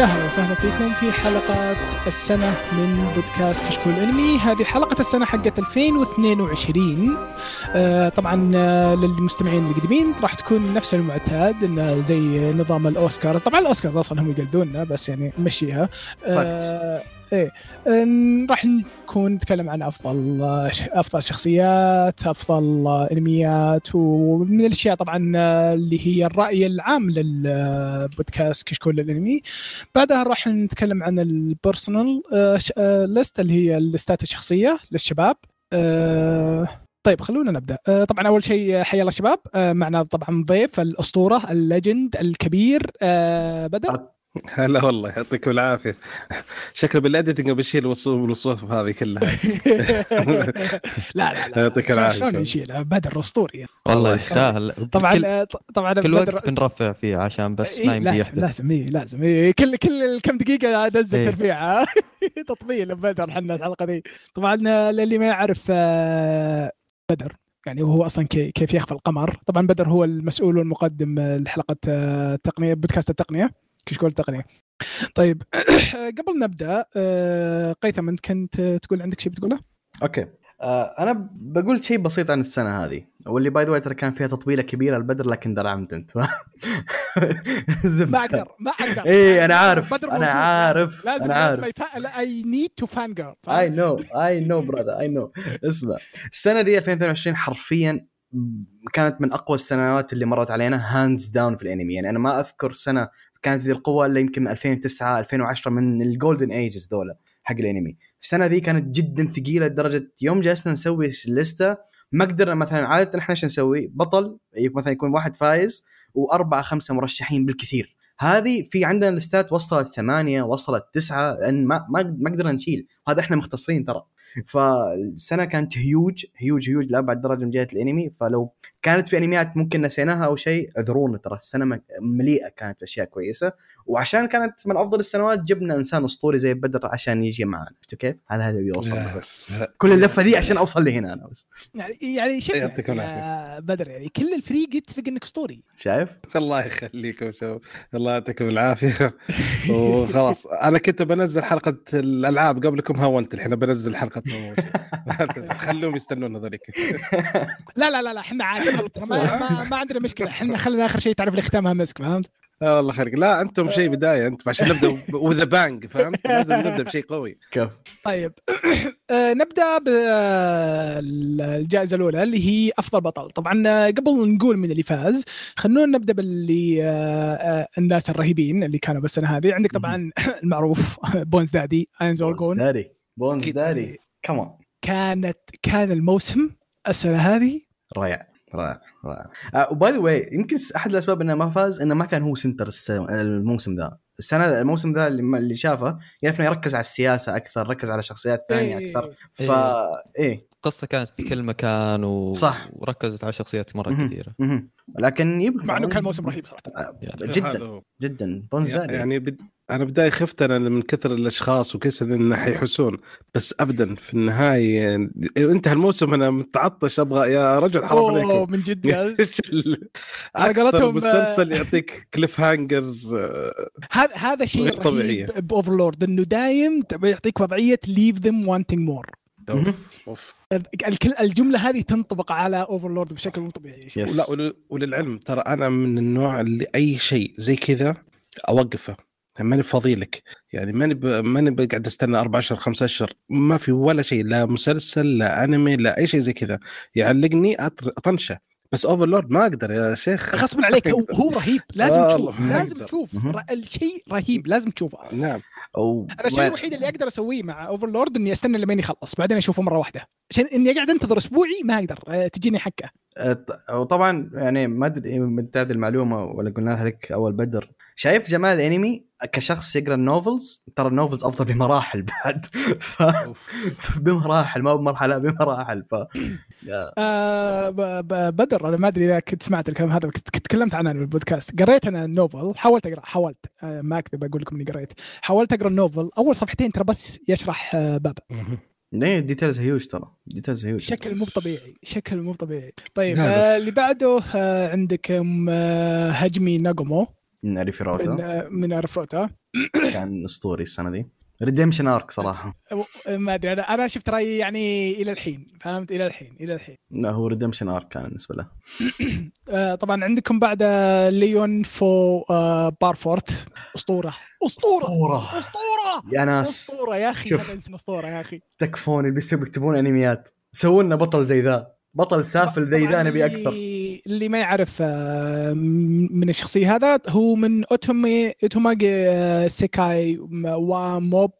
أهلا وسهلا فيكم في حلقة السنة من بودكاست كشكول انمي، هذه حلقة السنة حقت 2022 آه طبعا آه للمستمعين القديمين راح تكون نفس المعتاد انه زي نظام الأوسكارز، طبعا الأوسكارز أصلا هم يقلدوننا بس يعني نمشيها آه إيه آه، راح نكون نتكلم عن أفضل آه، أفضل شخصيات أفضل آه، أنميات ومن الأشياء طبعا آه، اللي هي الرأي العام للبودكاست كشكول الأنمي. بعدها راح نتكلم عن ال personal list اللي هي الليستات الشخصية للشباب. آه، طيب خلونا نبدأ. آه، طبعا أول شيء حيا الله شباب. آه، معنا طبعا ضيف الأسطورة ال legend الكبير. آه، بدر هلا والله يعطيكم العافية. شكله بال editing بشيل الوصوف هذه كلها. لا لا لا يعطيك العافية. شلون نشيل بدر أسطوري. والله يستاهل. طبعا كل, آه، طبعا كل بدر- وقت بنرفع فيه عشان بس إيه ما يمدي لازم يحدث. لازم إيه لازم إيه. كل كل كم دقيقة أنزل إيه. ترفيع. تطبيل بدر حنا الحلقة دي. طبعا آه، للي ما يعرف آه، بدر يعني وهو أصلا كي- كيف يخفى القمر. طبعا بدر هو المسؤول والمقدم آه، لحلقة آه، التقنية بودكاست التقنية. كشكول التقنية طيب قبل نبدأ آه، هيثم أنت كنت تقول عندك شيء بتقوله؟ okay آه أنا بقول شيء بسيط عن السنة هذه واللي by the ترى كان فيها تطويله كبيرة البدر لكن درعمت أنت. ما أقدر ما أقدر إيه، أنا عارف، موجود. عارف، لازم لازم عارف. I need to fangirl I know I know brother I know اسمع السنة دي 2022 حرفيا كانت من أقوى السنوات اللي مرت علينا hands down في الأنمي يعني أنا ما أذكر سنة كانت ذي القوة إلا يمكن من 2009 2010 من ال golden ages ذولا حق الأنمي. السنة ذي كانت جدا ثقيلة لدرجة يوم جلسنا نسوي الليسته ما قدرنا مثلا عادة إحنا إيش نسوي؟ بطل مثلا يكون واحد فايز وأربعة خمسة مرشحين بالكثير. هذه في عندنا لستات وصلت ثمانية وصلت تسعة لأن ما ما ما قدرنا نشيل. هذا إحنا مختصرين ترى. فالسنة كانت هيوج هيوج هيوج لابعد درجة من جهة الأنمي. فلو كانت في أنميات ممكن نسيناها أو شيء اعذرونا ترى السنة مليئة كانت باشياء كويسة. وعشان كانت من أفضل السنوات جبنا إنسان أسطوري زي بدر عشان يجي معنا. شفتوا كيف؟ هذا هذا اللي وصلنا بس. كل اللفة دي عشان أوصل لهنا أنا بس. يعني يعني شوف بدر يعني كل الفريق يتفق إنك أسطوري. شايف؟ الله يخليكم شباب. الله يعطيكم العافية. وخلاص أنا كنت بنزل حلقة الألعاب قبلكم هونت الحين بنزل حلقة خلوهم يستنون هذوليك. لا لا لا لا إحنا عادي. ما, ما, عندنا مشكلة. إحنا خلينا آخر شيء تعرف اللي ختامها مسك فهمت؟ آه والله خيرك. لا أنتم شيء بداية أنتم عشان نبدأ وذا بانج فهمت؟ لازم نبدأ بشيء قوي. كيف؟ طيب. آه، نبدأ بالجائزه الأولى اللي هي أفضل بطل. طبعا آه، قبل نقول من اللي فاز خلونا نبدأ باللي آه، آه، الناس الرهيبين اللي كانوا بالسنه هذه. عندك طبعا المعروف bones daddy Ainz bones daddy bones daddy كمان كانت كان الموسم السنة هذه؟ رائع. رائع رائع و by the way يمكن أحد الأسباب إنه ما فاز إنه ما كان هو center الموسم ذا السنة الموسم ذا اللي, اللي شافه يعرف إنه يركز على السياسة أكثر ركز على شخصيات ثانية إيه. أكثر فا إيه القصة كانت في كل مكان و... صح. وركزت على شخصيات مرة مهم. كثيرة مهم. لكن يبقى مع إنه كان موسم رهيب صراحة آه، يعني. جدا. جدا bones daddy يعني بد... أنا بداي خفت أنا من كثر الأشخاص وكثر إنه حيحسون. بس ابدا في النهاية انتهى الموسم أنا متعطش أبغى يا رجل حرام أوه عليكم من جد أكثر مسلسل يعطيك cliffhangers هذا هذا شيء غير طبيعية. رهيب ب Overlord إنه دايم يعطيك وضعية leave them wanting more. أوف الكل الجملة هذه تنطبق على Overlord بشكل مو طبيعي. yes. لا ول- وللعلم ترى أنا من النوع اللي أي شيء زي كذا أوقفه. ماني فاضي لك يعني ماني ب... ماني بقعد أستنى أربع اشهر خمسة اشهر ما في ولا شيء لا مسلسل لا أنمي لا أي شيء زي كذا. يعلقني أطر... أطنشة. بس Overlord ما أقدر يا شيخ. غصبا عليك هو, رهيب لازم آه، تشوف لازم. تشوف. الشيء رهيب لازم تشوفه. نعم. أو أنا الشيء الوحيد اللي أقدر أسويه مع Overlord إني أستنى لما يخلص بعدين أشوفه مرة واحدة. عشان إني أقعد أنتظر أسبوعي ما أقدر آه، تجيني حكة. وطبعا يعني ما أدري من تعد المعلومة ولا قلنا لك أول بدر. شايف جمال الأنمي؟ كشخص يقرأ ال novels ترى ال novels أفضل بمراحل بعد. ف... بمراحل ما بمرحلة بمراحل. ف آه بدر أنا ما أدري إذا كنت سمعت الكلام هذا كنت تكلمت عنه بالبودكاست قريت أنا ال novel حاولت أقرأ حاولت. آه ما اكذب أقول لكم إني قريت. حاولت أقرأ ال novel أول صفحتين ترى بس يشرح آه بابا ليه؟ details huge ترى. details huge شكل مو طبيعي. شكل مو طبيعي. طيب. آه اللي بعده آه عندك آه هجمي ناغومو. من اريفيروتا من من ارفروتا كان أسطوري السنة دي. redemption arc صراحة. ما أدري أنا أنا شفت رأيي يعني إلى الحين. فهمت؟ إلى الحين إلى الحين. لا هو redemption arc كان بالنسبة له. آه، طبعا عندكم بعد آه، ليون فو آه، بارفورت أسطورة. أسطورة. أسطورة. أسطورة. يا ناس. أسطورة يا أخي شوف. أسطورة يا أخي. تكفون اللي بيصيروا يكتبون أنميات. سووا لنا بطل زي ذا. بطل سافل زي ذا نبي أكثر. اللي ما يعرف آه، من الشخصية هذا هو من اوتومي أوتوماجي آه، سيكاي وموب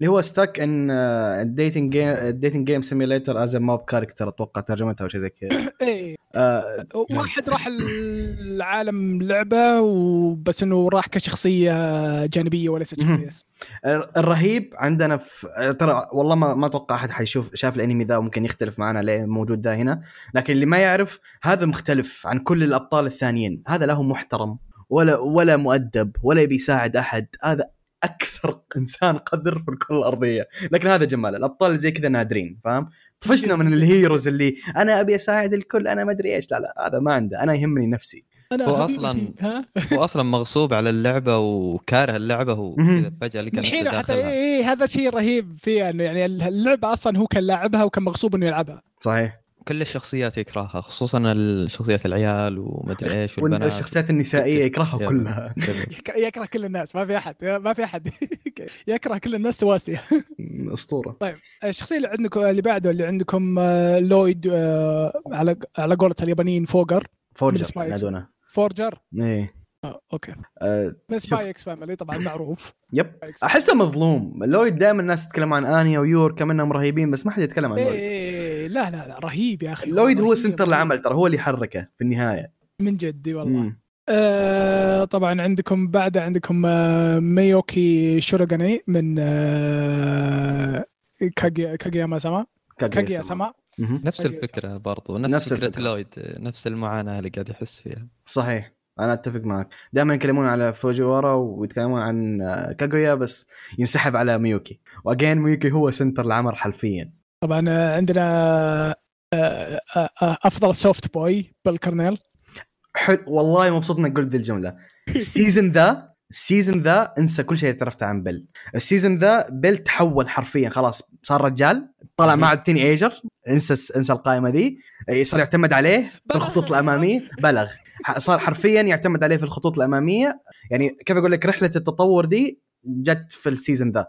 اللي هو stuck in dating game dating game simulator as mob character أتوقع ترجمتها أو شيء زي كذا. إيه. آه، واحد راح العالم لعبة وبس إنه راح كشخصية جانبية وليست شخصية. الرهيب عندنا في ترى والله ما ما أتوقع أحد حيشوف شاف الأنمي ذا وممكن يختلف معنا ليه موجود ده هنا. لكن اللي ما يعرف هذا مختلف عن كل الأبطال الثانيين. هذا له محترم ولا ولا مؤدب ولا يبي يساعد أحد. هذا أكثر إنسان قدر في الكرة الأرضية. لكن هذا جمال الأبطال اللي زي كذا نادرين فاهم؟ طفشنا من الهيروز اللي أنا أبي أساعد الكل أنا ما أدري إيش. لا لا هذا ما عنده أنا يهمني نفسي. أنا هو ها؟ هو أصلا مغصوب على اللعبة وكاره اللعبة. وكذا فجأة لقى من نفسه حين حتى إيه إيه هذا شيء رهيب فيها إنه يعني اللعبة أصلا هو كان لاعبها وكان مغصوب إنه يلعبها. صحيح. كل الشخصيات يكرهها خصوصا الشخصيات العيال ومدري إيش والبنات. والشخصيات النسائية يكرهها. كلها. يك- يكره كل الناس ما في أحد ما في أحد. يكره كل الناس سواسية. أسطورة. الشخصية اللي عندكم اللي بعده اللي عندكم آه، لويد آه، على على قولة اليابانيين فوجر. فورجر. ينادونه. فورجر إيه. آه، okay. آه، بس. Spy x Family طبعا معروف. yep. أحسه مظلوم. لويد دائما الناس تتكلم عن آنيا ويور كم رهيبين بس ما حد يتكلم عن لويد. إيه لا لا لا رهيب يا أخي لويد هو center. العمل ترى هو اللي يحركه في النهاية. من جدي والله. مم. آه طبعا عندكم بعد عندكم آه ميوكي شيروغاني من آه كاغويا كاغويا سما كاجيا سما. نفس الفكرة برضو نفس, نفس نفس فكرة الفكرة. لويد نفس المعاناة اللي قاعد يحس فيها. صحيح. أنا أتفق معك. دائما يتكلمون على فوجيوارا ويتكلمون عن آه، كاغويا بس ينسحب على ميوكي. و again ميوكي هو center العمل حرفيا. طبعا آه، عندنا آه آه أفضل soft boy بيل كرانيل حل... والله مبسوط إنك قلت ذي الجملة. ال season ذا ال season ذا انسى كل شيء عرفته عن بيل. ال season ذا بيل تحول حرفيا خلاص صار رجال طلع مع ال teenager انسى انسى القائمة ذي. صار يعتمد عليه في الخطوط الأمامية. بلغ. صار حرفيا يعتمد عليه في الخطوط الأمامية. يعني كيف أقول لك رحلة التطور دي جت في ال season ذا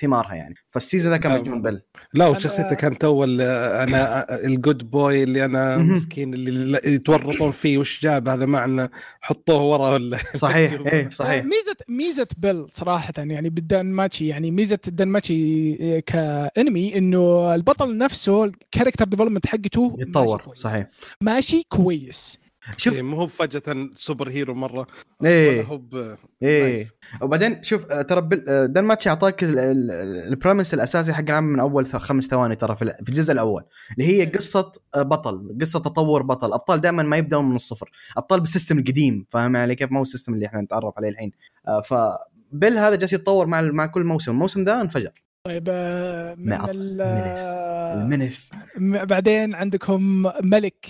ثمارها يعني. فالسيزون ذا كان آه، مجنون بيل لا أنا- وشخصيته كانت اول آه، أنا ال good boy اللي أنا. مسكين اللي يتورطون فيه وش جاب هذا معنا؟ حطوه ورا ولا صحيح إيه آه، صحيح ميزه ميزة بيل صراحة يعني بالدنماتشي يعني ميزة الدنماتشي كأنمي إنه البطل نفسه ال character development حقته ماشي يتطور كويس. صحيح. ماشي كويس. شوف إيه، مو هو فجأة super hero مرة. إيه. ولا هو ب- إيه. nice. وبعدين شوف آه، ترى دانماتشي اعطاك ال- ال- ال premise الأساسي حق العمل من أول خمس ثواني ترى في ال- في الجزء الأول اللي هي قصة آه، بطل. قصة تطور بطل. أبطال دائما ما يبدأون من الصفر. أبطال بال system القديم فاهم علي كيف؟ ما هو ال system اللي إحنا نتعرف عليه الحين. آه، فبيل هذا جالس يتطور مع مع كل موسم. الموسم ذا انفجر. طيب آه، من ال Eminence. ال Eminence. م- بعدين عندكم ملك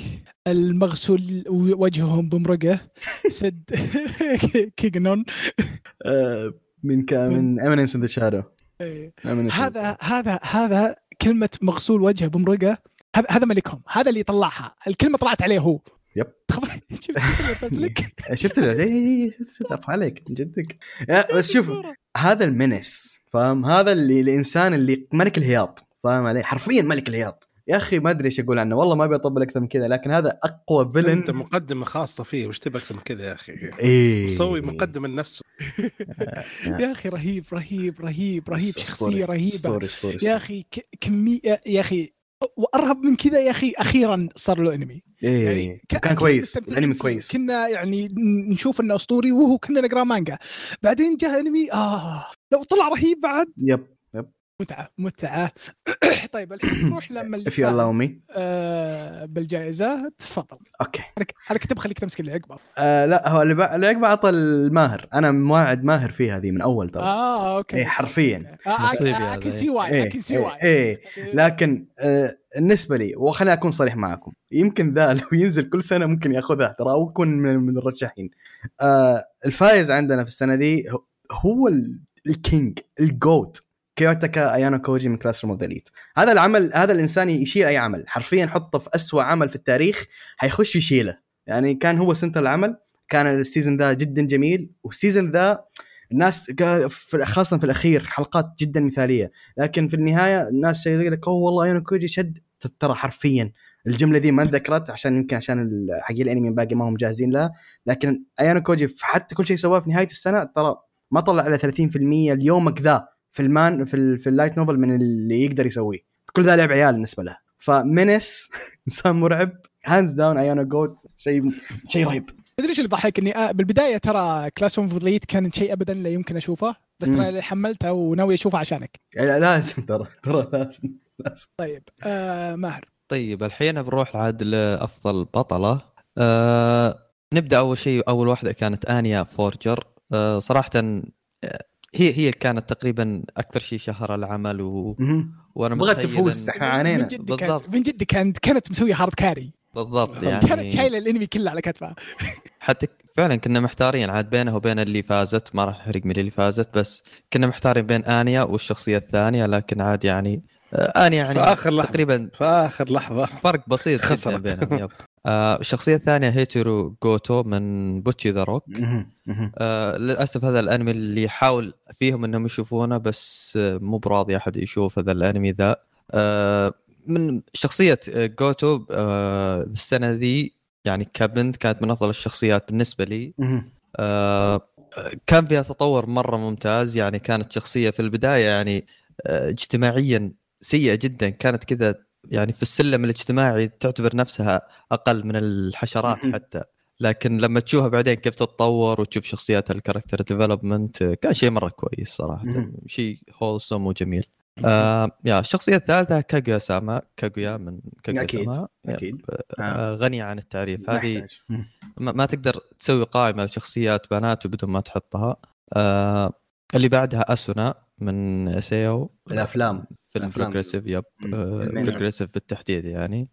المغسول وجههم بمرقة سيد كاجينو. آه، من كان من Eminence in the Shadow. هذا هذا هذا كلمة مغسول وجهه بمرقة هذا هذا ملكهم هذا اللي طلعها. الكلمة طلعت عليه هو. yep. شفت لك؟ شفت إيه، إيه، إيه، شفت. عليك من جدك. بس شوف هذا ال menace فاهم؟ هذا اللي الإنسان اللي ملك الهياط فاهم علي؟ حرفيا ملك الهياط. يا أخي ما أدري إيش أقول عنه والله ما أبي أطبل أكثر من كذا لكن هذا أقوى villain أنت مقدمة خاصة فيه وش تبي أكثر من كذا يا أخي؟ إيه. مسوي مقدمة لنفسه. يا أخي رهيب رهيب رهيب رهيب شخصية رهيبة. يا أخي كمية يا أخي وأرهب من كذا يا أخي أخيرا صار له انمي إيه ك- كان كويس الانمي. كويس. كنا يعني نشوف إنه أسطوري وهو كنا نقرأ مانجا. بعدين جاء انمي آه لو طلع رهيب بعد. yep. متعة متعة. طيب الحين نروح لما اللي فاز، me. آه بالجائزة. تفضل. okay. أنا كنت بخليك تمسك اللي عقبه. آه لا هو اللي بع- اللي عقب عطى الماهر. أنا مواعد ماهر فيها هذه من أول ترى. آه okay. إيه، حرفيا. why I إيه can see إيه, why. إيه. لكن آه بالنسبة لي وخليني أكون صريح معكم. يمكن ذا لو ينزل كل سنة ممكن ياخذها ترى أو يكون من, من المرشحين. آه الفايز عندنا في السنة دي هو- هو ال- ال king ال GOAT. كيوتاكا أيانوكوجي من Classroom of Elite هذا العمل هذا الإنسان يشيل أي عمل. حرفيا حطه في أسوأ عمل في التاريخ حيخش يشيله. يعني كان هو center العمل كان ال season ذا جدا جميل وال season ذا الناس قا- في- الأخير حلقات جدا مثالية. لكن في النهاية الناس يقول لك أوه والله أيانوكوجي شد. ترى حرفيا الجملة دي ما ذكرت عشان يمكن عشان حقين الأنمي باقي ما هم جاهزين لها لكن أيانوكوجي حتى كل شيء سواه في نهاية السنة ترى ما طلع إلا 30% اليومك ذا. في المان في, ال- في ال light novel من اللي يقدر يسويه. كل ذا لعب عيال بالنسبة له. ف menace انسان مرعب. hands down أيانو GOAT شيء شيء رهيب. تدري إيش اللي ضحك إني آه بالبداية ترى Class of Elite كان شيء ابدا لا يمكن أشوفه. بس. ترى حملتها وناوي أشوفه عشانك. لا- لازم ترى ترى لازم لازم. طيب آه ماهر. طيب الحين بنروح عاد لأفضل بطلة. آه نبدأ أول شيء أول واحدة كانت آنيا فورجر. آه صراحة آه، هي هي كانت تقريبا أكثر شيء شهر العمل و... وأنا بغت تفوز إحنا عانينا من جد. كانت من جد كانت كانت مسوية hard carry بالضبط كانت يعني شايلة الانمي كله على كتفها حتى فعلا كنا محتارين عاد بينها وبين اللي فازت ما راح نحرق من اللي فازت بس كنا محتارين بين آنيا والشخصية الثانية لكن عاد يعني آه، انيا يعني في آخر لحظة. تقريبا في اخر لحظة فرق بسيط خسرت. بينهم yep. آه الشخصية الثانية هيتوري جوتو من Bocchi the Rock. آه للأسف هذا الأنمي اللي يحاول فيهم إنهم يشوفونه بس آه مو براضي أحد يشوف هذا الأنمي ذا آه من شخصية آه، جوتو آه السنة ذي يعني كبنت كانت من أفضل الشخصيات بالنسبة لي. آه كان فيها تطور مرة ممتاز يعني كانت شخصية في البداية يعني اجتماعيا سيئة جدا كانت كذا يعني في السلم الاجتماعي تعتبر نفسها أقل من الحشرات. حتى. لكن لما تشوفها بعدين كيف تتطور وتشوف شخصياتها ال character development كان شيء مرة كويس صراحة. شيء wholesome وجميل. آه يا الشخصية الثالثة كاغويا ساما كاغويا من كاغويا ساما أكيد. آه غنية عن التعريف. هذه. ما, ما تقدر تسوي قائمة لشخصيات بنات بدون ما تحطها. آه اللي بعدها أسونا. من SAO الأفلام فيلم الأفلام. Progressive yep مم. فيلمين. Progressive بالتحديد يعني.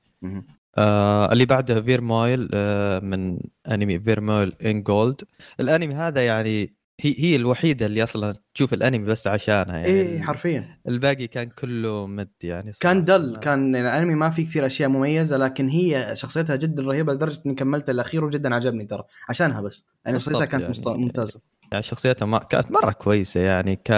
آه اللي بعدها فيرمويل آه من أنمي فيرمويل ان جولد الأنمي هذا يعني هي هي الوحيدة اللي أصلا تشوف الأنمي بس عشانها يعني إيه حرفيا الباقي كان كله mid يعني كان صراحة. دل كان يعني الأنمي ما في كثير أشياء مميزة لكن هي شخصيتها جدا رهيبة لدرجة إني كملت الأخير وجدا عجبني ترى عشانها بس يعني شخصيتها كانت يعني. ممتازة يعني شخصيتها ما كانت مرة كويسة يعني ك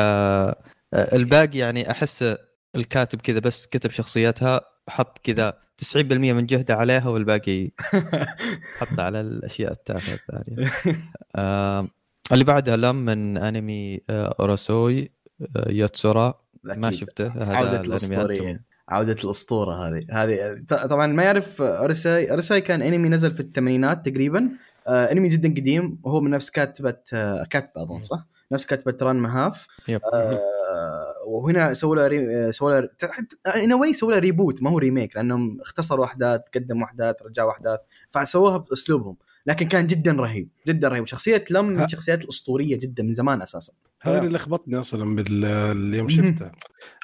الباقي يعني أحس الكاتب كذا بس كتب شخصيتها حط كذا 90% من جهده عليها والباقي حط على الأشياء التافهة الثانية. آه اللي بعدها لم من أنمي آه أوراسوي آه ياتسورا. ما. شفته؟ هذا عودة أنتم- عودة الأسطورة هذه. هذه طبعا ما يعرف أوريساي أوريساي كان أنمي نزل في الثمانينات تقريبا. آه أنمي جدا قديم وهو من نفس كاتبة آه كاتبة أظن صح؟ نفس كاتبة ران مهاف يب. آه وهنا سووا له ري... سووا له ان واي سووا له ريبوت ما هو ريميك لأنهم اختصروا أحداث قدموا أحداث رجعوا أحداث فسووها بأسلوبهم لكن كان جدا رهيب جدا رهيب. شخصية لم من. الشخصيات الأسطورية جدا من زمان أساسا. هذا اللي لخبطني أصلا باليوم. شفته.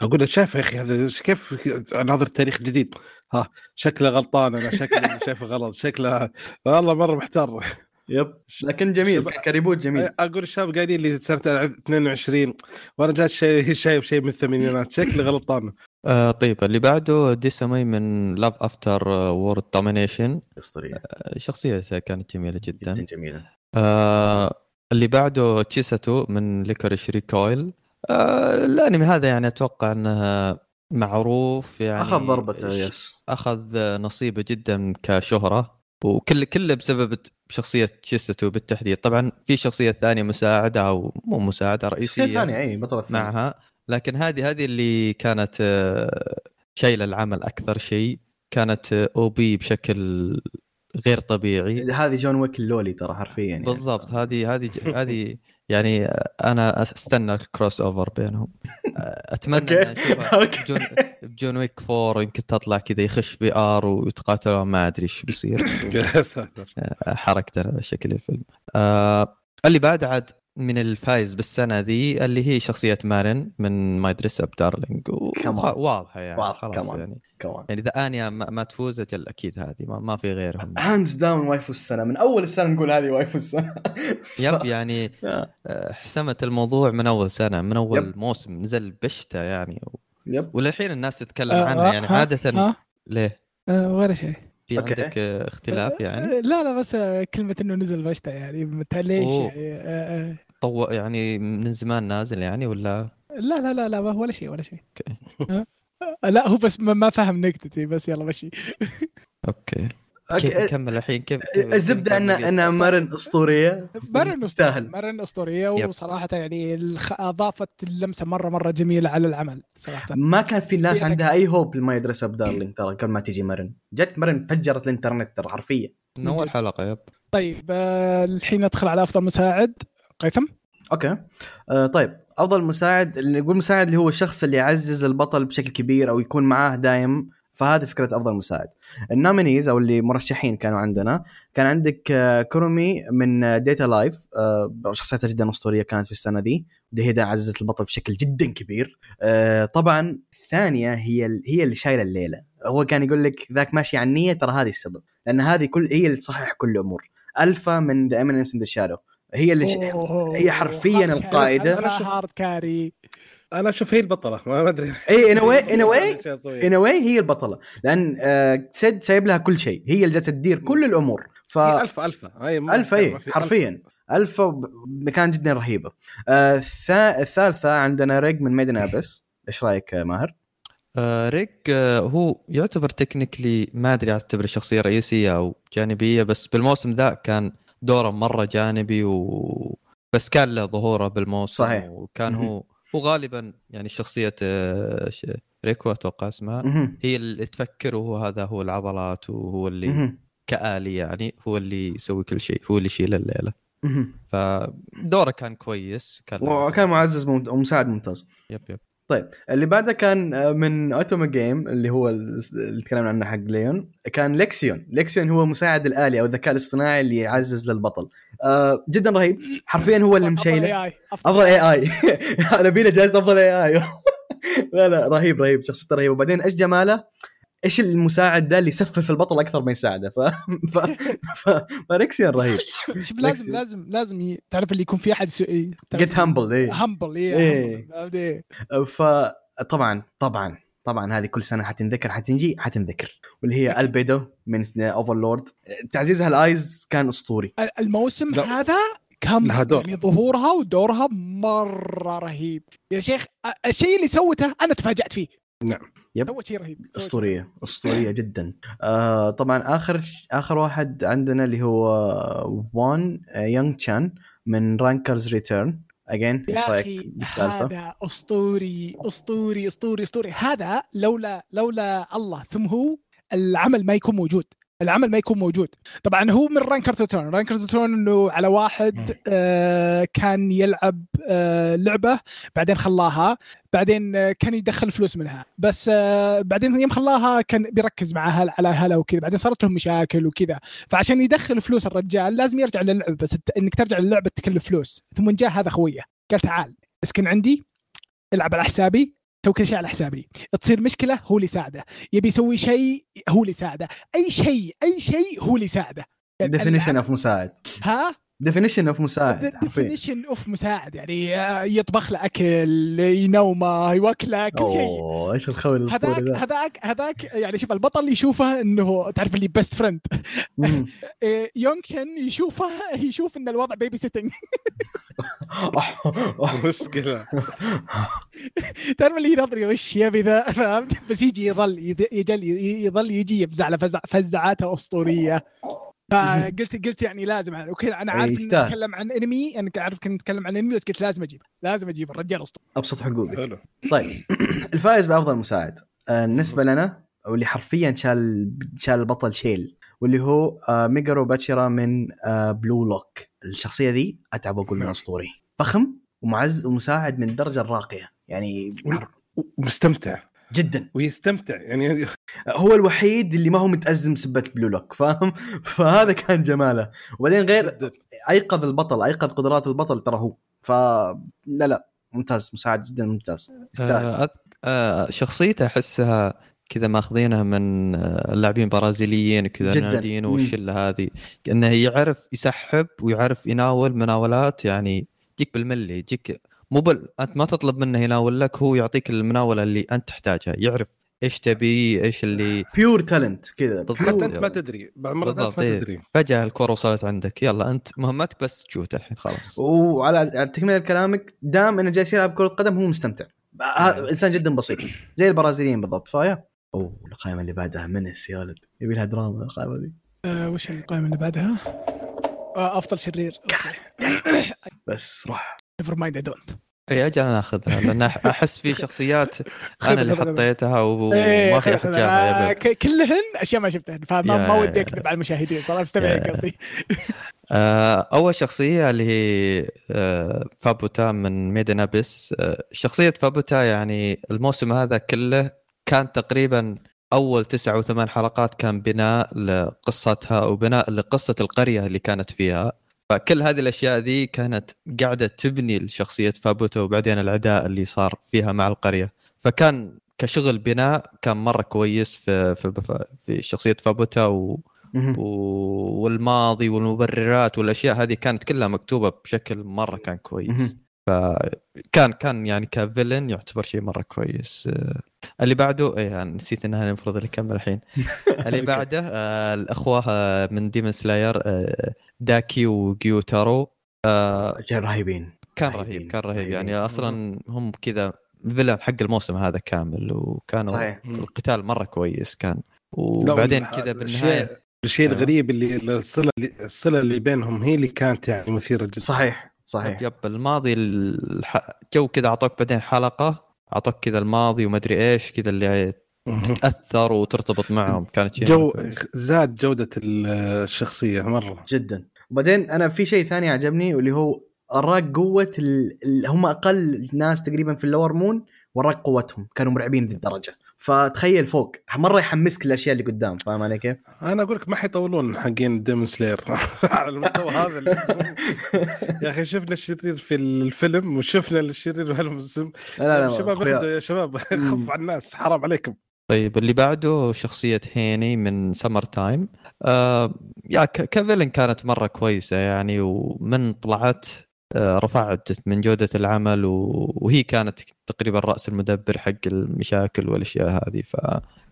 أقول له شايف يا أخي هذا كيف ناظر تاريخ جديد؟ ها شكله غلطان أنا شكله شايفه غلط شكله والله مرة محتار. yep. لكن جميل ك reboot جميل. أقول الشباب قايلين لي سنة 22 وأنا جالس شيء شايف شيء من الثمانينات شكله غلطان. آه طيب اللي بعده ديسامي من Love After World Domination أسطورية. شخصيته كانت جميلة جدا. جدا جميلة. آه اللي بعده تشيساتو من Lycoris Recoil آه الأنمي هذا يعني أتوقع إنه معروف يعني أخذ ضربته yes. أخذ نصيبه جدا كشهرة. وكل كله بسبب شخصية تشيساتو بالتحديد. طبعا في شخصية ثانية مساعدة أو مو مساعدة شخصية رئيسية ثانية أي بطلة ثانية. معها. لكن هذه هذه اللي كانت آه، شايله العمل أكثر شيء كانت OP بشكل غير طبيعي. هذه جون ويك اللولي ترى حرفيا يعني. بالضبط. هذه هذه هذه يعني أنا أستنى ال crossover بينهم. أتمنى okay. إن أشوفها okay. جون بجون ويك 4 يمكن تطلع كذا يخش VR ويتقاتلون. ما أدري إيش بيصير. ساتر. حركتنا شكل الفيلم. آه اللي بعد عاد من الفايز بالسنة ذي اللي هي شخصية مارن من My Dress-Up Darling. واضحة يعني واضح، خلاص come on. يعني. كمان يعني إذا انيا ما, ما تفوز أجل أكيد هذه ما, ما في غيرهم. hands down waifu السنة. من أول السنة نقول هذه waifu السنة. yep يعني آه. آه، حسمت الموضوع من أول سنة من أول yep. موسم نزل بشتة يعني. yep. وللحين الناس تتكلم آه، عنها يعني عادة ليه؟ ولا شيء. في okay. عندك اختلاف يعني؟ آه، لا لا بس آه، كلمة إنه نزل بشتة يعني متى ليش. يعني آه، طو يعني من زمان نازل يعني ولا؟ لا لا لا لا ولا شيء ولا شيء. okay. لا هو بس ما ما فهم نكتتي بس يلا مشي. أوكي. كيف. نكمل الحين؟ كيف الزبدة إن إن مرن أسطورية. مرن تستاهل. مرن أسطورية. وصراحة يعني الخ- أضافت اللمسة مرة مرة جميلة على العمل صراحة. ما كان في ناس عندها أي hope ل My Dress-Up Darling ترى قبل ما تيجي مرن. جت مرن فجرت الإنترنت ترى حرفيا. من أول حلقة yep. طيب آه، الحين ندخل على أفضل مساعد. قيثم؟ okay. آه طيب أفضل مساعد اللي نقول مساعد اللي هو الشخص اللي يعزز البطل بشكل كبير أو يكون معاه دايم. فهذه فكرة أفضل مساعد. ال nominees أو اللي مرشحين كانوا عندنا كان عندك آه، كورومي من Date A Live آه، شخصيتها جدا أسطورية كانت في السنة دي ودي هي عززت البطل بشكل جدا كبير. آه، طبعا الثانية هي ال- هي اللي شايلة الليلة. هو كان يقول لك ذاك ماشي على النية ترى هذه السبب لأن هذه كل هي اللي تصحح كل الأمور. ألفا من The Eminence in Shadow هي اللي ش... هي حرفياً أشوف- hard carry أنا أشوف هي البطلة ما أدري. إي anyway anyway anyway هي البطلة. لأن آه، سيد سايب لها كل شيء. هي اللي جالسة تدير كل الأمور. ف الفا الفا ما- الفا إي في- حرفيا. الفا كانت جدا رهيبة. آه، الثا- الثالثة عندنا ريج من Made in Abyss. إيش رأيك آه، ماهر؟ آه ريك آه هو يعتبر technically ما أدري اعتبر شخصية رئيسية أو جانبية بس بالموسم ذا كان دوره مرة جانبي و بس كان له ظهوره بالموسم صحيح. وكان. هو هو غالبا يعني شخصية آه ريكو أتوقع اسمها. هي اللي تفكر وهو هذا هو العضلات وهو اللي. كآلي يعني هو اللي يسوي كل شيء هو اللي يشيل الليلة. فدوره كان كويس كان وكان معزز ومساعد ممتاز yep yep طيب اللي بعده كان آه، من اوتوما جيم اللي هو ال- اللي تكلمنا عنه حق ليون كان ليكسيون ليكسيون هو مساعد الآلي أو الذكاء الاصطناعي اللي يعزز للبطل. آه جدا رهيب. حرفيا هو اللي مشيله. أفضل AI نبينا جائزة أفضل اي اي لا لا رهيب رهيب. شخصيته رهيبة. وبعدين إيش جماله؟ إيش المساعد ده اللي يسفف البطل أكثر ما يساعده؟ ف ف ف فريكسيون رهيب. شوف لازم. لازم لازم ي- تعرف اللي يكون في أحد جيت هامبل إيه. همبل إيه. إيه. فطبعا طبعا طبعا هذه كل سنة حتنذكر حتنجي حتنذكر. واللي هي البيدو من اوفرلورد تعزيزها الآيز كان أسطوري. الموسم لا. هذا كان. يعني ظهورها ودورها مرة رهيب. يا شيخ الشيء اللي سوته أنا تفاجأت فيه. نعم. يب. سوت شيء رهيب أسطورية أسطورية جدا آه طبعا آخر آخر واحد عندنا اللي هو وان يونغ تشان من رانكرز ريتيرن اجين إيش رأيك بالسالفة؟ هذا أسطوري أسطوري أسطوري أسطوري هذا لولا لولا الله ثم هو العمل ما يكون موجود العمل ما يكون موجود. طبعا هو من رانكر ترن رانكر ترن إنه على واحد آه كان يلعب آه لعبة بعدين خلاها بعدين آه كان يدخل فلوس منها. بس آه بعدين يوم خلاها كان بيركز مع هل على هلا وكذا. بعدين صارت لهم مشاكل وكذا. فعشان يدخل فلوس الرجال لازم يرجع للعبة. بس إنك ترجع للعبة تكلف فلوس. ثم جاء هذا خويه قال تعال إسكن عندي العب على حسابي. سوي كل شيء على حسابي. تصير مشكلة هو اللي يساعده. يبي يسوي شيء هو اللي يساعده. أي شيء أي شيء هو اللي يساعده. definition of مساعد. ها؟ definition of مساعد definition of مساعد يعني آه، يطبخ له أكل ينومه يوكله كل شيء. أوه إيش الخوي الأسطوري هذاك ذا؟ هذاك هذاك يعني شوف البطل يشوفه إنه تعرف اللي best friend. يونغ شن يشوفه يشوف إن الوضع babysitting مشكلة. تعرف اللي ينظري وش يبي ذا؟ فهمت؟ بس يجي يظل يجل يظل يجي يفزع له فزع فزعاته أسطورية. فقلت قلت يعني لازم أوكي أنا عارف إني. أتكلم عن انمي أنا عارف كنت أتكلم عن انمي بس قلت لازم أجيب لازم أجيب الرجال اسطوري أبسط حقوقك. حلو. طيب. الفائز بأفضل مساعد. آه، بالنسبة لنا واللي حرفيا شال شال البطل شيل واللي هو آه، ميجارو باتشيرا من آه، Blue Lock الشخصية ذي أتعب أقول إنها اسطوري فخم ومعزز ومساعد من الدرجه الراقيه يعني ومستمتع. جدا. ويستمتع يعني هو الوحيد اللي ما هو متأزم سبه بلو لوك فاهم؟ فهذا كان جماله. وبعدين غير جداً. أيقظ البطل أيقظ قدرات البطل ترى هو. ف لا لا ممتاز مساعد جدا ممتاز. يستاهل. آه، أذ- آه، شخصيته أحسها كذا ماخذينها من آه، اللاعبين البرازيليين كذا جداً. نادين. والشلة هذه. انه يعرف يسحب ويعرف يناول مناولات يعني يجيك بالملي يجيك مو بل أنت ما تطلب منه يناول لك هو يعطيك المناولة اللي أنت تحتاجها يعرف إيش تبي إيش اللي pure talent كذا. حتى أنت ما تدري بعض المرات ما إيه. تدري. فجأة الكره وصلت عندك يلا أنت مهمتك بس تشوت الحين خلاص. وعلى على تكمله كلامك دام إنه جالس يلعب كرة قدم هو مستمتع. إنسان جدا بسيط. زي البرازيليين بالضبط فايا أوه القائمة اللي بعدها menace يا ولد. يبي لها دراما القائمة دي. آه وش القائمة اللي بعدها؟ آه أفضل شرير. بس روح. never mind I don't اي أجل أنا أخذها لأن أحس في شخصيات أنا اللي حطيتها وما إيه، في أحد جابها آه، كلهن أشياء ما شفتها فما ما ودي أكذب على المشاهدين صراحة مستمعين قصدي. آه، أول شخصية اللي هي آه، فابوتا من Made in Abyss. شخصية فابوتا يعني الموسم هذا كله كان تقريبا أول تسع أو ثمان حلقات كان بناء لقصتها وبناء لقصة القرية اللي كانت فيها. فكل هذه الأشياء ذي كانت قاعدة تبني لشخصيه فابوتا وبعدين العداء اللي صار فيها مع القرية. فكان كشغل بناء كان مرة كويس في في, في شخصية فابوتا و والماضي والمبررات والأشياء هذه كانت كلها مكتوبة بشكل مرة كان كويس. فكان كان يعني كفيلن يعتبر شيء مرة كويس. آه، اللي بعده إيه أنا نسيت إنها المفروض اللي كمل الحين. اللي بعده آه، الأخوة آه، من Demon Slayer داكي وجيوتارو. رجال رهيبين. كان رهيب كان رهيب. يعني أصلا هم كذا villain حق الموسم هذا كامل وكانوا صحيح. القتال مرة كويس كان. وبعدين كذا بالنهاية الشيء. الغريب اللي الصلة اللي الصلة اللي بينهم هي اللي كانت يعني مثيرة جدا. صحيح. صحيح. yep الماضي الح... جو كذا أعطوك بعدين حلقة أعطوك كذا الماضي وما أدري إيش كذا اللي مهم. تاثر وترتبط معهم. كانت شيء جو. زاد جودة الشخصية مرة. جدا. وبعدين أنا في شيء ثاني عجبني واللي هو أراك قوة ال... هم أقل ناس تقريبا في ال lower moon وراك قوتهم كانوا مرعبين ذي الدرجه فتخيل فوق مرة يحمسك الأشياء اللي قدام فاهم علي كيف؟ أنا أقول لك ما حيطولون حقين Demon Slayer على المستوى هذا اللي- يا أخي شفنا الشرير في الفيلم وشفنا الشرير في الموسم لا لا شباب يا شباب خف على الناس حرام عليكم. طيب اللي بعده شخصية هيني من سمر تايم آه يا ك... كفيلن كانت مرة كويسة يعني ومن طلعت رفعت من جودة العمل. وهي كانت تقريبا رأس المدبر حق المشاكل والأشياء هذه ف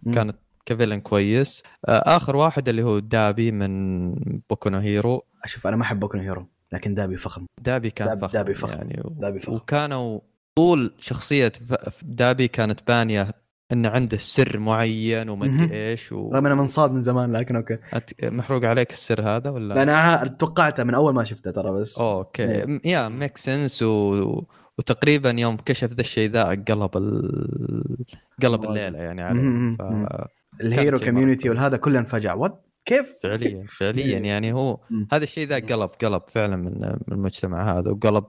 مم. كانت كفيلن كويس آه آخر واحد اللي هو دابي من Boku no Hero أشوف أنا ما أحب Boku Hero لكن دابي فخم دابي كان داب- فخم دابي فخم. يعني. دابي فخم. وكانوا طول شخصية ف- دابي كانت بانية إنه عنده سر معين وما. أدري إيش و... رغم إنه منصاد من زمان لكن أوكي أت- محروق عليك السر هذا ولا لا أنا توقعته من أول ما شفته ترى بس أوكي إيه. yeah make sense و... وتقريبا يوم كشف ذا الشيء ذا قلب ال... قلب. الليلة يعني عليه. ف... ال hero community. والهذا كله انفجع what كيف؟ فعليا فعليا إيه. يعني هو. هذا الشيء ذا قلب قلب فعلا من من المجتمع هذا وقلب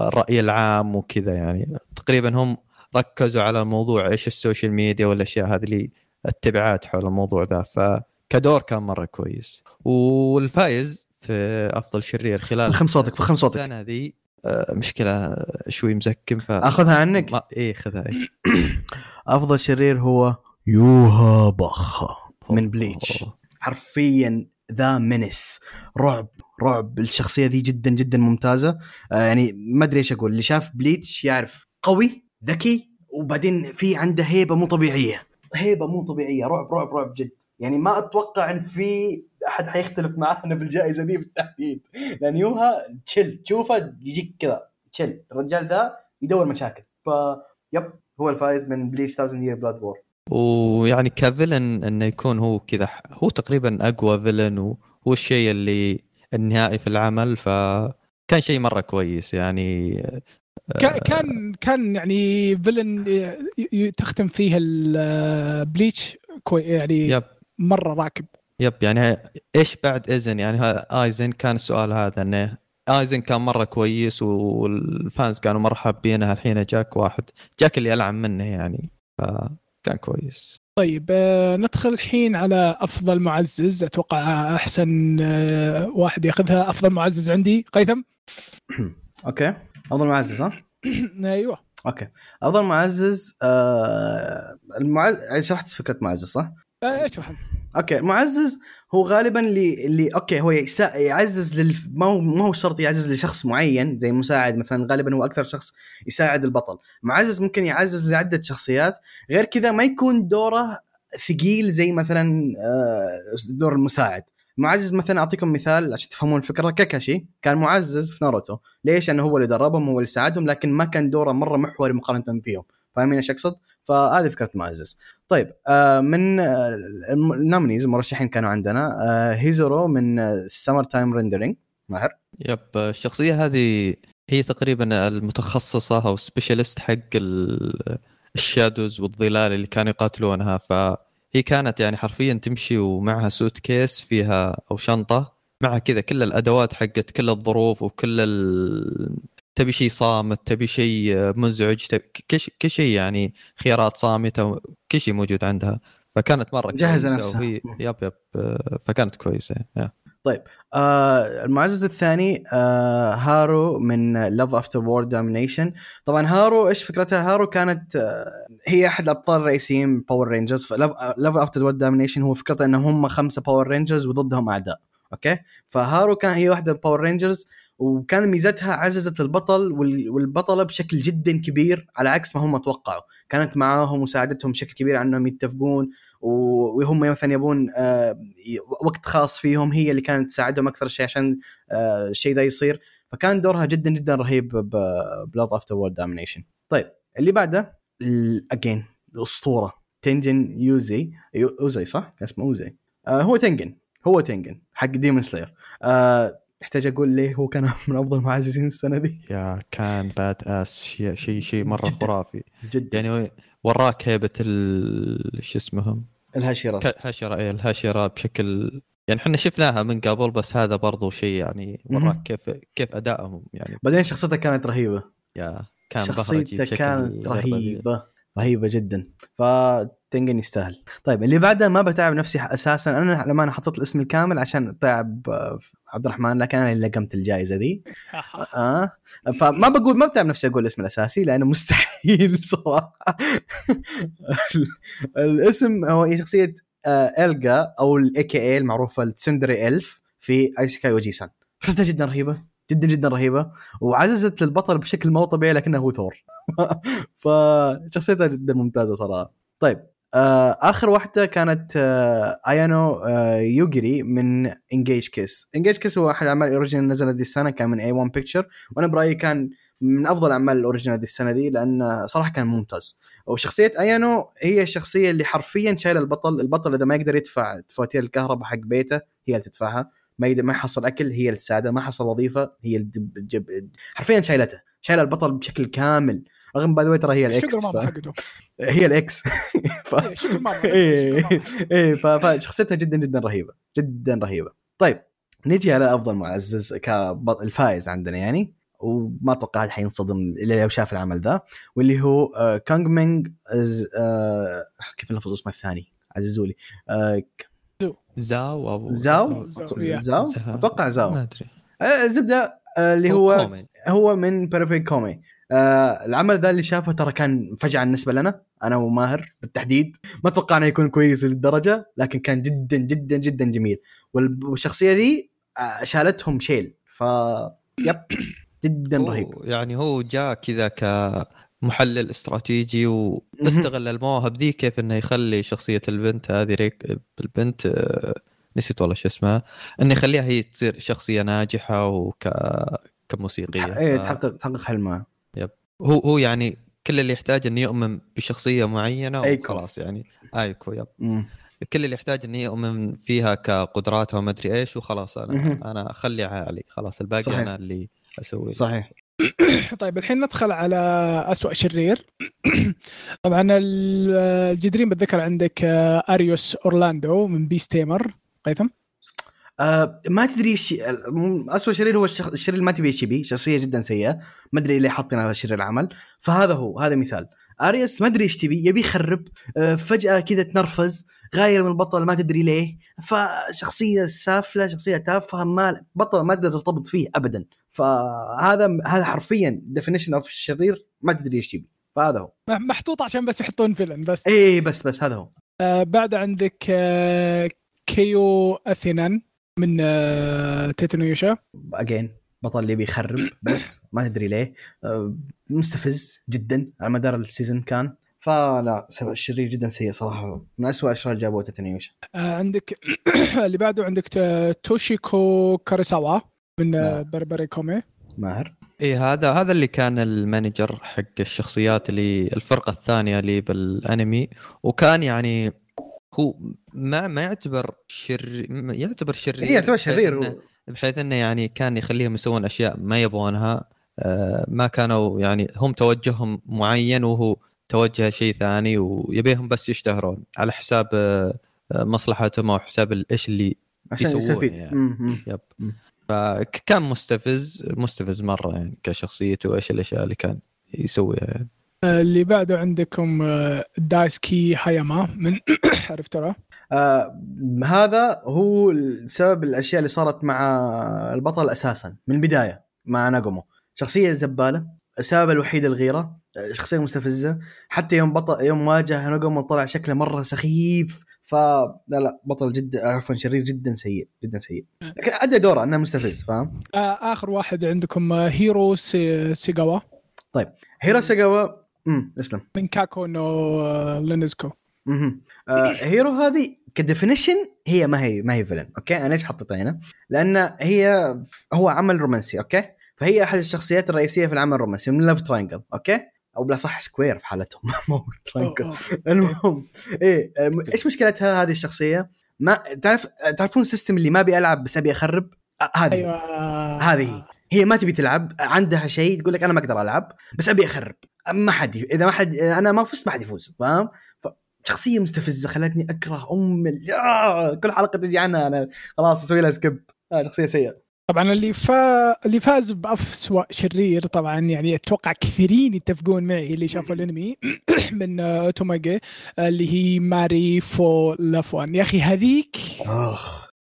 الراي العام وكذا يعني تقريبا هم ركزوا على الموضوع إيش ال social media والأشياء هذه اللي التبعات حول الموضوع ذا. فكدور كان مرة كويس. والفايز في أفضل شرير خلال فخم صوتك، فخم صوتك. السنة ذي آه، مشكلة شوي مزكم ف أخذها عنك؟ ما... إيه خذها إيه. أفضل شرير هو يوها باخا من Bleach. حرفيا ذا menace رعب رعب. الشخصية دي جدا جدا ممتازة. آه يعني ما أدري إيش أقول. اللي شاف Bleach يعرف قوي ذكي وبعدين في عنده هيبة مو طبيعية. هيبة مو طبيعية رعب رعب رعب جد. يعني ما أتوقع إن في أحد حيختلف معانا في الجائزه دي بالتحديد. لأن يوها chill تشوفه يجيك كذا chill الرجال ذا يدور مشاكل. ف yep هو الفايز من Bleach 1000 Year Blood War ويعني ك villain إنه يكون هو كذا هو تقريبا أقوى villain وهو الشيء اللي النهائي في العمل. فكان شيء مرة كويس. يعني كان كان يعني villain تختم فيها ال Bleach كوي يعني yep مرة راكب. yep يعني إيش بعد ايزن يعني ها- آيزن كان السؤال هذا إنه آيزن كان مرة كويس وال fans كانوا مرة حابينه. الحين جاك واحد. جاك اللي العن منه يعني. فكان كويس. طيب آه، ندخل الحين على أفضل معزز. أتوقع أحسن آه، واحد ياخذها. أفضل معزز عندي. قيثم؟ أوكي. أفضل معزز ها أيوه. أوكي. أفضل معزز آه المعزز شرحت فكرة معزز صح؟ آه، اشرح. أوكي. المعزز هو غالبا اللي اللي okay هو يعزز لل ما هو ما هو شرط يعزز لشخص معين زي مساعد مثلا غالبا هو أكثر شخص يساعد البطل. معزز ممكن يعزز لعدة شخصيات. غير كذا ما يكون دوره ثقيل زي مثلا آه، دور المساعد. معزز مثلا أعطيكم مثال عشان تفهمون الفكرة. كاكاشي كان معزز في ناروتو. ليش؟ لأنه هو اللي دربهم هو اللي ساعدهم لكن ما كان دوره مرة محوري مقارنة فيهم. فاهمين إيش أقصد؟ فهذه فكرة معزز. طيب آه من آه ال nominees المرشحين كانوا عندنا آه هيزورو من Summer Time Rendering ماهر؟ yep الشخصية هذه هي تقريبا المتخصصة أو specialist حق ال- ال shadows والظلال اللي كانوا يقاتلونها. فهي كانت يعني حرفيا تمشي ومعها suitcase فيها أو شنطة معها كذا كل الأدوات حقت كل الظروف وكل ال... تبي شيء صامت تبي شيء مزعج تبي كل شيء- يعني خيارات صامتة كل شيء موجود عندها فكانت مرة كويسة نفسها. وهي yep yep فكانت كويسة yeah. آه المعزز الثاني آه هارو من Love After World Domination طبعا هارو إيش فكرتها؟ هارو كانت آه هي أحد الأبطال الرئيسيين Power Rangers Love After World Domination هو فكرته انهم هم خمسة Power Rangers وضدهم أعداء okay؟ فهارو كان هي واحدة من Power Rangers وكان ميزتها عززت البطل وال- والبطلة بشكل جدا كبير على عكس ما هم توقعوا. كانت معاهم وساعدتهم بشكل كبير إنهم يتفقون وهم مثلا يبون آه، وقت خاص فيهم هي اللي كانت تساعدهم أكثر شيء عشان آه، الشيء ذا يصير. فكان دورها جدا جدا رهيب ب Love After World Domination طيب اللي بعده اجين الأسطورة. تنجن يوزوي يو- اوزوي صح؟ كان اسمه اوزوي آه هو تنجن هو تنجن حق Demon Slayer احتاج أقول ليه هو كان من أفضل المعززين السنة دي؟ yeah كان badass شيء شيء شيء مرة جداً. خرافي. جدا. يعني وراك هيبة ال شو اسمهم؟ الهاشيرا ك- هاشيرا إيه الهاشيرا بشكل يعني إحنا شفناها من قبل بس هذا برضو شيء يعني. وراك كيف كيف أدائهم يعني بعدين شخصيته كانت رهيبة yeah كان شخصيته كانت. رهيبة رهيبة جدا. فتنجن يستاهل. طيب اللي بعده ما بتعب نفسي أساسا. أنا لما أنا حطيت الاسم الكامل عشان تعب آه، عبد الرحمن لكن أنا اللي لقمت الجائزة ذي آه فما بقول ما بتعب نفسي أقول الاسم الأساسي لأنه مستحيل صراحة. ال- الاسم هو هي شخصية آه، الجا أو الاي كي اي المعروفة التسندري الف في ايسكاي وجيسان شخصيتها جدا رهيبة جدا جدا رهيبة وعززت للبطل بشكل ما هو طبيعي لكنه هو ثور. فشخصيتها جدا ممتازة صراحة. طيب آه آخر واحدة كانت آه آيانو آه يوجري من Engage Kiss Engage Kiss هو أحد أعمال ال original نزل هذه السنة كان من A-1 Pictures وأنا برأيي كان من أفضل أعمال ال original هذه السنة دي لأن صراحة كان ممتاز. وشخصية آيانو هي الشخصية اللي حرفيا شايلة البطل البطل إذا ما يقدر يدفع فواتير الكهرباء حق بيته هي اللي تدفعها. ما يقدر ما يحصل أكل هي اللي تساعده. ما حصل وظيفة هي اللي حرفيا شايلته. شايلة البطل بشكل كامل. رغم باي ذا ترى هي الإكس ف... حقته. هي الإكس. ف... إيه، إيه شكر ماما. إيه ف- فشخصيتها جدا جدا رهيبة جدا رهيبة. طيب نجي على أفضل معزز كالفائز عندنا يعني وما أتوقع أحد حينصدم إلا لو شاف العمل ذا واللي هو آه كونغ مينج أز- آه كيف نلفظ اسمه الثاني؟ عززوا لي آه زاو أو زاو؟ زاو، أتوقع زاو. ما أدري. الزبده آه، اللي هو كومي. هو من بيرفكت كومي آه العمل ذا اللي شافه ترى كان فجعة بالنسبة لنا أنا وماهر بالتحديد. ما توقعنا يكون كويس للدرجة لكن كان جدا جدا جدا جميل. وال- والشخصية دي آه شالتهم شيل. ف يب جدا رهيب. يعني هو جاء كذا كمحلل استراتيجي واستغل المواهب ذي كيف إنه يخلي شخصية البنت هذه ريك البنت آه، نسيت والله شو اسمها إنه يخليها هي تصير شخصية ناجحة وك كموسيقية. إيه تحقق تحقق حلمها. هو هو يعني كل اللي يحتاج إنه يؤمن بشخصية معينة أيكو. وخلاص يعني ايكو يب مم. كل اللي يحتاج إنه يؤمن فيها كقدراتها وما أدري إيش وخلاص أنا مهم. أنا اخليها علي خلاص الباقي صحيح. أنا اللي أسوي صحيح طيب الحين ندخل على أسوأ شرير طبعا ال- الجديرين بالذكر عندك آه، أريوس أورلاندو من بيس تيمر قيثم آه ما تدري إيش اسوء شرير هو. الشرير اللي ما تبي إيش يبي شخصية جدا سيئة. ما أدري ليه حاطين هذا الشرير العمل. فهذا هو هذا مثال. آريس ما أدري إيش تبي يبي يخرب آه فجأة كذا تنرفز غاير من البطل ما تدري ليه. فشخصية سافلة شخصية تافهة ما بطل ما تقدر ترتبط فيه ابدا. فهذا هذا حرفيا ديفينيشن اوف الشرير ما تدري إيش تبي. فهذا هو. محطوط عشان بس يحطون فيلن بس. اي بس بس هذا هو. آه بعد عندك آه كيو أثينان. من آه تيتانويوشا اجين بطل اللي بيخرب بس ما تدري ليه. آه مستفز جدا على مدار السيزون كان. فلا سبب الشرير جدا سيء صراحة. من أسوأ الاشرار اللي جابوه تيتانويوشا آه عندك اللي بعده عندك توشيكو كاريساوا من نعم. بربري كومي. ماهر. اي هذا هذا اللي كان المانجر حق الشخصيات اللي الفرقة الثانية اللي بالأنمي. وكان يعني هو ما ما يعتبر شر يعتبر شرير هي يعتبر بحيث شرير إنه- هو. بحيث إنه يعني كان يخليهم يسوون أشياء ما يبغونها آه، ما كانوا يعني هم توجههم معين وهو توجه شيء ثاني ويبيهم بس يشتهرون على حساب آه، آه، مصلحتهم أو حساب إيش اللي عشان يستفيد يعني. يب. فكان مستفز مستفز مرة يعني كشخصيته وإيش الأشياء اللي كان يسويها يعني. اللي بعده عندكم آه دايسكي هاياما من عرفتوا آه هذا هو سبب الأشياء اللي صارت مع البطل أساسا من البداية مع ناغومو شخصية زبالة السبب الوحيد الغيرة آه، شخصية مستفزة. حتى يوم بطل يوم واجه ناغومو طلع شكله مرة سخيف ف لا لا بطل جدا عفوا شرير جدا سيء جدا سيء. لكن أدى دوره إنه مستفز فاهم؟ آه آخر واحد عندكم آه هيرو سي سيغاوا هيرو ساغاوا امم اسلم من كاكو نو آه لينزكو. آه هيرو هذه كديفينيشن هي ما هي ما هي فيلن أوكي أنا ليش حطيتها هنا؟ لأن هي هو عمل رومانسي أوكي؟ فهي أحد الشخصيات الرئيسية في العمل الرومانسي من لاف تراينجل أوكي؟ أو بلا صح سكوير في حالتهم مو تراينجل أوه، المهم إيه آه، إيش مشكلتها هذه الشخصية؟ ما تعرف تعرفون ال system اللي ما أبي ألعب بس أبي أخرب؟ آه، هذه أيوه هذه هي. هي ما تبي تلعب عندها شيء تقول لك أنا ما أقدر ألعب بس أبي أخرب ما حد إذا ما حد أنا ما فزت ما حد يفوز فاهم؟ شخصية مستفزة خلتني أكره أم. آه، كل حلقة تجي عنها أنا خلاص أسوي لها skip آه شخصية سيئة. طبعا اللي فا... اللي فاز بأسوأ شرير طبعا يعني أتوقع كثيرين يتفقون معي اللي شافوا الأنمي من آه، توماجي آه، اللي هي ماري فو لافوان. يا أخي هذيك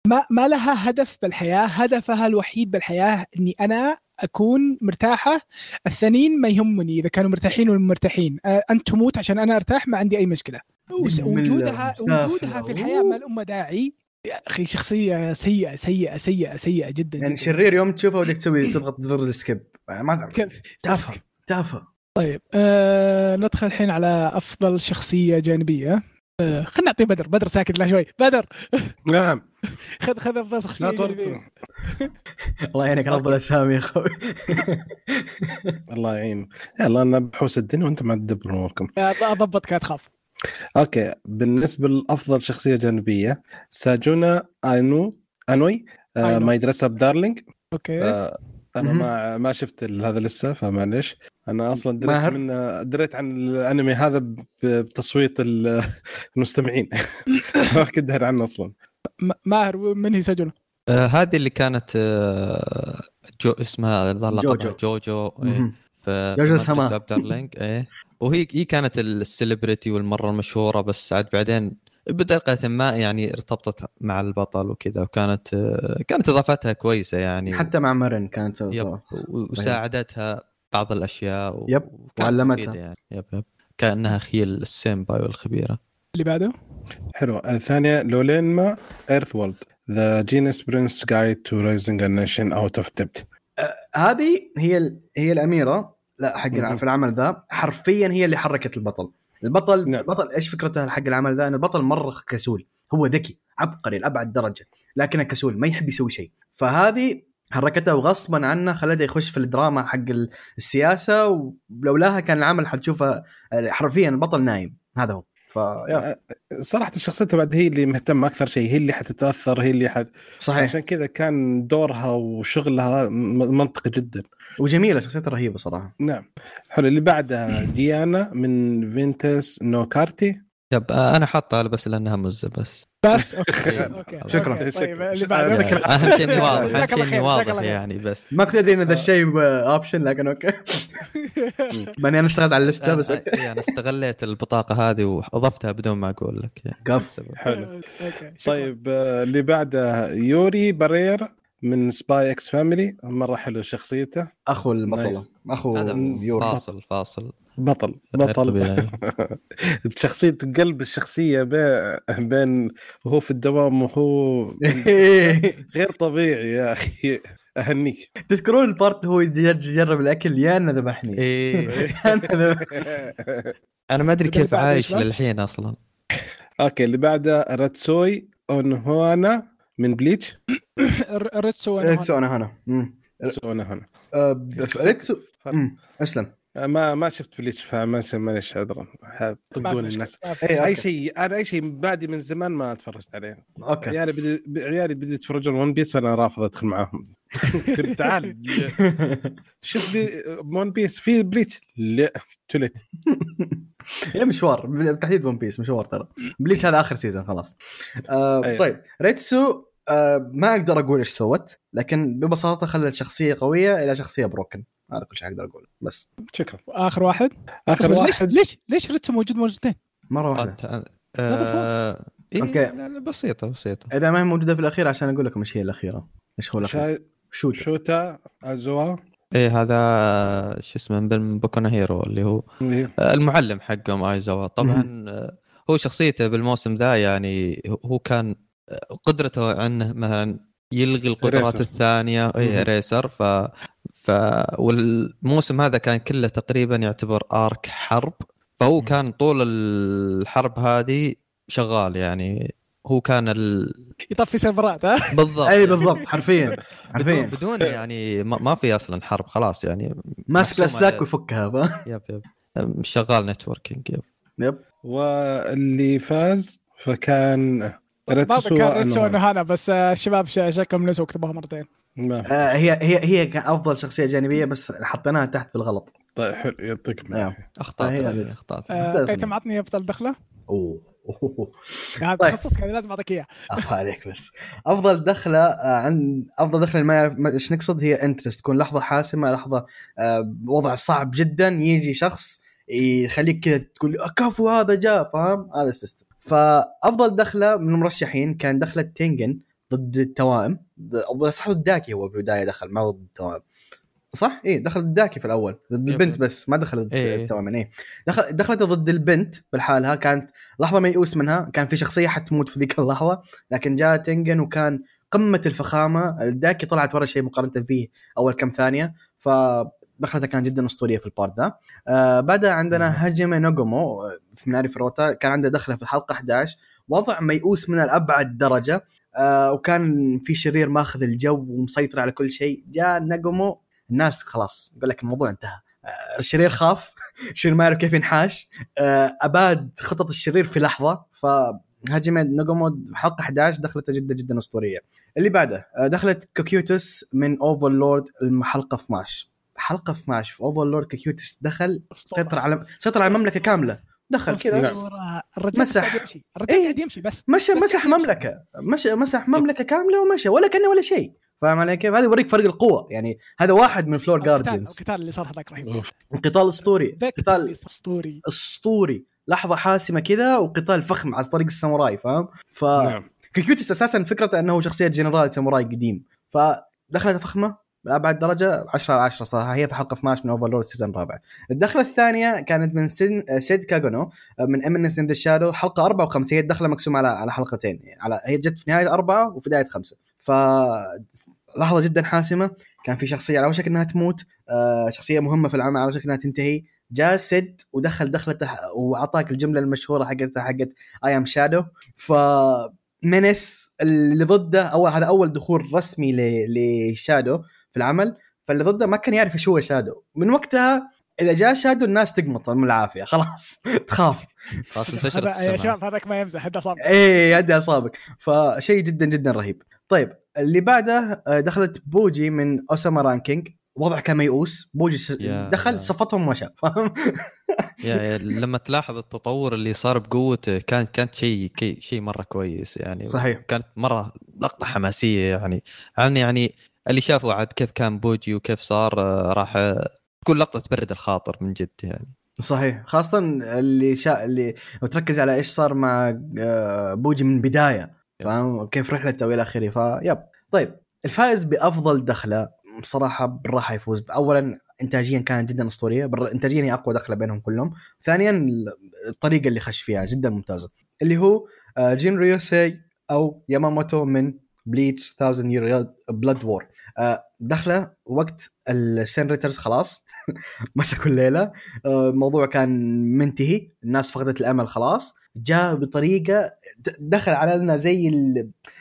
ما ما لها هدف بالحياة هدفها الوحيد بالحياة إني أنا أكون مرتاحة الثانيين ما يهمني إذا كانوا مرتاحين ولا مرتاحين. انت تموت عشان أنا أرتاح ما عندي أي مشكلة. وجودها. وجودها في الحياة ما لها أم داعي. يا أخي شخصية سيئة سيئة سيئة سيئة جدا يعني جداً. شرير يوم تشوفه ودك تسوي تضغط زر ال skip. يعني ما تعرف تافه تافه. طيب آه ندخل الحين على أفضل شخصية جانبية. خلينا نعطي بدر. بدر ساكت لا شوي. بدر. نعم. خذ خذ افضل شخصيه الله يعينك على أفضل أسامي يا أخوي. الله يعين يلا أنا بحوس الدنيا وأنت ما تدبر أموركم. اضبطك لا تخاف أوكي. بالنسبة لأفضل شخصية جانبية ساجونا اينوي اينوي آه. My Dress-Up Darling أوكي. آه أنا ما ما شفت هذا لسه فمعليش أنا أصلا دريت ماهر؟ من دريت عن الأنمي هذا بتصويت ال- المستمعين ما كنت داري عنه أصلا م- ماهر من هي ساجونا آه هذه اللي كانت آه جو اسمها جوجو. جوجو إيه. في جوجو سما. إيه وهي هي كانت ال celebrity والمرة المشهورة بس عاد بعدين بطريقة ما يعني ارتبطت مع البطل وكذا وكانت كانت اضافتها كويسة يعني. حتى مع مرن كانت yep و- وساعدتها بعض الأشياء و- yep، وعلمتها. يعني. yep yep. كأنها هي ال senpai والخبيره اللي بعده؟ حلو. الثانية لويلمينا ايرث وورلد The Genius Prince's Guide to Raising a Nation Out of Debt هذه هي ال... هي الأميرة لا حق. في العمل ذا حرفيا هي اللي حركت البطل. البطل نعم. البطل إيش فكرته حق العمل ذا؟ إن البطل مره كسول. هو ذكي عبقري لأبعد درجة لكنه كسول ما يحب يسوي شيء. فهذه حركته وغصبا عنه خلته يخش في الدراما حق ال- السياسة ولولاها كان العمل حتشوفه حرفيا البطل نايم. هذا هو. فيا صراحة شخصيتها بعد هي اللي مهتمة أكثر شيء هي اللي حتتأثر هي اللي حت... صحيح. عشان كذا كان دورها وشغلها منطقي جدا. وجميلة شخصيتها رهيبة صراحة. نعم. حلو اللي بعدها ديانا من Vanitas no Karte yep آه، أنا حاطها بس لأنها مزة بس. بس؟ أوكي شكراً. أوكي. طيب شكراً. اللي بعده. أهم شيء إني واضح أهم شيء إني واضح خير. يعني بس. ما كنت أدري إن ذا الشيء option لكن أوكي. ماني أنا اشتغلت على اللستة بس أنا- أوكي. إيه، أنا استغليت البطاقة هذه وأضفتها بدون ما أقول لك يعني. قف. حلو. طيب آه، اللي بعده يوري براير. من Spy x Family مرة حلو شخصيته. أخو البطله. أخو يوري فاصل فاصل. بطل. بطل. شخصية قلب الشخصية بين بين وهو في الدوام وهو غير طبيعي يا أخي. أهنيك. تذكرون ال part هو يجرب الأكل يا انه ذبحني. إيه. أنا ما أدري كيف عايش؟ للحين أصلا. أوكي اللي بعده ريتسو أونوهانا من بليتش ريتسو أنا ريتسو أنا هنا. اونهوانا آه، ب- ريتسو مم. أسلم. ما ما شفت بليتش فما معلش عذرا طقون الناس. شفت. اي أي أوكي. شيء أنا أي شيء بعدي من زمان ما تفرجت عليه. أوكي. عيالي بدي عيالي بدي يتفرجون ون بيس وأنا رافض أدخل معاهم. تعال. شوف لي ون بيس في بليتش لا. توليت هي مشوار. بالتحديد ون بيس مشوار ترى. Bleach هذا آخر season خلاص. آه أيوة. طيب. ريتسو آه ما أقدر أقول إيش سوت لكن ببساطة خلت شخصية قوية إلى شخصية broken هذا كل شيء أقدر أقوله بس. شكرا. واخر واحد؟ آخر اصبر، ليش واحد. ليش ليش ريتسو موجود مرتين؟ مرة واحدة. أنت- آه، إيه، لا، بسيطة بسيطة. إذا ما هي موجودة في الأخير عشان أقول لكم إيش هي الأخيرة. إيش هو الأخير؟ شا- شوت شوتا أيزاوا. إيه هذا شو اسمه من Boku Hero اللي هو إيه. آه، المعلم حقهم أيزاوا طبعا آه، هو شخصيته بالموسم ذا يعني هو كان آه، قدرته انه مثلا يلغي القدرات Eraser. الثانية أي. Eraser ف ف والموسم هذا كان كله تقريبا يعتبر arc حرب. فهو مهم. كان طول الحرب هذه شغال يعني. هو كان ال... يطفي سيرفرات ها؟ بالضبط. إي بالضبط. حرفيا. بدون, حرفيا. بدون يعني ما, ما في أصلا حرب خلاص يعني. ماسك الأسلاك ويفكها؟ yep yep. شغال نتوركينج يب. يب. واللي فاز فكان ما كان أونوهانا. انه بس آه، الشباب ش- شكلهم نسوا كتبوها مرتين. ما آه هي هي هي كان أفضل شخصية جانبية بس حطيناها تحت بالغلط طيب حلو أيوه. العافية. اخطاء هي بس. اخطاء آه، قيثم عطني أفضل دخلة؟ أوه. أوه. هذا طيب. تخصصك هذا لازم أعطيك إياه. عفا عليك بس. أفضل دخلة آه، عن أفضل دخلة ما يعرف ما- إيش نقصد؟ هي entrance تكون لحظة حاسمة لحظة آه، وضع صعب جدا يجي شخص يخليك كذا تقول "آه، كفو هذا جاء. فاهم؟ هذا ال system فأفضل دخلة من المرشحين كان دخلة تنجن ضد التوائم صح ضد داكي هو بالبداية دخل ما ضد التوائم صح؟ اي دخل ضد داكي في الأول ضد. البنت بس ما دخل ضد إيه. التوائم اي دخل دخلت ضد البنت بالحالها كانت لحظة ميؤوس منها كان في شخصية حتموت في ذيك اللحظة لكن جاء تنجن وكان قمة الفخامة الداكي طلعت ورا شيء مقارنة فيه أول كم ثانية فدخلته كان جدا أسطورية في ال part ذا آه بعدها عندنا هاجيمي نوغومو آه، في ناري فروتا كان عنده دخلة في الحلقة 11 وضع ميؤوس منه لأبعد درجة. آه وكان في شرير ماخذ الجو ومسيطر على كل شيء. جاء نوغومو الناس خلاص يقول لك الموضوع انتهى. آه، الشرير خاف. الشرير ما يعرف كيف ينحاش؟ آه، أباد خطط الشرير في لحظة. ف هاجمي نوغومو حلقه 11 دخلته جدا جدا أسطورية. اللي بعده دخلت كوكيوتوس من Overlord الحلقة 12 حلقة 12 في Overlord كوكيوتوس دخل سيطر على سيطر على المملكة كاملة. دخل. كذا. الرجال مسح. قاعد يمشي. الرجال إيه. قاعد يمشي بس مشى مسح. مملكة. مشى مسح مملكة كاملة ومشى ولا كأنه ولا شيء. فاهم علي كيف؟ هذا يوريك فرق القوة. يعني هذا واحد من floor القتال guardians القتال اللي صار هذاك رهيب. قتال أسطوري. قتال أسطوري. أسطوري. لحظة حاسمة كذا وقتال فخم على طريق الساموراي فاهم؟ ف نعم. كيكيوتس أساسا فكرته إنه شخصية جنرال ساموراي قديم. فدخلته فخمة. لأبعد درجة 10 على 10 صراحة. هي في حلقة 12 من Overlord ال season الرابع. الدخلة الثانية كانت من سن سيد كاغونو من Eminence in the Shadow حلقة 54 هي الدخلة مقسومة على على حلقتين. على هي جت في نهاية أربعة وفي بداية خمسة. ف لحظة جدا حاسمة. كان في شخصية على وشك إنها تموت. آه، شخصية مهمة في العمل على وشك إنها تنتهي. جاء سيد ودخل دخلته وأعطاك الجملة المشهورة حقتها حقت I am shadow ف منس اللي ضده أو هذا أول دخول رسمي لشادو في العمل فاللي ضده ما كان يعرف إيش هو شادو. من وقتها إذا جاء شادو الناس تقمط من العافية خلاص تخاف. خلاص انتشرت يا. شباب هذاك ما يمزح هذا صار إيه يدي اصابك فشيء جدا جدا رهيب. طيب اللي بعده آه، دخلت بوجي من أوساما Ranking. وضع كان ميؤوس. بوجي يا- دخل صفتهم ومشى فاهم؟ يعني لما تلاحظ التطور اللي صار بقوته كانت كانت شيء شيء مرة كويس يعني. صحيح. كانت مرة لقطة حماسية يعني. عن يعني اللي شافوا عاد كيف كان بوجي وكيف صار آه، راح آه، تكون لقطة تبرد الخاطر من جد يعني. صحيح. خاصة اللي شا... اللي لو تركز على إيش صار مع آه، بوجي من بداية فاهم؟ كيف رحلته والى آخره فيب طيب الفائز بأفضل دخلة بصراحة بالراحة يفوز. اولا انتاجيا كانت جدا أسطورية. انتاجيا هي أقوى دخلة بينهم كلهم. ثانيا الطريقة اللي خش فيها جدا ممتازة اللي هو جين ريوسي أو ياماموتو من Bleach 1000 Year Blood War دخلة وقت ال Sternritters خلاص مسكوا الليلة. آه، الموضوع كان منتهي الناس فقدت الأمل خلاص. جاء بطريقة دخل علينا زي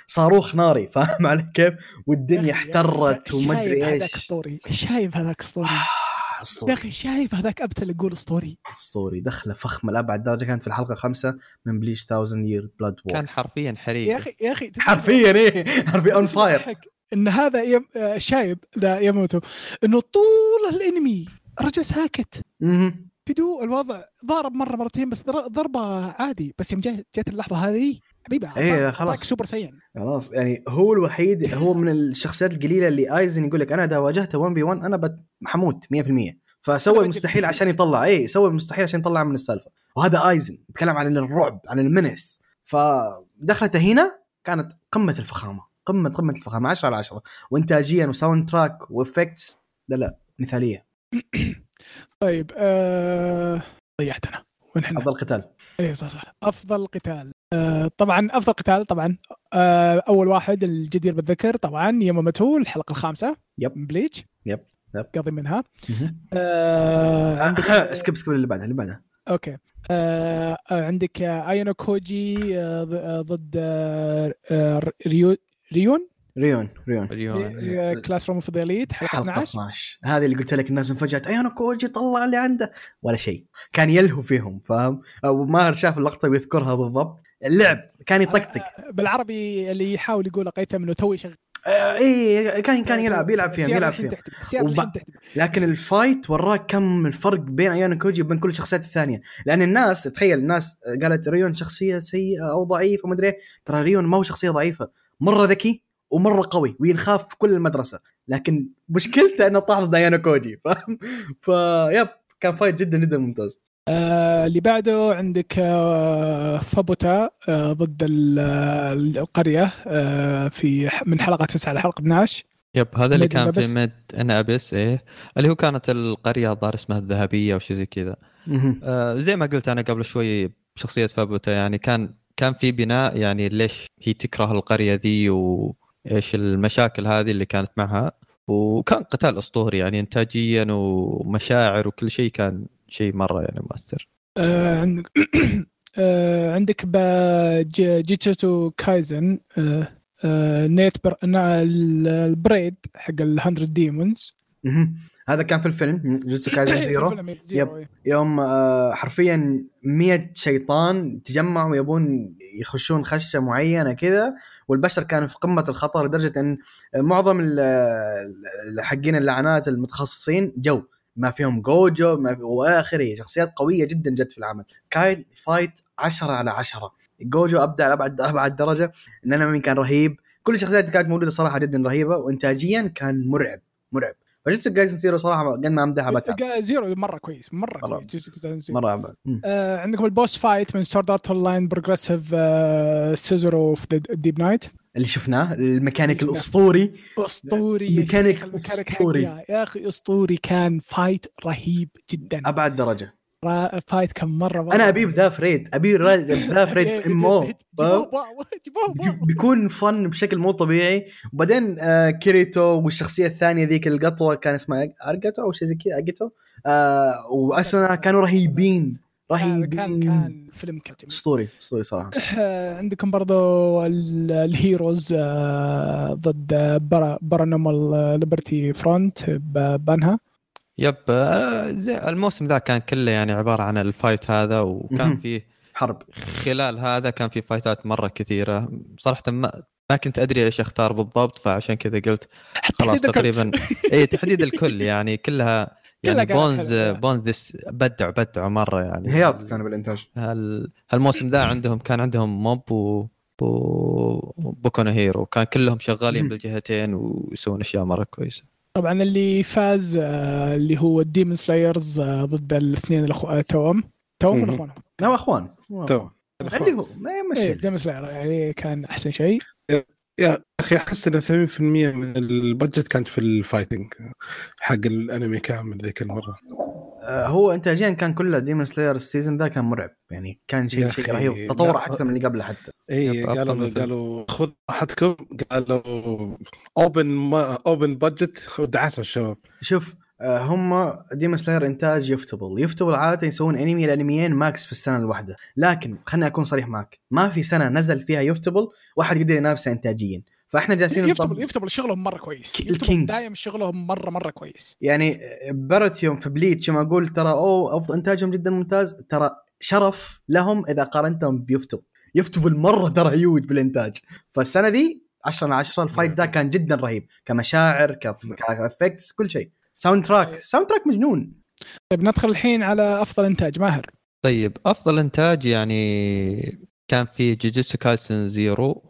صاروخ ناري فاهم علي كيف؟ والدنيا احترقت وما أدري شايب هذاك إيش. اسطوري شايب هذاك اسطوري يا اسطوري أخي شايب هذاك أبتل أقول اسطوري اسطوري دخلة فخمة لأبعد درجة كانت في الحلقة خمسة من Bleach 1000 Year Blood War كان حرفيا حريق يا أخي يا أخي حرفيا إيه حرفيا on fire إن هذا يم... آه، شايب ذا ياماموتو. إنه طول الإنمي رجل ساكت. بدو الوضع ضارب مرة مرتين بس ضربة عادي. بس يوم جت اللحظة هذه حبيبي لا، خلاص. Super Saiyan خلاص. يعني هو الوحيد هو من الشخصيات القليلة اللي آيزن يقول لك أنا إذا واجهته 1 في 1 أنا حموت 100% فسوى المستحيل عشان يطلع. اي سوى المستحيل عشان يطلع من السالفة. وهذا آيزن يتكلم عن الرعب عن ال menace. فدخلته هنا كانت قمة الفخامة. قمة قمة الفخامة 10 على 10 وانتاجيا و soundtrack و effects. لا لا مثالية. طيب آه... ضيعتنا. وين إحنا؟ أفضل قتال. اي صح صح. أفضل قتال. آه طبعا أفضل قتال طبعا. آه أول واحد الجدير بالذكر طبعا ياماماتو الحلقة الخامسة. yep. Bleach yep. yep. قضي منها. آه عندك skip skip اللي بعدها اللي بعدها. okay. آه آه، عندك آه، ايونو كوجي آه آه، ضد آه آه، ريو ريون؟ ريون ريون. آه، Classroom of the Elite حلقة حلقة 12 12 هذه اللي قلت لك الناس انفجأت أيوه كوجي طلع اللي عنده. ولا شيء. كان يلهو فيهم فاهم؟ أو ماهر شاف اللقطة ويذكرها بالضبط. اللعب كان يطقطق. آه، بالعربي اللي يحاول يقول قيثم إنه توي شغال آه اي كان كان يلعب يلعب فيهم يلعب فيهم وب-. لكن ال fight وراك كم الفرق بين أيانا كوجي وبين كل الشخصيات الثانية. لأن الناس تخيل الناس قالت ريون شخصية سيئة أو ضعيفة وما أدري ترى ريون ما هو شخصية ضعيفة. مرة ذكي ومرة قوي وينخاف في كل المدرسة. لكن مشكلته إنه طاح ضد ايانا كوجي فاهم؟ ف yep كان fight جدا جدا ممتاز. آه اللي بعده عندك آه فابوتا آه ضد ال- آه، القرية آه في من حلقة 9 لحلقه 12 yep هذا اللي كان في. Made in Abyss إيه. اللي هو كانت القرية الظاهر اسمها الذهبية أو شيء زي كذا. آه زي ما قلت أنا قبل شوي بشخصية فابوتا يعني كان كان في بناء يعني ليش هي تكره القرية ذي وايش المشاكل هذه اللي كانت معها. وكان قتال أسطوري يعني انتاجيا ومشاعر وكل شيء كان شيء مرة يعني مؤثر. آه عندك آه عندك با- ج- جوجوتسو كايزن آه آه night par... ال parade حق ال 100 demons. هذا كان في الفيلم جوجوتسو كايزن Zero. Zero يوم آه، حرفيا 100 شيطان تجمعوا يبون يخشون خشة معينة كذا والبشر كانوا في قمة الخطر لدرجة إن معظم حقين اللعنات المتخصصين جو. ما فيهم جوجو ما في واخره شخصيات قوية جدا جت في العمل. كان fight 10 على 10 جوجو أبدع لأبعد أبعد درجة الانمي كان رهيب. كل الشخصيات كانت موجودة صراحة جدا رهيبة وانتاجيا كان مرعب مرعب. فجوجوتسو كايزن Zero صراحة قد ما امدحها بتعب Zero مرة كويس مرة مرة. كويس جوجوتسو كايزن Zero. مرة. مم. آه عندكم ال boss fight من Sword Art Online Progressive Scherzo of Deep Night اللي شفناه الميكانيك. الأسطوري أسطوري ميكانيك. حقها. يا أخي أسطوري كان fight رهيب جدا أبعد درجة fight كان مرة, مرة أنا ابي بذا فريد. ابي را- ذا فريد في ام أو بيكون فن بشكل مو طبيعي. وبعدين آه كيريتو والشخصية الثانية ذيك القطوة كان اسمها أرجاتو أو شيء زي كذا اجيتو آه وأسونا كانوا رهيبين. كان رهيبين. كان فيلم كان. أسطوري أسطوري صراحة. آه، عندكم برضو ال- ال heroes آه، ضد Paranormal Liberation Front بانها. yep آه، الموسم ذا كان كله يعني عبارة عن ال fight هذا وكان. فيه حرب خلال هذا كان في فايتات مرة كثيرة صراحة ما ما كنت أدري إيش أختار بالضبط فعشان كذا قلت خلاص. تقريبا اي تحديد الكل يعني كلها يعني قالت بونز. بونز ديس بدعوا بدعوا مرة يعني هياط كانوا بالإنتاج هال هالموسم ذا عندهم كان عندهم موب و وبوكو نو هيرو كان كلهم شغالين. بالجهتين ويسوون أشياء مرة كويسة طبعا اللي فاز آه، اللي هو ال Demon Slayers ضد الاثنين الاخوة توم توم مهم. ولا اخوانهم؟ لا أخوان. تو اللي هو ما يمشي Demon Slayer يعني كان أحسن شيء. يا أخي أحس ان 80% من ال budget كانت في ال fighting حق الأنمي كامل ذيك المرة. آه، هو انتاجيا كان كله ديمون سلاير السيزون ذا كان مرعب. يعني كان شيء شيء رهيب. تطور. أكثر من اللي قبله حتى. اي قالوا قالوا خذ راحتكم. قالوا open open budget ودعسوا الشباب شوف آه، هم Demon Slayer إنتاج ufotable. ufotable عادة يسوون انمي الانميين max في السنة الواحدة. لكن خليني أكون صريح معك. ما في سنة نزل فيها ufotable. واحد يقدر ينافسه انتاجيا. فاحنا جالسين يفتبل يفتبل شغلهم مرة كويس. ال kings. دايم شغلهم مره مرة كويس. يعني Pierrot يوم في Bleach يوم أقول ترى أوه افضل إنتاجهم جدا ممتاز. ترى شرف لهم إذا قارنتهم ب ufotab- ufotable مرة ترى هيوج بالإنتاج. فالسنة دي 10 من 10 ال fight ذا كان جدا رهيب. كمشاعر كف- ك effects كل شيء. soundtrack soundtrack مجنون. طيب ندخل الحين على أفضل إنتاج. ماهر. طيب أفضل إنتاج يعني كان في جوجيتسو كايسن زيرو.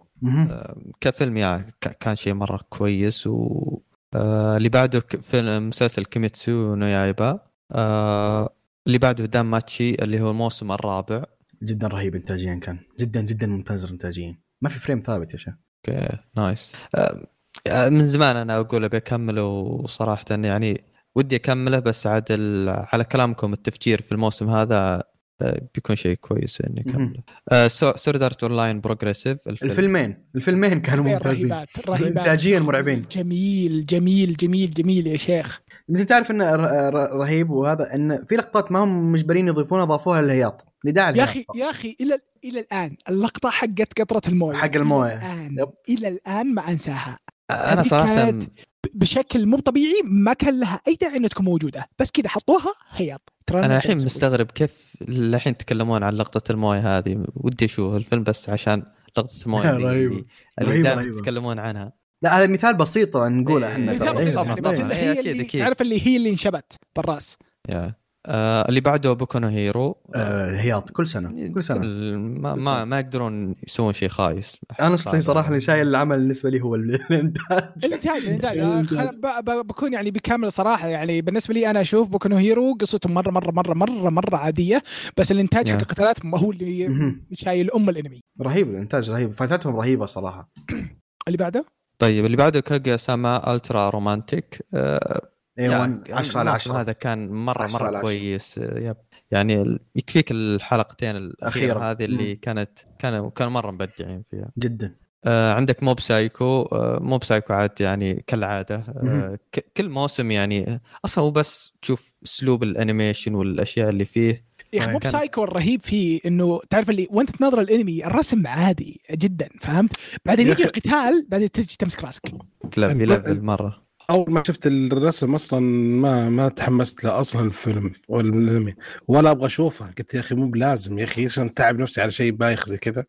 كفيلم يعني كان شيء مرة كويس و آه، اللي بعده فيلم مسلسل كيميتسو نو يايبا. آه، اللي بعده دام ماتشي اللي هو الموسم الرابع. جدا رهيب انتاجيا كان. جدا جدا ممتاز انتاجيا ما في frame ثابت يا شيخ. okay nice. آه، آه، من زمان أنا أقول أبي أكمله وصراحه يعني ودي أكمله بس عاد على كلامكم التفجير في الموسم هذا آه، بيكون شيء كويس إني. أكمله. Sword Art Online Progressive الفيلمين الفيلمين كانوا ممتازين. رهيبات رهيبات. إنتاجياً مرعبين. جميل جميل جميل جميل يا شيخ. أنت تعرف إنه ر- ر- رهيب وهذا إن في لقطات ما هم مجبرين يضيفونها أضافوها للهياط. لداعي يا الهياط أخي يا أخي إلى إلى الآن اللقطة حقت قطره الموية. حق الموية. إلى الآن yep. إلى الآن ما أنساها. أنا هذه صراحة بشكل مو طبيعي ما كان لها أي داعي إنها تكون موجودة. بس كذا حطوها هياط. ترى أنا الحين. مستغرب كيف الحين يتكلمون عن لقطة الموية هذه ودي أشوف الفيلم بس عشان لقطة الموية دائما رهيبة. يتكلمون عنها لا هذا مثال بسيط نقوله إيه، إحنا مثال ترى. بسيط إيه، إيه، هي اللي. تعرف اللي هي اللي انشبت بالرأس. آه اللي بعده بوكو نو هيرو آه هياط. كل سنة. كل سنة. كل- ما كل ما, سنة. ما يقدرون يسوون شيء خايس. أنا. صراحة اللي شايل العمل بالنسبة لي هو الإنتاج. الإنتاج الإنتاج. بكون يعني بكامل صراحة. يعني بالنسبة لي أنا أشوف بوكو نو هيرو قصته مره مره مره مره مرة عادية بس الإنتاج حق. القتالات ما هو اللي. شايل أم الأنمي. رهيب الإنتاج رهيب. فايتاتهم رهيبة صراحة. اللي بعده؟ طيب اللي بعده Kaguya-sama Ultra Romantic آه A-1 يعني 10 على الموسم 10 هذا كان مرة 10 على مره 10. كويس آه، yep يعني يكفيك الحلقتين الأخيرة أخيرة. هذه اللي مم. كانت كانوا كانوا مرة مبدعين فيها جدا آه عندك موب سايكو آه موب سايكو عاد يعني كالعادة آه كل موسم يعني أصلا هو بس تشوف أسلوب ال animation والأشياء اللي فيه يا أخي صحيح. مو كان- بسايكو الرهيب فيه إنه تعرف اللي وأنت تناظر الأنمي الرسم عادي جدا فهمت؟ بعدين يجي القتال بعدين تجي تمسك رأسك تلف الب- يلفل مره أول ما شفت الرسم أصلا ما ما تحمست له أصلا الفيلم ولا الانمي ولا أبغى أشوفه. قلت يا أخي مو بلازم. يا أخي عشان تعب نفسي على شيء بايخ زي كذا.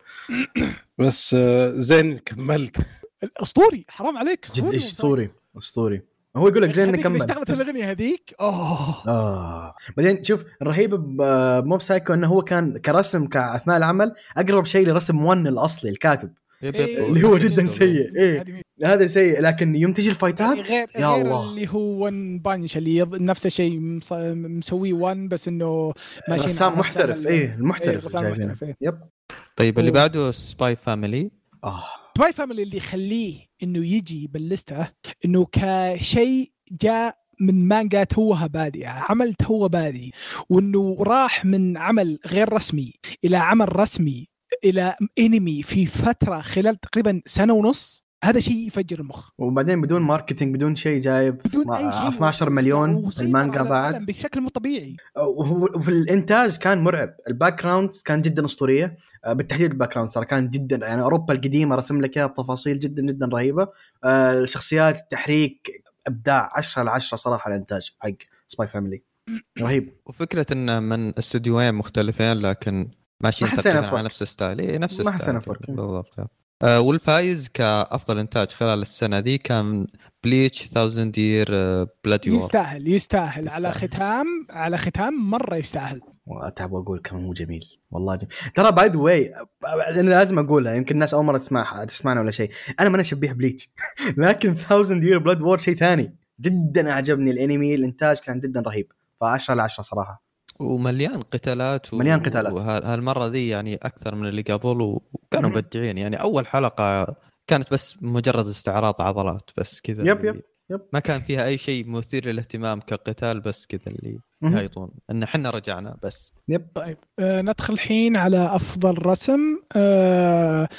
بس آه، زين كملت. أسطوري. حرام عليك. جد موب أسطوري. أسطوري؟ هو يقول لك زين اللي نكمل. اشتغلت الأغنية هذيك؟ أوه. آه. بعدين شوف الرهيب بموب سايكو إنه هو كان كرسم كأثناء العمل أقرب شيء لرسم 1 الأصلي الكاتب. اللي هو جدا سيء إيه؟ هذا سيء لكن يوم تجي الفايتات يعني غير يا غير الله. اللي هو One Punch اللي. نفس الشيء مص... مسويه ONE بس إنه رسام على نفس محترف إيه المحترف. محترف إيه. yep طيب اللي. بعده Spy Family آه Spy Family اللي يخليه إنه يجي باللستة إنه كشيء جاء من مانجا توها بادئه عمل توه بادي وإنه راح من عمل غير رسمي إلى عمل رسمي إلى انمي في فترة خلال تقريبا سنة ونص هذا شيء يفجر المخ. وبعدين بدون marketing بدون شيء جايب بدون أي شيء. 12 مليون المانجا بعد. بشكل مو طبيعي. وفي الإنتاج كان مرعب. ال backgrounds كان جدا أسطورية. آه، بالتحديد ال backgrounds ترى كان جدا يعني أوروبا القديمة رسم لك إياها بتفاصيل جدا جدا رهيبة. آه، الشخصيات التحريك إبداع 10 على 10 صراحة الإنتاج حق Spy Family رهيب. وفكرة انه من استديوهين مختلفين لكن ماشيين ما حسينا تقريبا فرق. على نفس ال style. اي نفس ما ال style حسينا فرق. بالضبط آه والفايز كأفضل إنتاج خلال السنة ذي كان Bleach 1000 Year Blood War يستاهل يستاهل. على ختام على ختام مرة يستاهل. واتعب وأقول كم هو جميل. والله جميل. ترى by the way أنا لازم اقولها يمكن الناس أول مرة تسمعها تسمعنا ولا شيء. أنا ما شبيه Bleach لكن 1000 Year Blood War شيء ثاني. جدا أعجبني الأنمي الإنتاج كان جدا رهيب. ف10 على 10 صراحة. ومليان قتالات و... مليان قتالات. وهالمره ذي يعني أكثر من اللي قبل وكانوا مبدعين. يعني أول حلقة كانت بس مجرد استعراض عضلات بس كذا yep yep. yep. ما كان فيها أي شيء مثير للاهتمام كقتال بس كذا اللي. يهايطون إن إحنا رجعنا بس. yep. طيب آه ندخل الحين على أفضل رسم. آه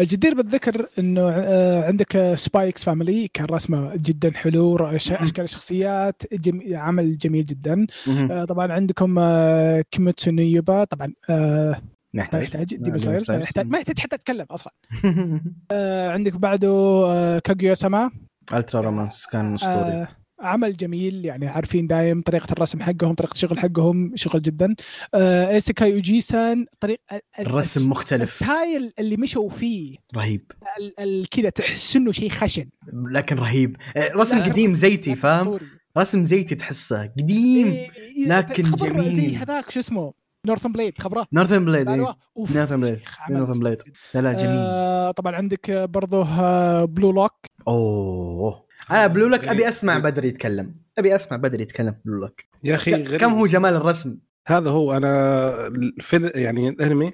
الجدير بالذكر إنه آه عندك Spy x Family كان رسمه جدا حلو أشكال الشخصيات جم... عمل جميل جدا. آه طبعا عندكم آه كيميتسو نو يايبا طبعا آه نحتاج. يحتاج ما يحتاج حتى أتكلم أصلا. آه عندك بعده آه كاغويا سما الترا رومانس كان أسطوري. آه عمل جميل يعني عارفين دايم طريقة الرسم حقهم طريقة الشغل حقهم شغل جدا. آه ايسيكاي اوجيسان طريق ال- ال- الرسم مختلف. ال style اللي مشوا فيه. رهيب. كذا تحس إنه شيء خشن. لكن رهيب. آه، رسم لكن- قديم زيتي لكن فاهم. رسم زيتي تحسه قديم إيه، إيه، لكن خبر جميل. زي هذاك شو اسمه؟ Northern Blade خبره؟ Northern Blade إيه. Northern Blade Northern Blade. لا لا جميل. آه طبعا عندك برضه آه Blue Lock أوه. أنا Blue Lock أبي أسمع بدري يتكلم. أبي أسمع بدري يتكلم Blue Lock. يا أخي غريب. كم هو جمال الرسم؟ هذا هو أنا في يعني الأنمي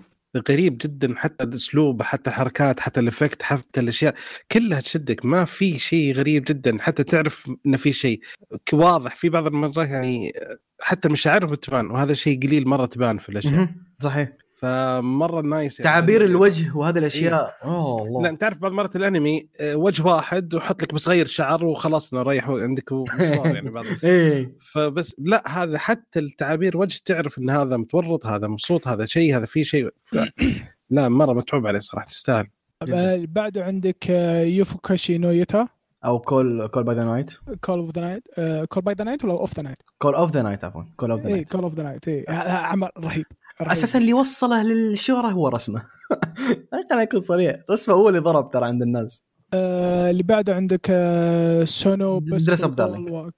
غريب جدا حتى الأسلوب حتى الحركات حتى ال effect حتى الأشياء كلها تشدك. ما في شيء غريب جدا حتى تعرف انه في شيء واضح. في بعض المرات يعني حتى مشاعرهم تبان وهذا شيء قليل مرة تبان في الأشياء. صحيح. فمرة nice يعني. تعابير الوجه وهذه الأشياء. أوه لا الله. انت تعرف بعض مرات الأنمي آه، وجه واحد وحط لك بس غير شعر وخلاص نريح عندك مشوار يعني بعض إيه. فبس لا هذا حتى التعابير وجه تعرف إن هذا متورط هذا مبسوط هذا شيء هذا في شيء. ف... لا مرة متعوب عليه صراحة تستاهل. آه بعده عندك آه يوفوكاشي نو أوتا. أو Call Call by the Night. Call of the Night Call by the Night ولا of the Night؟ Call of the Night عفوا. Call of the اي Night Call of the Night اي عمل رهيب. أساسا اللي وصله للشهرة هو رسمه. خليني أكون صريح رسمه هو اللي ضرب ترى عند الناس. آه اللي بعده عندك آه سونو Dress Up Darling.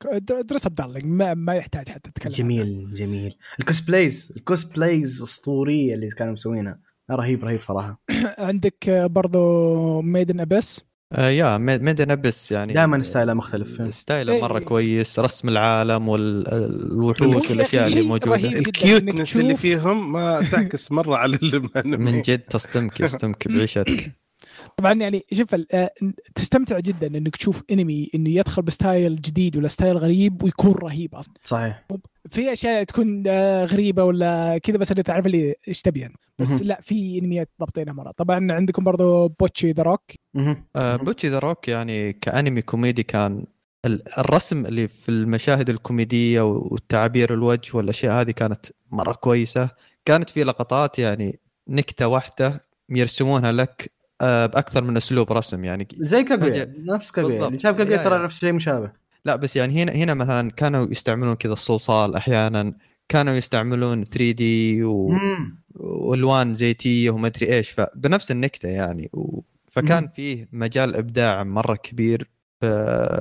Dress Up Darling ما, ما يحتاج حتى تتكلم جميل جميل. ال cosplays ال cosplays اسطوريه اللي كانوا مسوينها. رهيب رهيب صراحة. عندك آه برضو Made in Abyss آه يا Made- Made in Abyss يعني دائما style ه مختلف. style ه إيه. مرة كويس رسم العالم والوحوش الوحوش والأشياء اللي موجودة. ال cuteness اللي فيهم ما تعكس مرة على من جد تصدمك يصدمك بعيشتك. طبعا يعني شوف ال- آه، تستمتع جدا إنك تشوف انمي إنه يدخل ب style جديد ولا style غريب ويكون رهيب أصلا صحيح في أشياء تكون آه، غريبة ولا كذا بس انت تعرف اللي إيش تبي يعني. بس مهم. لا في انميات ضابطينها مرة طبعا عندكم برضو Bocchi the روك. آه Bocchi the Rock يعني كأنمي كوميدي كان ال- الرسم اللي في المشاهد الكوميدية والتعابير الوجه والأشياء هذه كانت مرة كويسة كانت في لقطات يعني نكتة واحدة يرسمونها لك بأكثر من أسلوب رسم يعني زي كاغويا أجل. نفس كاغويا بالضبط. اللي شاف كاغويا يا- ترى. نفس الشيء مشابه لا بس يعني هنا هنا مثلا كانوا يستعملون كذا الصلصال أحيانا كانوا يستعملون 3D و... مم. والوان زيتيه وما أدري إيش فبنفس النكتة يعني و... فكان مم. فيه مجال إبداع مرة كبير في,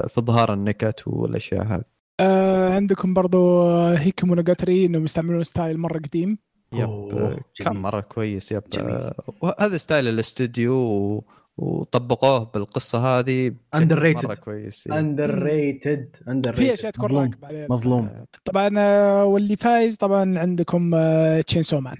في اظهار النكت والأشياء هذه آه عندكم برضو آه، هيكي مونوجاتاري إنهم يستعملون style مرة قديم yep أوه، كان. مرة كويس yep. جميل. آه، وهذا style الاستوديو و... وطبقوه بالقصة هذه Underrated. مرة كويس. under rated under في أشياء تكون مظلوم. مظلوم. طبعا آه، واللي فايز طبعا عندكم Chainsaw Man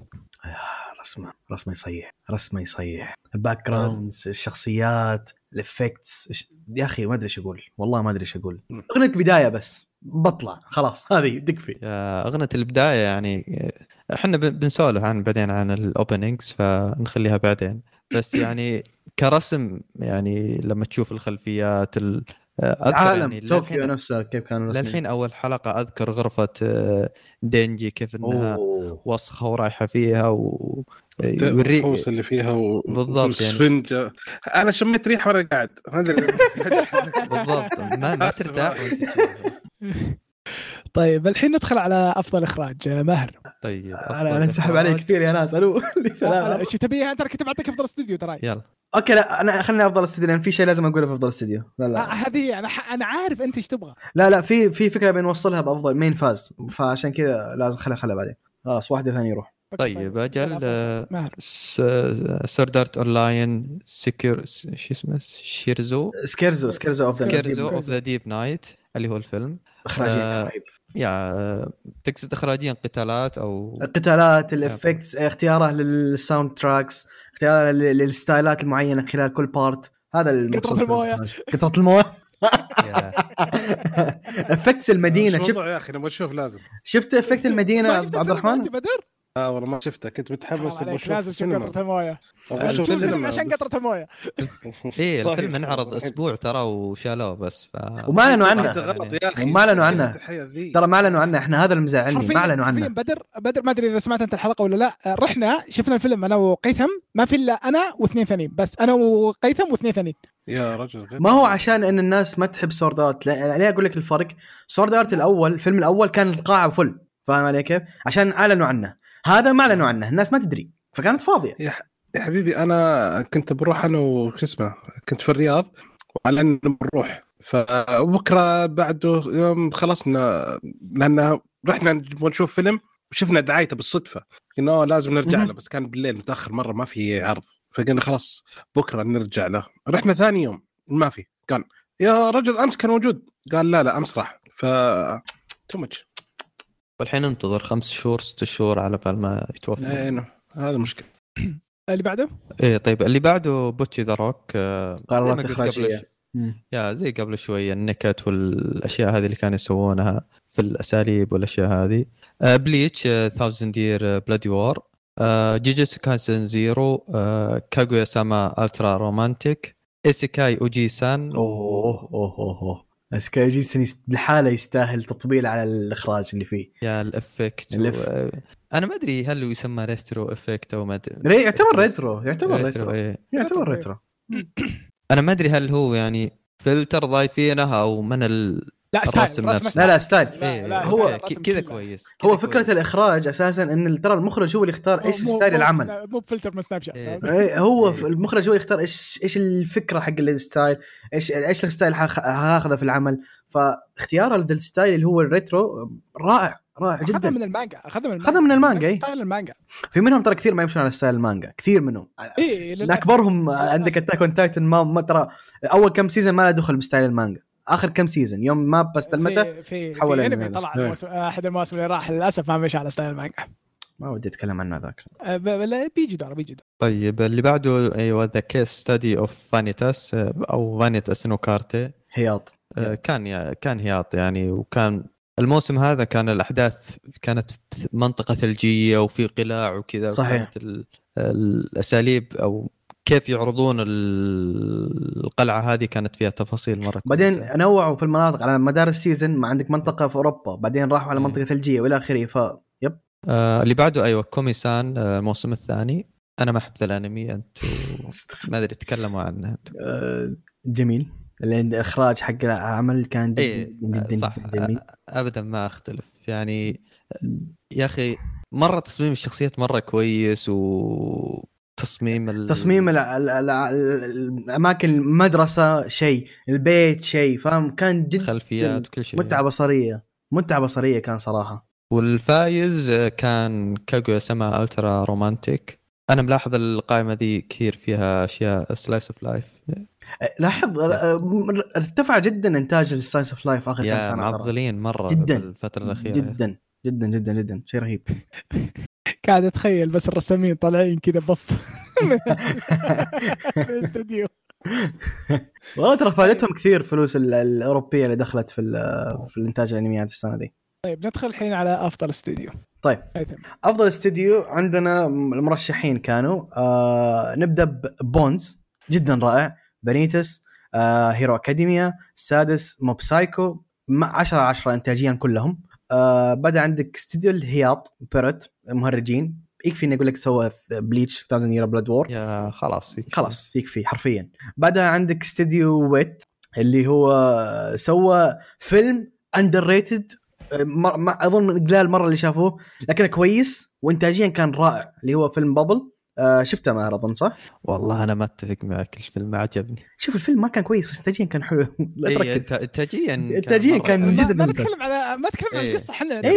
رسمة رسمة يصيح رسمة يصيح. ال backgrounds الشخصيات ال effects يا أخي ما أدري إيش أقول. والله ما أدري إيش أقول. أغنية بدايه بس. بطلع. خلاص هذه تكفي. أغنية البداية يعني آه، إحنا بن- بنسولف عن بعدين عن ال openings فنخليها بعدين بس يعني كرسم يعني لما تشوف الخلفيات ال- العالم يعني طوكيو نفسها كيف كانوا رسمين. للحين أول حلقة أذكر غرفة آه، دينجي كيف إنها أوه. وسخة ورايحه فيها و الحوس اللي فيها و... بالضبط يعني. والسفنجة. أنا شميت ريحة وأنا قاعد ما أدري بالضبط ما, ما ترتاح. طيب الحين ندخل على أفضل إخراج آه، ماهر. طيب أنا انسحب علي. كثير يا ناس ألو. لي ثلاثة. شو تبي؟ ترى كنت بعطيك أفضل استوديو ترى. يلا. okay لا أنا خليني أفضل استديو لأن في شيء لازم أقوله في أفضل استديو لا آه، لا هذه أنا ح- أنا عارف أنت إيش تبغى. لا لا في في فكرة بنوصلها بأفضل مين فاز فعشان كذا لازم خليها خليها بعدين. خلاص واحدة ثانية يروح طيب أجل آه، ماهر. Sword Art Online Scher شو اسمه؟ Scherzo Scherzo Scherzo of Deep Night اللي هو الفيلم. اخراجيا آه، رهيب. يا آه، تقصد اخراجيا قتالات أو القتالات ال effects اختياره لل soundtracks اختياره لل- لل ستايلات المعينة خلال كل بارت هذا قطرة الموية. قطرة الموية. effects المدينة. شفت يا أخي نبغى نشوف لازم. شفت effect المدينة عبد الرحمن؟ بدر؟ آه والله ما شفته كنت متحمس لازم تشوف قطرة الموية. أبغى شوف أشوف الفيلم عشان بس. قطرة الموية. إيه طيب. الفيلم انعرض أسبوع ترى وشالوه بس ف... وما أعلنوا عنه. غلط يا أخي. وما أعلنوا عنه. ترى ما أعلنوا عنه. إحنا هذا اللي مزعلني. ما أعلنوا عنه. بدر بدر ما أدري إذا سمعت أنت الحلقة ولا لا. رحنا شفنا الفيلم أنا وقيثم. ما في إلا أنا واثنين ثانيين. بس أنا وقيثم واثنين ثانيين. يا رجل ما هو عشان إن الناس ما تحب Sword Art ليه أقول لك الفرق؟ Sword Art الأول الفيلم الأول كان القاعة فل. فاهم علي كيف؟ عشان أعلنوا عنه. هذا ما أعلنوا عنه الناس ما تدري فكانت فاضية. يا حبيبي أنا كنت بروح أنا وش اسمه كنت في الرياض واعلن بنروح فبكرة بعده يوم خلصنا لأن رحنا نشوف فيلم وشفنا دعايته بالصدفة. قلنا أوه لازم نرجع. له بس كان بالليل متأخر مرة ما في عرض. فقلنا خلاص بكرة نرجع له. رحنا ثاني يوم ما في. قال يا رجل أمس كان موجود. قال لا لا أمس راح. ف too much والحين ننتظر خمس شهور ست شهور على بال ما يتوفى. إيه، هذا المشكلة. اللي بعده؟ إيه طيب اللي بعده Bocchi the Rock آه، قرارات اخراجيه يا زي قبل شوية النكت والأشياء هذه اللي كانوا يسوونها في الأساليب والأشياء هذه. آه Bleach Thousand-Year Blood War Jujutsu Kaisen Zero آه Kaguya-sama Ultra Romantic Isekai Ojisan أوه أوه أوه. سكاي لحاله يستاهل تطبيل على الإخراج اللي فيه. يا ال effect. ال eff- و... أنا ما أدري هل هو يسمى retro effect أو ما أدري. re- يعتبر retro يعتبر retro. إيه. يعتبر retro. أنا ما أدري هل هو يعني فلتر ضايفينه أو من ال... لا style لا لا style لا، هو كذا. كويس هو كذا فكرة كويس. الإخراج أساسا إن ترى المخرج هو اللي يختار إيش style العمل مو- بفلتر من Snapchat إيه. فاهم؟ إيه، هو إيه. المخرج هو يختار إيش إيش الفكرة حق ال style إيش إيش ال style هاخذه في العمل فاختياره لل style اللي هو ال retro رائع رائع أخذها جدا من المانجا أخذها من أخذها من المانجا، إيه. style المانجا في منهم ترى كثير ما يمشون على style المانجا كثير منهم اي أكبرهم عندك Attack on Titan ما, ما ترى أول كم season ما له دخل ب style المانجا آخر كم season يوم ما استلمته في أنمي انمي. طلع إيه. الموسم أحد المواسم اللي راح للأسف ما مشى على style المانجا ما ودي أتكلم عنه ذاك ب- ب- بيجي دور بيجي دور طيب اللي بعده أيوه The Case Study of Vanitas أو Vanitas no Karte هياط آه، كان كان هياط يعني وكان الموسم هذا كان الأحداث كانت منطقة ثلجية وفي قلاع وكذا صحيح. الأساليب أو كيف يعرضون ال- القلعة هذه؟ كانت فيها تفاصيل مرة بعدين. نوعوا في المناطق على مدار ال season ما عندك منطقة في أوروبا بعدين راحوا على إيه. منطقة ثلجية وإلى آخره ف yep. آه اللي بعده أيوه Komi-san آه الموسم الثاني. أنا ما أحب الأنمي أنتم ما أدري تكلموا عنه. أنتم آه، جميل. لأن الاخراج حق العمل كان جدا إيه جدا, صح. جدا جميل. ابدا ما أختلف. يعني يا أخي مرة تصميم الشخصيات مرة كويس وتصميم ال... تصميم الع- ال- ال- ال- الأماكن المدرسة شيء البيت شيء فاهم؟ كان جدا الخلفيات وكل شيء. متعة بصرية متعة بصرية كان صراحة. والفايز كان Kaguya-sama Ultra Romantic. أنا ملاحظ القائمة ذي كثير فيها أشياء slice of life لاحظ آه، ارتفع جدا إنتاج ال slice of life آخر كم سنة. معضلين مرة جداً. الفترة الأخيرة. جدا جدا جدا جدا شيء رهيب. قاعد أتخيل بس الرسامين طالعين كذا بف. من الاستوديو والله ترى فادتهم كثير فلوس ال- الأوروبية اللي دخلت في ال- في الإنتاج الأنميات السنة دي. طيب ندخل الحين على أفضل استوديو طيب. أفضل استديو عندنا المرشحين كانوا آه نبدأ ب Bones جدا رائع بنيتس آه Hero Academia سادس Mob Psycho 10 على 10 انتاجيا كلهم. آه بدا عندك استديو الهياط Pierrot مهرجين. يكفي إني أقول لك سوى Bleach 1000 Year Blood War يا خلاص خلاص يكفي حرفيا. بعدها عندك استديو Wit اللي هو سوى فيلم underrated أظن من قلال المره اللي شافوه لكنه كويس وانتاجيا كان رائع اللي هو فيلم Bubble آه شفته ماهر اظن صح؟ والله أنا ما أتفق معك الفيلم ما عجبني شوف الفيلم ما كان كويس بس انتاجيا كان حلو لا إيه، تركز انتاجيا إنتاجياً مرة كان كويس. جداً ما. نتكلم على ما نتكلم عن إيه. القصة إحنا اي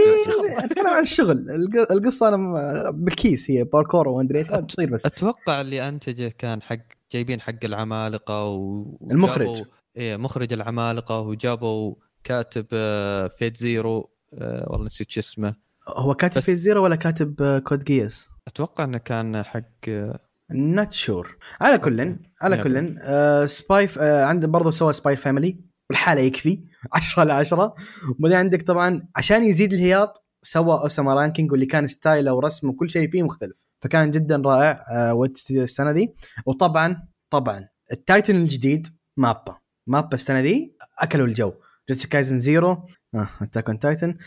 أتكلم عن الشغل الق- القصة أنا بالكيش هي باركور ومدري إيش تصير بس أتوقع اللي أنتجه كان حق جايبين حق العمالقة و... المخرج. إيه مخرج العمالقة وجابوا كاتب آه، Fate/Zero آه، والله نسيت شو اسمه هو كاتب بس- Fate/Zero ولا كاتب آه، Code Geass؟ أتوقع إنه كان حق آه، not sure على كل على. كل آه Spy آه عنده برضه سوى Spy Family والحالة يكفي. 10 على 10 وبعدين عندك طبعا عشان يزيد الهياط سوى Ousama Ranking واللي كان ستايله ورسمه وكل شيء فيه مختلف. فكان جدا رائع آه Wit Studio السنة دي. وطبعا طبعا ال Titan الجديد MAPPA. MAPPA السنة دي أكلوا الجو. Jujutsu Kaisen Zero. آه Attack on Titan.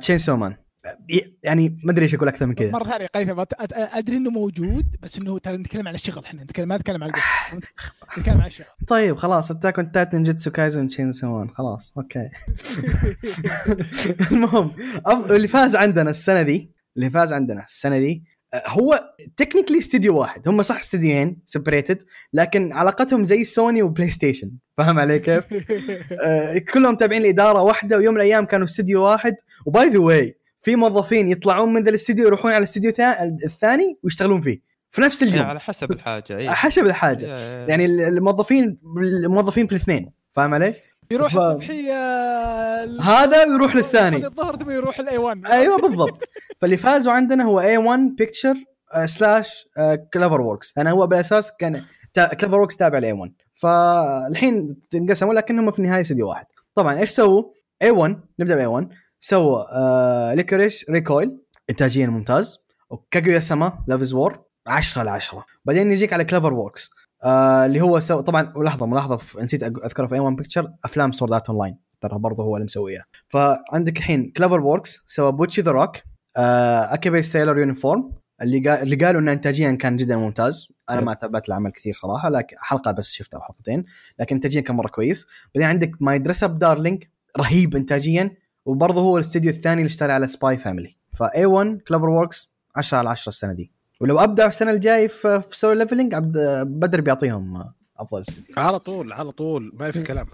Chainsaw Man يعني ما أدري إيش أقول أكثر من كذا مرة ثانية قيثم أدري إنه موجود بس إنه ترى نتكلم عن الشغل إحنا نتكلم ما نتكلم عن فهمت؟ نتكلم عن الشغل طيب خلاص Attack on Titan Jujutsu Kaisen Chainsaw Man خلاص okay المهم. اللي فاز عندنا السنة دي اللي فاز عندنا السنة دي آه، هو technically استديو واحد هم صح استديوين separated لكن علاقتهم زي سوني وبلاي ستيشن فاهم علي كيف؟ آه، كلهم تابعين لإدارة واحدة ويوم من الأيام كانوا استديو واحد و by the way في موظفين يطلعون من ذا الاستديو يروحون على الاستديو الثا- الثاني ويشتغلون فيه. في نفس اليوم. على حسب الحاجة إيه. حسب الحاجة. إيه. يعني الموظفين الموظفين في الاثنين فاهم علي؟ يروح ف- الصبحية هذا ويروح للثاني. الظهر ثم يروح ال A1 أيوه بالضبط. فاللي فازوا عندنا هو A1 Picture slash CloverWorks أنا هو بالأساس كان CloverWorks تابع ل A1 فالحين انقسموا لكنهم في النهاية استديو واحد. طبعا إيش سووا؟ A1 نبدأ ب A1 آه Lycoris Recoil انتاجيا ممتاز. و Kaguya-sama Love is War 10 على 10 بعدين نجيك على CloverWorks آه اللي هو سو... طبعا ملاحظة في... نسيت أق- أذكره في A1 Picture أفلام Sword Art Online ترى برضه هو اللي مسويها. فعندك الحين CloverWorks سوى Bocchi the Rock Akebi Sailor Uniform اللي قال اللي قالوا إنه انتاجيا كان جدا ممتاز. أنا ما تابعت العمل كثير صراحة لكن حلقة بس شفتها أو حلقتين لكن انتاجيا كان مرة كويس. بعدين عندك My Dress-Up Darling رهيب انتاجيا. وبرضه هو الاستديو الثاني اللي اشتغل على Spy Family ف A1 CloverWorks 10 على 10 السنة دي. ولو ابدا السنة الجاي في, Solo Leveling عبد بدر بيعطيهم أفضل استديو. على طول على طول ما في كلام.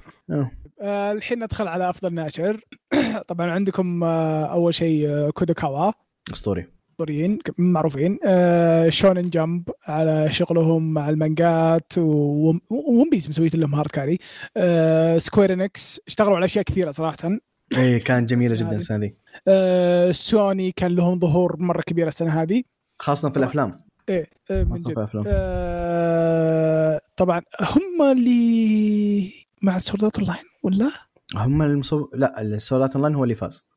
آه، الحين ندخل على أفضل ناشر. طبعا عندكم آه، أول شيء آه، Kadokawa. أسطوري. أسطوريين معروفين. آه، Shonen Jump على شغلهم مع المانجات One Piece مسويت لهم hard carry آه، Square Enix اشتغلوا على أشياء كثيرة صراحة. اي كانت جميلة جدا. السنة دي آه، سوني كان لهم ظهور مرة كبير السنة هذه. خاصة في الأفلام. إيه آه، من جد. آه، طبعا هم اللي مع Sword Art Online ولا؟ هم المصو... لا ال Sword Art Online هو اللي فاز.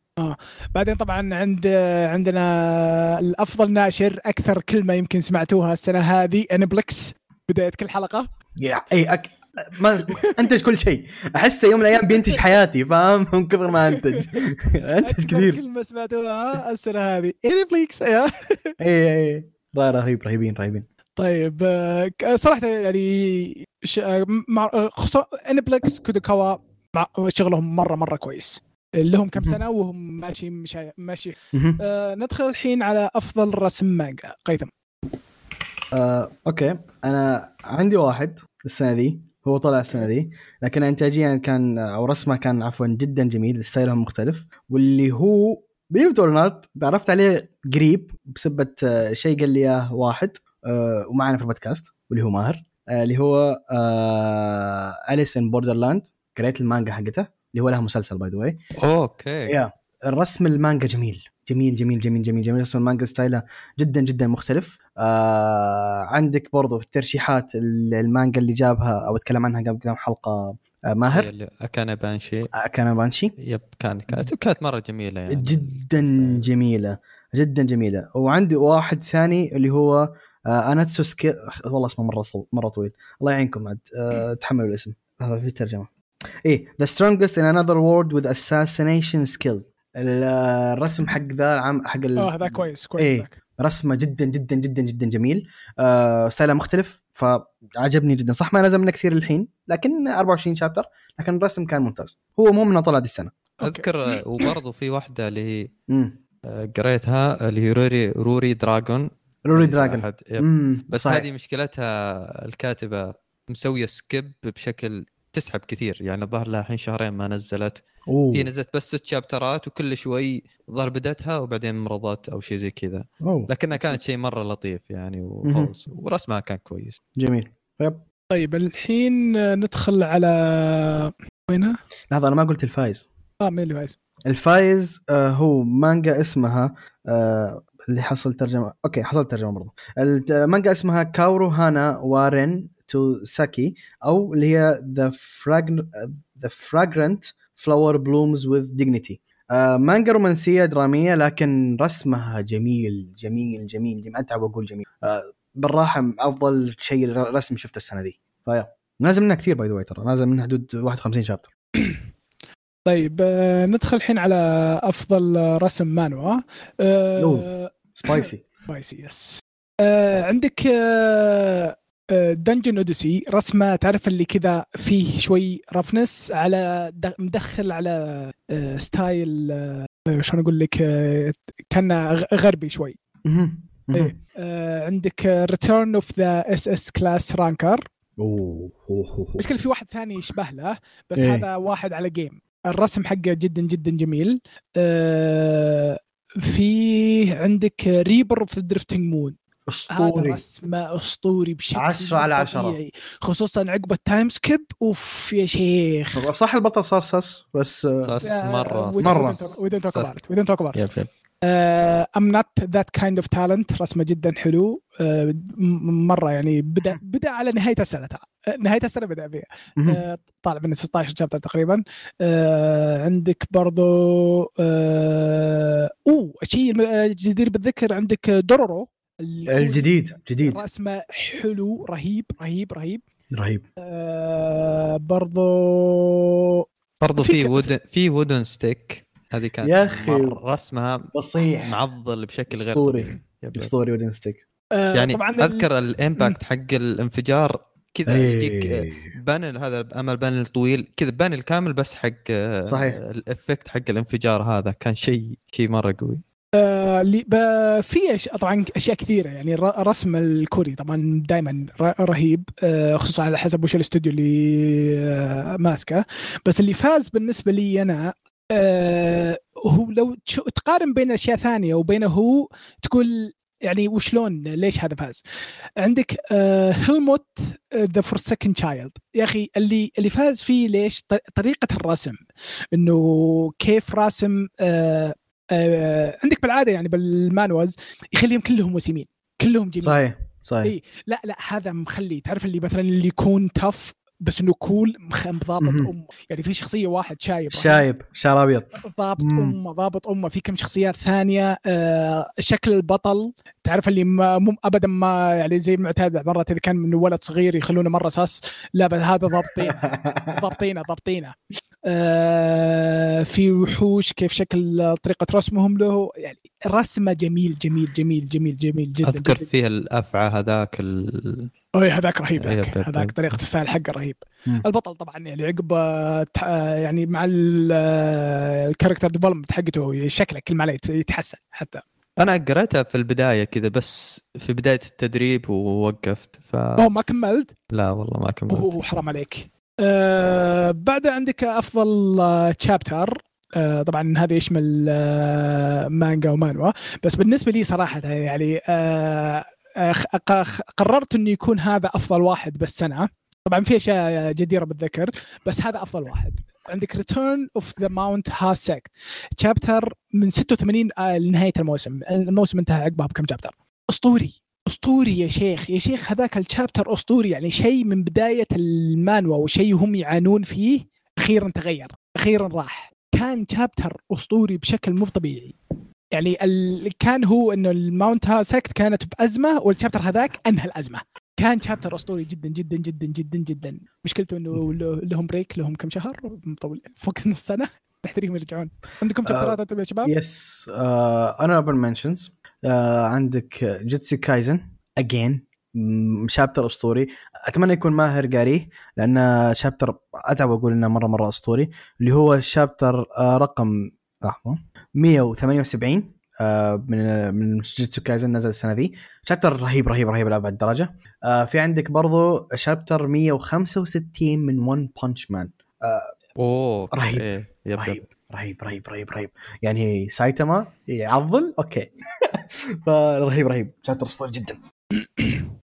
بعدين طبعا عند عندنا الأفضل ناشر أكثر كلمة يمكن سمعتوها السنة هذه Aniplex بدايه كل حلقة. يا اي أك... ما أنتج كل شيء. احسه يوم من الأيام بينتج حياتي فاهم؟ من كثر ما أنتج. أنتج كثير. كلمة سمعتوها السنة هذه. Aniplex اي اي اي رهيب رهيب رهيبين رهيبين. طيب آه، ك- صراحة يعني ش... آه، مع آه، خصوصا Aniplex Kadokawa مع شغلهم مرة مرة كويس. لهم كم. سنة وهم ماشي مشي ماشي مهم. آه ندخل الحين على أفضل رسم مانجا. قيثم. آه، okay. أنا عندي واحد السنة دي هو طلع السنة دي لكن انتاجيا كان أو رسمه كان عفوا جدا جميل ستايلهم مختلف. واللي هو believe or not تعرفت عليه قريب بسبة آه، شيء قال لي إياه واحد آه، ومعنا في البودكاست واللي هو ماهر آه، اللي هو Alice in Borderland. قريت المانجا حقته اللي هو لها مسلسل by the way okay. يا الرسم المانجا جميل. جميل جميل جميل جميل جميل. رسم المانجا ستايله جدا جدا مختلف. آه عندك برضو في الترشيحات ال- المانجا اللي جابها أو أتكلم عنها قبل كم حلقة آه ماهر. كان بانشي. كان بانشي. yep كان كانت كانت مرة جميلة يعني. جدا جميلة جدا جميلة. وعندي واحد ثاني اللي هو آه أناتسو سكي والله اسمه مرة صو... مرة طويل. الله يعينكم عاد. آه تحملوا الاسم. هذا في ترجمة. إيه ذا in another world with assassination skill. ال- الرسم حق ذا العام حق ال... آه هذا كويس كويس إيه. ذاك. رسمه جدا جدا جدا جدا جميل آه ستايله مختلف فعجبني جدا صح ما نزل منه كثير الحين لكن 24 chapter لكن الرسم كان ممتاز هو مو من طلع دي السنة أذكر آه، وبرضه في واحدة اللي هي. آه، قريتها اللي هي Ruri Ruri Dragon Ruri Dragon. بس صحيح. هذه مشكلتها الكاتبة مسوية skip بشكل تسحب كثير يعني الظاهر لها الحين شهرين ما نزلت أوه. هي نزلت بس ست شابترات وكل شوي ظهر بدتها وبعدين مرضت أو شيء زي كذا. لكنها كانت شيء مرة لطيف يعني. وخلص ورسمها كان كويس جميل yep طيب الحين ندخل على وينها؟ لحظة أنا ما قلت الفايز آه مين اللي فايز؟ الفايز آه هو مانجا اسمها آه اللي حصل ترجمة okay حصل ترجمة برضه المانجا اسمها Kaoru Hana wa Rin to Saku أو اللي هي The The Fragrant Flower Blooms with Dignity مانجا رومانسية درامية لكن رسمها جميل جميل جميل جميل. أتعب أقول جميل. آه بالراحة أفضل شيء رسم شفته السنة دي. فيا. نازل منها كثير by the ترى. نازل منها حدود 51 chapter. طيب آه، ندخل الحين على أفضل رسم مانوا. آه،. spicy spicy yes آه، عندك Dungeon Odyssey رسمة تعرف اللي كذا فيه شوي roughness على مدخل على آه، style آه، شلون أقول لك آه، كان غربي شوي. إيه. آه، عندك Return of the SS Class Ranker أوه. مشكلة في واحد ثاني يشبه له بس إيه. هذا واحد على جيم الرسم حقه جدا جدا جميل. آه، في عندك Reaper of the Drifting Moon أسطوري. رسمه أسطوري بشكل عشرة على مو عشرة. طبيعي. خصوصا عقب ال time skip. أوف يا شيخ. صح البطل صار sus بس آه، بس مرة. مرة. we don't talk. about we don't talk about yep yep. I'm not that kind of talent رسمة جدا حلو. م- مرة يعني بدأ بدأ على نهاية السنة. ترى آه، نهاية السنة بدأ فيها. آه، طالع من 16 chapter تقريبا. آه، عندك برضو أوه الشيء الم- الجدير بالذكر. عندك دورورو. الجديد جديد. رسمه حلو رهيب رهيب رهيب. رهيب. آه، برضو برضو في في ك- وود في وودن ستيك هذه كانت يا. مرة رسمها بصيح. معضل بشكل غير يب. ستوري ودين ستيك آه، يعني طبعا ال- أذكر الامباكت حق الانفجار كذا يجيك إيه. panel هذا أمل panel طويل. كذا panel كامل بس حق آه، صحيح. ال effect حق الانفجار هذا. كان شيء شيء مرة قوي. اللي ب- في طبعا أشياء كثيرة يعني الر- الرسم الكوري طبعا دائما رهيب آه، خصوصا على حسب وش الاستوديو اللي آه، ماسكه. بس اللي فاز بالنسبة لي أنا آه، هو لو تقارن بين أشياء ثانية وبينه هو تقول يعني وشلون ليش هذا فاز؟ عندك آه، Helmut The Forsaken Child يا أخي اللي اللي فاز فيه ليش؟ طريقة الرسم. إنه كيف راسم آه، آه، عندك بالعادة يعني بال manhwas يخليهم كلهم وسيمين كلهم جميل. صحيح صحيح. إيه. لا لا هذا مخلي تعرف اللي مثلا اللي يكون tough بس إنه cool ضابط. أمه. يعني في شخصية واحد شايب شايب شعر أبيض. ضابط. أمه ضابط أمه. في كم شخصيات ثانية آه شكل البطل. تعرف اللي ما مو ابدا ما يعني زي معتاد إذا كان من ولد صغير يخلونه مرة sus. لا بس هذا ضابطين. ضابطينه ضابطينه. في وحوش كيف شكل طريقة رسمهم له يعني رسمة جميل جميل جميل جميل جميل جدا أذكر جداً. فيها الأفعى هذاك ال... اي هذاك رهيب أي ذاك أبد. هذاك طريقة ال style حقه رهيب مم. البطل طبعا يعني عقب آه، آه، يعني مع ال- آه، ال character development حقته شكله كل ما عليه يتحسن حتى أنا قريتها في البداية كذا بس في بداية التدريب ووقفت ف ما كملت لا والله ما كملت أوه حرام عليك آه بعدها عندك أفضل chapter آه طبعا هذا يشمل آه مانجا ومانوا بس بالنسبة لي صراحة يعني آه آه، قررت إنه يكون هذا أفضل واحد بالسنة. طبعا في أشياء جديرة بالذكر بس هذا أفضل واحد. عندك Return of the Mount Hua Sect chapter من 86 آه، لنهاية الموسم. الموسم انتهى عقبها بكم chapter أسطوري. أسطوري يا شيخ. يا شيخ هذاك ال chapter أسطوري يعني شيء من بداية المانوا وشيء هم يعانون فيه أخيرا تغير أخيرا راح. كان chapter أسطوري بشكل مو طبيعي. يعني ال... كان هو إنه ال Mount Hua Sect كانت بأزمة وال chapter هذاك أنهى الأزمة. كان chapter أسطوري جدا جدا جدا جدا جدا. مشكلته إنه له- لهم break لهم كم شهر؟ مطول. فوق نص سنة. محتاجين يرجعون. عندكم شابترات أنتم يا شباب؟ yes honorable mentions عندك Jujutsu Kaisen again chapter اسطوري أتمنى يكون ماهر قاريه لأن chapter أتعب أقول إنه مرة مرة اسطوري اللي هو chapter آه، رقم لحظة 178 آه، من من Jujutsu Kaisen نزل السنة ذي chapter رهيب رهيب رهيب لأبعد درجة آه، في عندك برضو chapter 165 من One Punch Man أوه رهيب. إيه. يب يب. رهيب رهيب رهيب رهيب رهيب. يعني سايتاما يعضل أوكي. فرهيب رهيب chapter أسطوري جدا.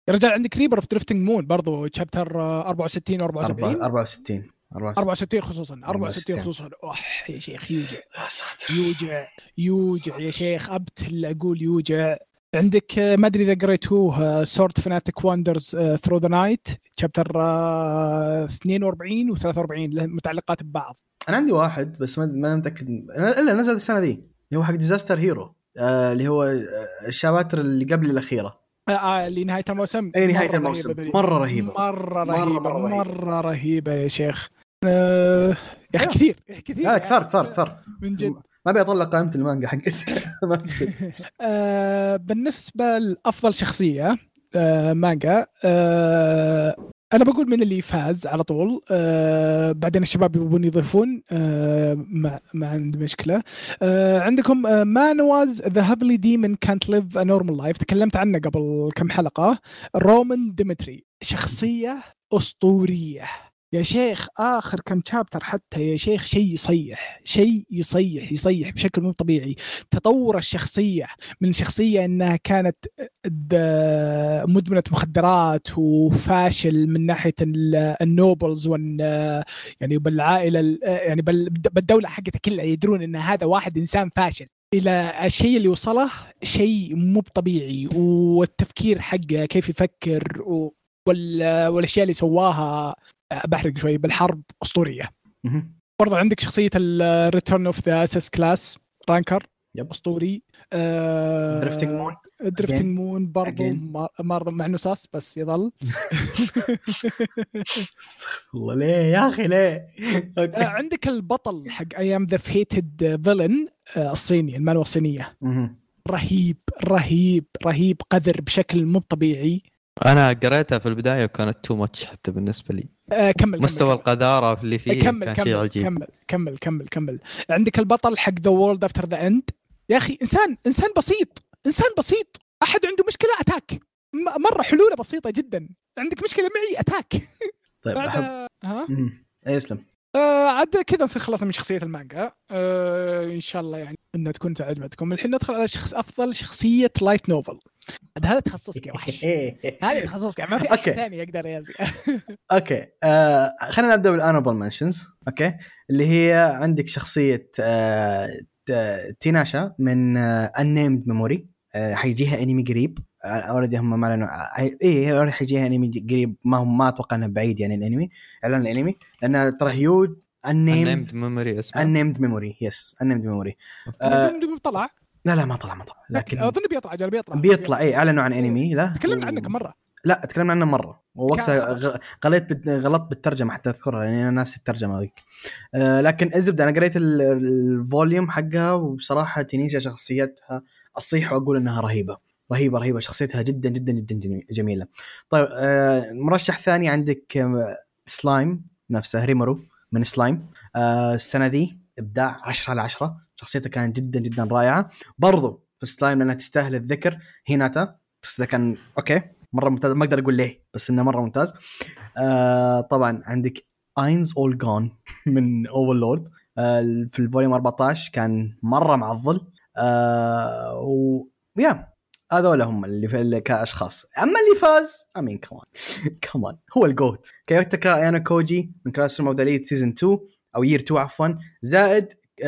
يا رجال عندك Reaper of Drifting Moon برضو chapter 64 و 74 64 64 64 خصوصا 64 64. خصوصا. أوح يا شيخ يوجع. يا ساتر. يوجع يوجع يا شيخ أبتل أقول يوجع. عندك آه، ما أدري إذا قريتوه Sword Fanatic Wanders Through the Night chapter 42 و 43 له متعلقات ببعض. أنا عندي واحد بس ما ما متأكد. إلا نزل السنة ذي اللي هو حق Disaster Hero آه اللي هو آه، ال chapter اللي قبل الأخيرة. آه آه لنهايه الموسم. اي نهاية مرة الموسم. رهيبة. مرة رهيبة. مرة مرة- رهيبة مرة مرة, رهيبة. رهيبه يا شيخ. آه يا أخي أيوه. كثير يا كثير. لا كثار كثار كثار. من جد. ما أبي اطلع قائمة المانجا حقتي. آه بالنسبة لأفضل شخصية آه مانجا آه أنا بقول من اللي فاز على طول. آه بعدين الشباب يبون يضيفون آه ما, ما عندي مشكلة. آه عندكم آه مانواز ذا هافلي ديمن كانت ليف ا نورمال لايف تكلمت عنه قبل كم حلقة. رومان ديمتري شخصية أسطورية. يا شيخ آخر كم chapter حتى يا شيخ شيء يصيح شيء يصيح يصيح بشكل مو طبيعي. تطور الشخصية من شخصية إنها كانت مدمنة مخدرات وفاشل من ناحية ال- ال nobles وال يعني بالعائلة ال- يعني بال- بالدولة حقتها كلها يدرون إن هذا واحد إنسان فاشل. إلى الشيء اللي وصله شيء مو طبيعي والتفكير حقه كيف يفكر والأشياء اللي سواها بحرق شوي بالحرب أسطورية. برضو عندك شخصية ال Return of the SSS-Class Ranker yep. أسطوري آه Drifting Moon Drifting. Moon برضو. ما- مرضى مع انه sus بس يظل استغفر الله ليه يا أخي ليه؟ آه okay عندك البطل حق I Am the Fated Villain الصيني المانوا الصينية. رهيب رهيب رهيب قذر بشكل مو طبيعي أنا قريتها في البداية وكانت too much حتى بالنسبة لي آه كمل مستوى كمل. القذارة اللي فيه كمل كان شيء كمل عجيب. كمل كمل كمل كمل. عندك البطل حق The World After the End يا أخي إنسان إنسان بسيط إنسان بسيط. أحد عنده مشكلة؟ attack. م- مرة حلولة بسيطة جدا. عندك مشكلة معي؟ أتاك. طيب احب بعد ها. إيه، اسلم. آه عاد كذا نصير خلصنا من شخصية المانجا. آه إن شاء الله يعني إنها تكون عجبتكم الحين ندخل على شخص أفضل شخصية light novel عاد هذا تخصصك يا وحش. هذا تخصصك يعني ما في. احد ثاني يقدر يمسك okay. آه خلينا نبدأ بال honorable mentions okay. اللي هي عندك شخصية آه تيناشا من Unnamed Memory آه حيجيها انمي قريب. already هم ما اعلنوا اي هي already حيجيها انمي قريب. ما هم ما أتوقع انه بعيد يعني الانمي إعلان الانمي. لأنها ترى huge Unnamed named Memory اسمه. Unnamed Memory yes Unnamed Memory آه طلع لا لا ما طلع ما طلع. لكن أظن بيطلع بيطلع. بيطلع اي إعلنوا عن انمي لا. تكلمنا عنه كم مرة. لا تكلمنا عنه مرة. ووقتها كان غ- غلطت بالترجمة حتى أذكرها لاني أنا ناسي الترجمة ذيك آه لكن الزبده أنا قريت ال- ال volume حقها وبصراحة تنيشا شخصيتها أصيح وأقول إنها رهيبة. رهيبة رهيبة. شخصيتها جدا جدا جدا جمي- جميلة. طيب آه مرشح ثاني عندك آه، سلايم نفسه ريمورو من سلايم. آه السنة ذي إبداع 10 على 10 شخصيته كانت جدا جدا رائعة. برضو في سلايم لأنها تستاهل الذكر. هيناتا كان okay. مرة ممتاز. ما أقدر أقول ليه بس إنه مرة ممتاز. آه طبعا عندك Ainz Ooal Gown من Overlord آه في ال volume 14 كان مرة معضل. آه و yeah هذول هم اللي في كأشخاص. أما اللي فاز I mean come on come on هو ال GOAT كيوتا ايانا كوجي من Class Elite season 2 أو year 2 عفوا. زائد ليش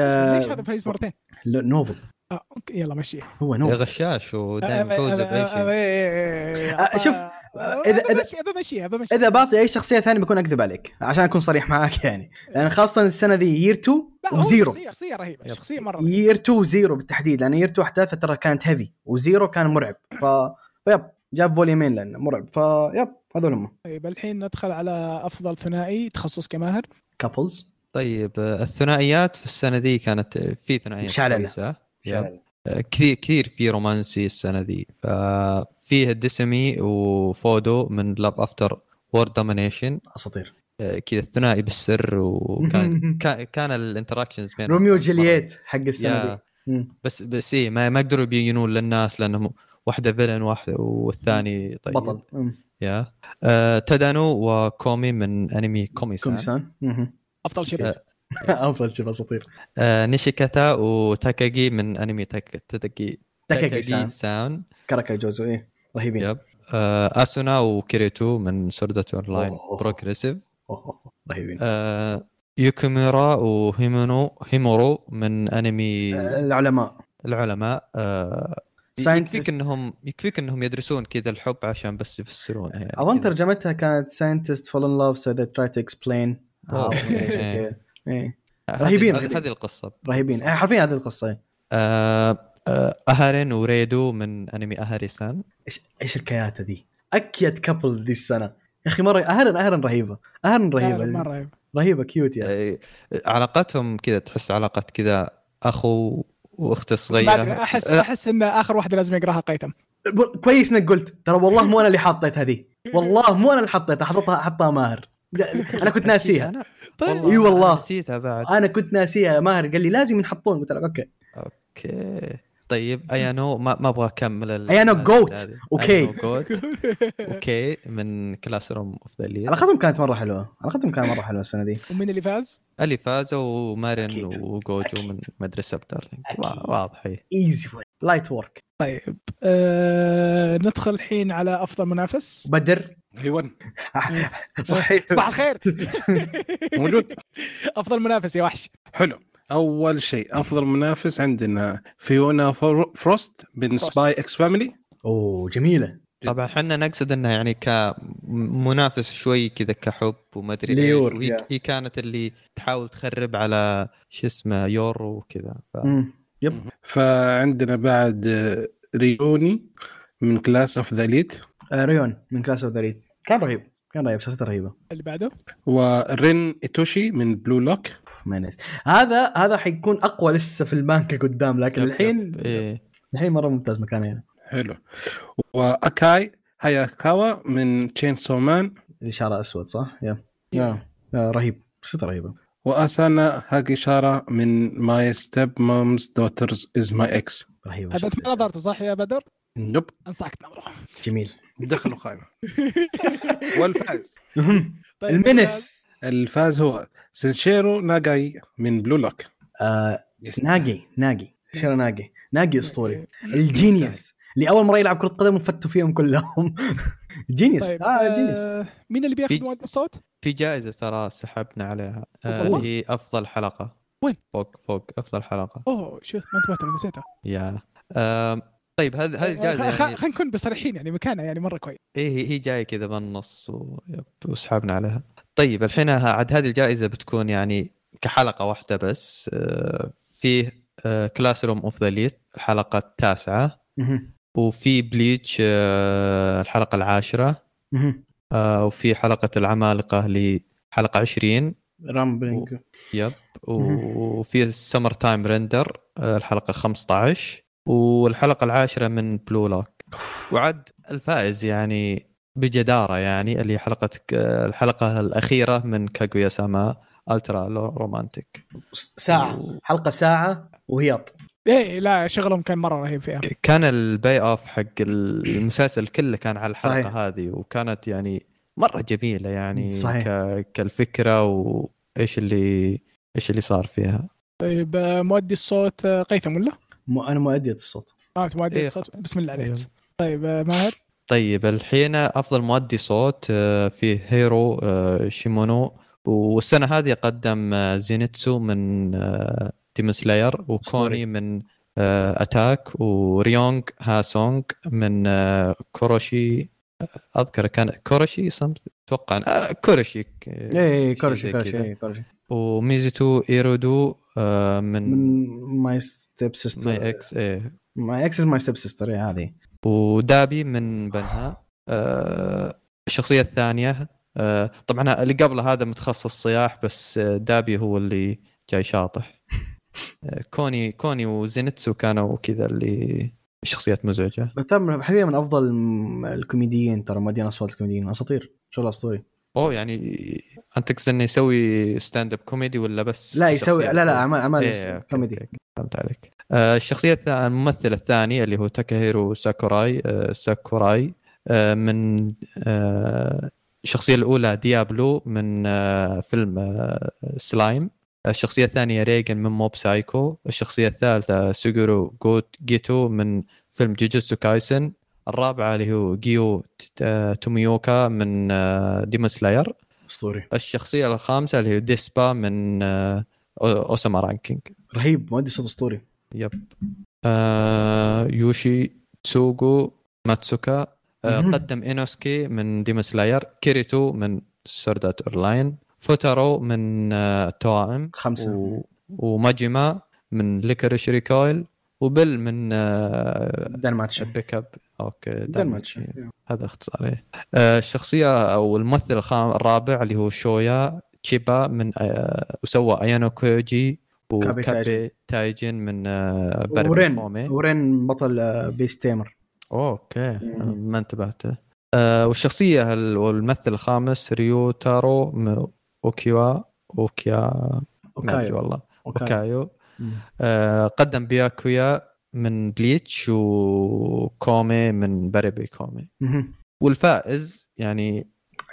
هذا آه فايز مرتين؟ novel. آه، okay يلا مشي. هو يا novel غشاش ودائما فوزة بأي شيء. آه شوف، إذا- إذا- بمشيها بمشيها إذا بعطي أي شخصية ثانية بكون أكذب عليك عشان أكون صريح معاك يعني. لأن خاصة السنة ذي year 2 لا هو و zero. شخصيه شخصية رهيبة yep. شخصية مرة رهيبة. year 2 zero بالتحديد لأن year 2 أحداثه ترى كانت heavy و zero كان مرعب. ف yep جاب volume ين لأنه مرعب. ف yep هذول هم. طيب الحين ندخل على أفضل ثنائي تخصصك ماهر couples طيب آه، الثنائيات في السنة ذي كانت آه، في ثنائيات. كويسة. آه، كثير كثير في رومانسي السنة ذي. ف فيه ديسمي وفودو من Love After World Domination أساطير. كذا الثنائي بالسر وكان كان, ال interactions بين روميو وجولييت حق السنة دي. بس بس إيه ما, ما يقدروا يبينون للناس لأنهم واحدة villain واحدة والثاني طيب. بطل. yeah. آه تادانو وكومي من أنمي كومي كوم سان سان مهم. أفضل شريط آه. افضل شيء اساطير آه نيشيكاتا وتاكاجي من أنمي تاك... تاكاجي تاكاجي سان. سان. كاراكا جوزو إيه رهيبين. yep. آه أسونا وكيريتو من Sword Art Online. Progressive رهيبين. آه يوكيميرا وهيمونو هيمورو من أنمي العلماء. العلماء. آه Scientist- يكفيك انهم يكفيك إنهم يدرسون كذا الحب عشان بس يفسرون. يعني أظن. ترجمتها كانت scientists fall in love so they try to explain إيه،. إيه. هذه- رهيبين، هذه القصة. رهيبين. إيه، حرفيا هذه القصة إيه. آه آه اهارين وريدو من أنمي أهاري سان. إيش إيش الكياتة دي؟ أكيد couple ذي السنة. يا أخي مره اهرن اهرن رهيبة. اهرن رهيبة. مرة رهيب رهيبة cute يعني. آه، علاقتهم كذا تحس علاقة كذا أخو وأخت صغيرة. احس آه، أحس إن آخر واحدة لازم يقراها قيثم. ب- كويس إنك قلت ترى والله مو أنا اللي حطيت هذه والله مو أنا اللي حطيتها حطتها حطها ماهر. أنا كنت ناسيها. أنا إي والله. أنا نسيتها بعد. أنا كنت ناسيها ماهر قال لي لازم ينحطون. قلت له okay. okay. طيب أيانو ما ما أبغى أكمل ال- أيانو هذه- GOAT. GOAT okay. من Classroom of the Elite علاقتهم كانت مرة حلوة. علاقتهم كانت مرة حلوة السنة دي. ومين اللي فاز؟ اللي فازوا ومارين. وجوجو أكيد. من My Dress-Up Darling واضح هي easy light work طيب آه ندخل الحين على أفضل منافس. بدر. أيوه صحيح. صباح الخير. موجود. أفضل منافس يا وحش. حلو. أول شيء أفضل منافس عندنا فيونا فر- فروست من. Spy x Family أوه جميلة. طبعا إحنا نقصد انها يعني كمنافس شوي كذا كحب وما أدري إيش. وهي. هي كانت اللي تحاول تخرب على شو اسمه يور وكذا. ف... yep. فعندنا بعد ريوين من Class of the Elite آه ريوين من Class of the Elite كان رهيب. كان رهيب شخصيته رهيبة. اللي بعده؟ ورين إيتوشي من Blue Lock أوف، ما ناس هذا هذا حيكون أقوى لسه في المانغا قدام لكن yep- الحين yep. إيه. الحين مرة ممتاز مكانه هنا حلو. وأكاي هاياكاوا من Chainsaw Man الإشارة أسود صح؟ yeah. yeah. رهيب. قصته رهيبة. وإيسانا هيغاشيرا من My Stepmom's Daughter's Is My Ex رهيبه هذا شخصيته. ما نظرته صح يا بدر؟ nope. أنصحك تنظره. جميل. دخلوا قائمة. والفائز. طيب المنس الفائز. هو سيشيرو ناغي من Blue Lock. آه ناجي ناجي شيرو ناجي ناجي أسطوري. ال genius. اللي اول مرة يلعب كرة قدم وفتوا فيهم كلهم. genius. طيب آه genius. آه مين اللي بياخذ مؤدي الصوت؟ في جائزة ترى سحبنا عليها. آه،؟ اللي هي أفضل حلقة. وين؟ فوق فوق. أفضل حلقة. أوه شو ما انتبهت أنا نسيتها. yeah. طيب هذه هذه الجائزه خ- يعني خلينا نكون بصريحين يعني مكانها يعني مرة كويس. إيه هي- هي جاية كذا بالنص و- yep، وسحبنا عليها. طيب الحين عاد هذه الجائزة بتكون يعني كحلقة واحدة بس آه، فيه Classroom of the Elite الحلقة التاسعة. وفي Bleach آه، الحلقة العاشرة. آه، وفي حلقة العمالقة اللي حلقه 20 Rumbling yep وفي ال Summer Time Render الحلقة 15 والحلقة العاشرة من Blue Lock وعاد الفائز يعني بجدارة يعني اللي حلقه الحلقة الأخيرة من كاغويا ساما Ultra Lo- Romantic ساعة. حلقة ساعة وهياط إيه لا شغلهم كان مرة رهيب فيها. كان ال payoff حق المسلسل كله كان على الحلقة صحيح. هذه وكانت يعني مرة جميلة يعني صحيح. ك... كالفكرة وإيش اللي إيش اللي صار فيها. طيب مؤدي الصوت قيثم ولا؟ مو أنا مؤدية الصوت. آه أنت مؤدي إيه، الصوت؟ بسم الله عليك. أيوه. طيب آه، ماهر؟ طيب الحين أفضل مؤدي صوت آه، فيه هيرو آه، شيمونو. والسنة هذه قدم زينيتسو من Demon Slayer وكوني. من Attack وريونغ هاسونغ من كوروشي أذكر كان كوروشي سمث أتوقع كوروشي اي زي كورشي كذا. اي كورشي وميزيتو إيرودو من من ماي ستيب سيستر ماي إكس إيه ماي إكس ماي ستيب سيستر هذه. ودابي من بنها. آه، الشخصية الثانية آه، طبعا اللي قبله هذا متخصص صياح بس آه، دابي هو اللي جاي شاطح. آه، كوني كوني وزينتسو كانوا كذا اللي شخصيات مزعجة. ترى حبيبي من أفضل الكوميديين ترى مؤدين أصوات الكوميديين أساطير. شغل اسطوري أوه يعني أنت تقصد إنه يسوي stand up comedy ولا بس لا يسوي؟ لا لا اعمال أعمال إيه، كوميدي فهمت عليك. آه الشخصية الممثل الثاني اللي هو تاكاهيرو ساكوراي آه ساكوراي آه من آه الشخصية الأولى ديابلو من آه فيلم آه سلايم. الشخصية الثانية ريجن من Mob Psycho. الشخصية الثالثة سوغورو جوت جيتو من فيلم Jujutsu Kaisen. الرابعة اللي هو جيو توميوكا من آه، Demon Slayer. أسطوري. الشخصية الخامسة اللي هي ديسبا من آه، أوساما Ranking. رهيب مؤدي صوت أسطوري. yep. آه يوشي تسوغو ماتسوكا. آه. قدم إينوسكي من Demon Slayer. كيريتو من Sword Art Online. فوتارو من آه توائم. خمسة. و... وماجيما من ليكريش ريكويل وبل من آه دان ماتش بيك اب أوكي. هذا اختصاره آه الشخصية أو الممثل الخام الرابع اللي هو شويا تشيبا من آه وسوى أيانو كوجي. وكابي تايجن من آه ورين ورين بطل آه، بيست تيمر أوكي مم. ما انتبهت آه والشخصية ال- والممثل الخامس ريو تارو أوكيوا أوكيا أوكايو والله أوكايو مم. آه قدم بياكويا من Bleach وكومي من باريبي كومي. والفائز يعني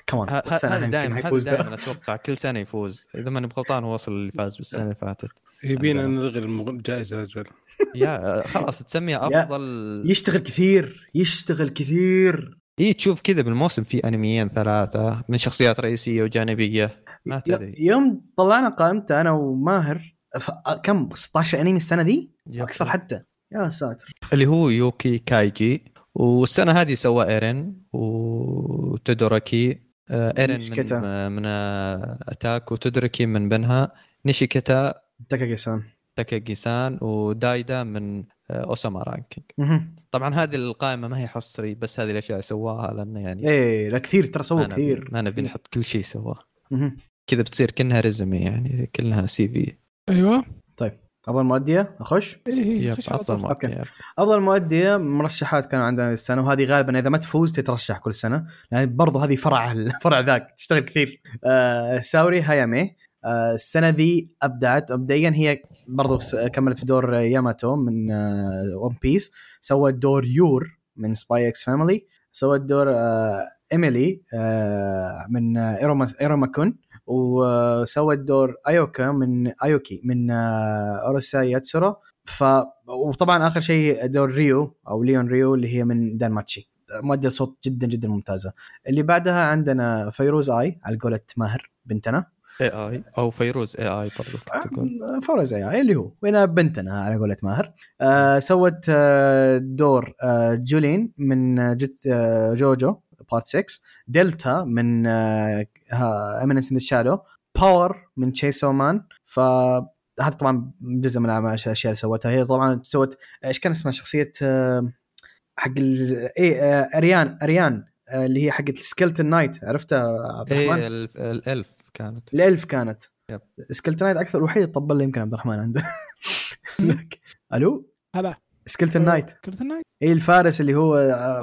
كمان هذا دائما. دائما أتوقع كل سنة يفوز. إذا ماني بغلطان هو وصل اللي فاز بالسنة اللي فاتت. يبينا نلغي المغ- الجائزه يا رجل يا خلاص تسميها أفضل. يشتغل كثير يشتغل كثير. إي تشوف كذا بالموسم في أنميين ثلاثة من شخصيات رئيسية وجانبية. ما تدري. يوم طلعنا قائمته أنا وماهر. كم 16 أنمي السنة دي؟ أكثر حتى. يا ساتر. اللي هو يوكي كاجي. والسنة هذه سوى إيرين وتودوراكي آه، إيرين نيشيكاتا. من آه، من آه، Attack وتودوراكي من بنها. نيشيكاتا تاكاكي سان تاكاجي سان ودايدا من آه، أوساما Ranking. طبعا هذه القائمة ما هي حصري بس هذه الأشياء سواها لأنه يعني إيه لا كثير ترى سووا كثير ما نبي. نحط كل شيء سواه. كذا بتصير كانها résumé يعني كلها CV. أيوه. افضل مؤديه أخش؟ إيه، إيه، خش أفضل. مؤدية. افضل مؤديه مرشحات كانوا عندنا السنة وهذه غالبا إذا ما تفوز تترشح كل سنة لأن برضو هذه فرع فرع ذاك تشتغل كثير. آه ساوري هايامي آه السنة ذي أبدعت. مبدئيا هي برضو كملت في دور ياماتو من آه One Piece سوت دور يور من Spy x Family سوت دور آه إيميلي آه من آه ايروما ايروما كون وسوت دور أيوكا من أيوكي من آه أوروسي ياتسورا. ف وطبعا آخر شيء دور ريو أو ليون ريو اللي هي من دانماتشي مؤدية صوت جدا جدا ممتازة. اللي بعدها عندنا فيروز آي على قولة ماهر بنتنا. اي اي أو فيروز اي اي برضو آه، فيروز اي اللي هو وين بنتنا على قولة ماهر. آه سوت آه دور آه جولين من آه، آه جوجو. part 6 دلتا من Eminence in Shadow Power من Chainsaw Man ف هذا طبعا جزء من الأعمال- الأشياء اللي سوتها. هي طبعا سوت إيش كان اسمها؟ شخصية آه، حق ال... إيه آه، أريان أريان آه، اللي هي حقت ال Skeleton Knight عرفتها عبد الرحمن؟ اي الف- ال elf كانت. ال elf كانت. يب. سكلتن نايت أكثر الوحيد طبل يمكن عبد الرحمن عنده. ألو؟ هلا. سكلتن نايت كرة النايت اي الفارس اللي هو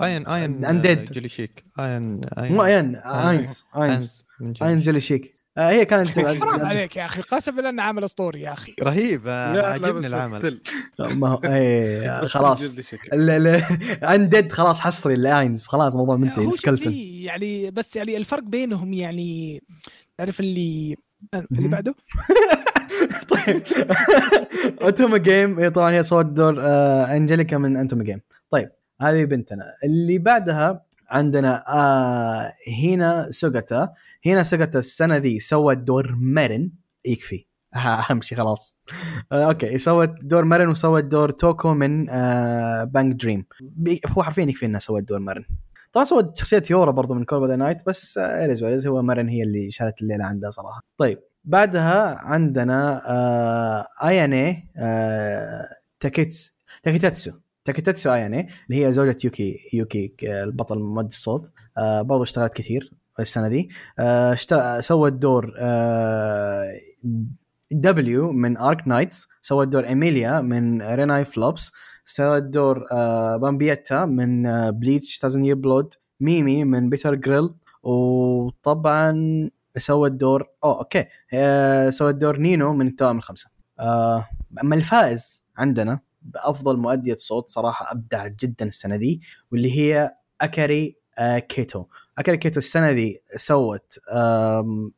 اين اين Undead. جولي شيك اين اين مو اين اينز اينز اينز من جولي اينز جولي شيك آه، هي كانت حرام عليك يا أخي. قسم بالله إنه عمل أسطوري يا أخي. رهيب. آه، عجبني العمل. ما هو اي خلاص. اندد خلاص حصري الاينز خلاص موضوع منتهي. سكلتن يعني بس يعني الفرق بينهم يعني تعرف اللي اللي. بعده؟ طيب. اوتومي game. هي طبعا هي صوت دور آه أنجليكا من اوتومي game. طيب هذه بنتنا. اللي بعدها عندنا آه هينا سوغاتا. هينا سوغاتا السنة ذي سوت دور مرن يكفي. أهم شيء خلاص. آه okay. سوت دور مرن وسوت دور توكو من آه BanG Dream. هو حرفيا يكفي انها سوت دور مرن طبعا سوت شخصية يورا برضو من Call the Night بس ويريز هو مرن هي اللي شالت الليلة عندها صراحة. طيب. بعدها عندنا آه آياني آه تاكيتس تاكيتاتسو. تاكيتاتسو آياني اللي هي زوجة يوكي يوكي آه، البطل مؤدي الصوت. آه برضو اشتغلت كثير السنة دي. آه سوت دور آه W من Arknights سوت دور إيميليا من ريناي فلوبس سوت دور آه بامبيتا من آه Bleach Thousand Year Blood ميمي من Peter Grill وطبعا سوت دور oh okay. آه سوت دور نينو من التوأم الخمسه آه أما الفائز عندنا بأفضل مؤدية صوت صراحة أبدع جدا السنة دي واللي هي أكاري آه كيتو. أكاري كيتو السنة دي سوت آم،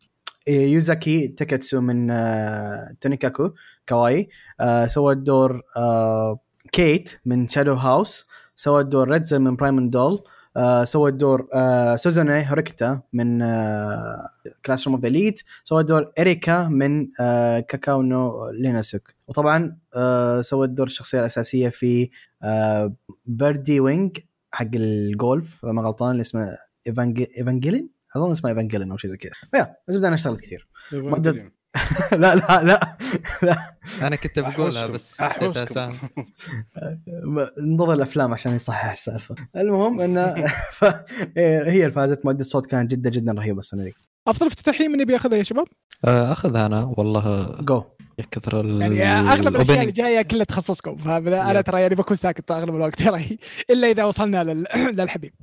يوزاكي تاكاتسو من آه تونيكاكو كواي آه سوت دور آه Kate من Shadow House. سوت دور ريدزل من Prima Doll. آه سوت دور آه هوريكتا من آه Classroom of the Elite سوت دور اريكا من آه كاكاو نو ليناسوك. وطبعا آه سوت دور الشخصية الأساسية في آه Birdie Wing حق الجولف إذا ما غلطان اللي اسمه ايفانجيلين أظن اسمه ايفانجيلين أو شيء زي كذا. ف yeah بس بدأنا اشتغلت كثير. لا لا لا لا. أنا كنت بقولها. بس. ننتظر الأفلام عشان يصحح السالفة. المهم إن ف... هي الفازت مؤدي الصوت كانت جدا جدا رهيبة السنة دي. أفضل افتتاحيه من يبي يأخذها يا شباب؟ آه، أخذها أنا والله. جو يا كثر ال يعني أغلب الأشياء اللي. جاية كلها تخصصكم. فانا. ترى يعني بكون ساكت أغلب الوقت ترى. إلا إذا وصلنا لل... للحبيب.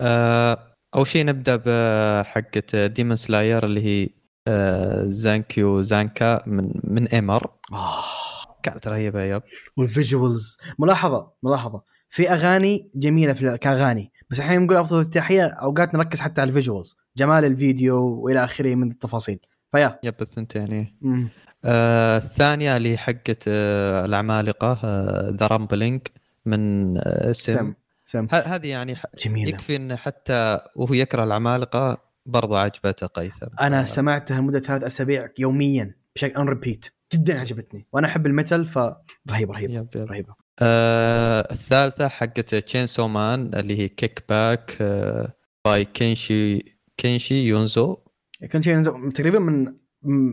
إيه. آه، أول شيء نبدأ بحقه Demon Slayer اللي هي آه، زانكيو زانكا من من ايمر كانت رهيبة yep. وال visuals. ملاحظة ملاحظة. في أغاني جميلة في كأغاني. بس إحنا نقول أفضل افتتاحيه أوقات نركز حتى على ال visuals. جمال الفيديو وإلى آخره من التفاصيل. ف yeah. Yep الثنتين إيه. آه، الثانية اللي حقة آه، العمالقة The Rumbling من آه، SiM SiM هذه يعني ح- جميلة. يكفي انه حتى وهو يكره العمالقة برضو عجبته قيثم. أنا سمعتها لمده ثلاث أسابيع يوميا بشكل on repeat جدا عجبتني. وأنا أحب ال metal فرهيب رهيب yep yep. رهيبة. آه الثالثة حقت Chainsaw Man اللي هي Kick Back آه by كينشي كينشي يونزو كان شيء ينزل- تقريبا من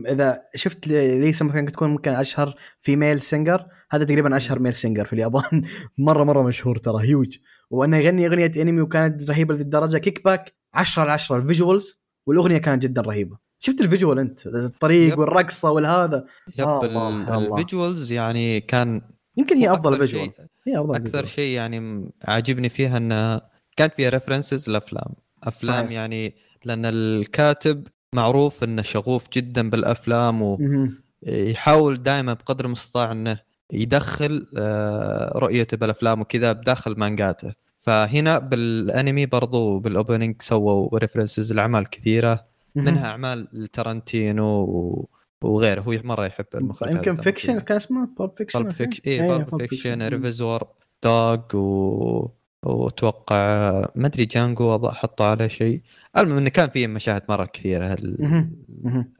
إذا شفت ليسا مثلا تكون ممكن أشهر female singer هذا تقريبا أشهر male singer في اليابان. مرة مرة مشهور ترى هيوج وأنه يغني أغنية انمي وكانت رهيبة للدرجة Kick Back 10 على 10 ال visuals والأغنية كانت جدا رهيبة شفت ال visual أنت الطريق yep. والرقصة والهذا Yep آه،. ال visuals يعني كان يمكن هي أفضل visual هي أفضل أكثر. شيء يعني عاجبني فيها انها كانت فيها references لأفلام أفلام صحيح. يعني لأن الكاتب معروف إنه شغوف جدا بالأفلام. ويحاول دائما بقدر المستطاع إنه يدخل آه، رؤيته بالأفلام وكذا بداخل مانجاته. فهنا بالأنمي برضو بال opening سووا references لأعمال كثيرة منها أعمال لترنتينو وغيره. هو مرة يحب المخرج يمكن Fiction كان اسمه Pulp Fiction Pulp Fiction اي Pulp Fiction Reservoir دوغ و... وأتوقع ما أدري جانجو حطوا عليه شيء. المهم إنه كان فيه مشاهد مرة كثيرة.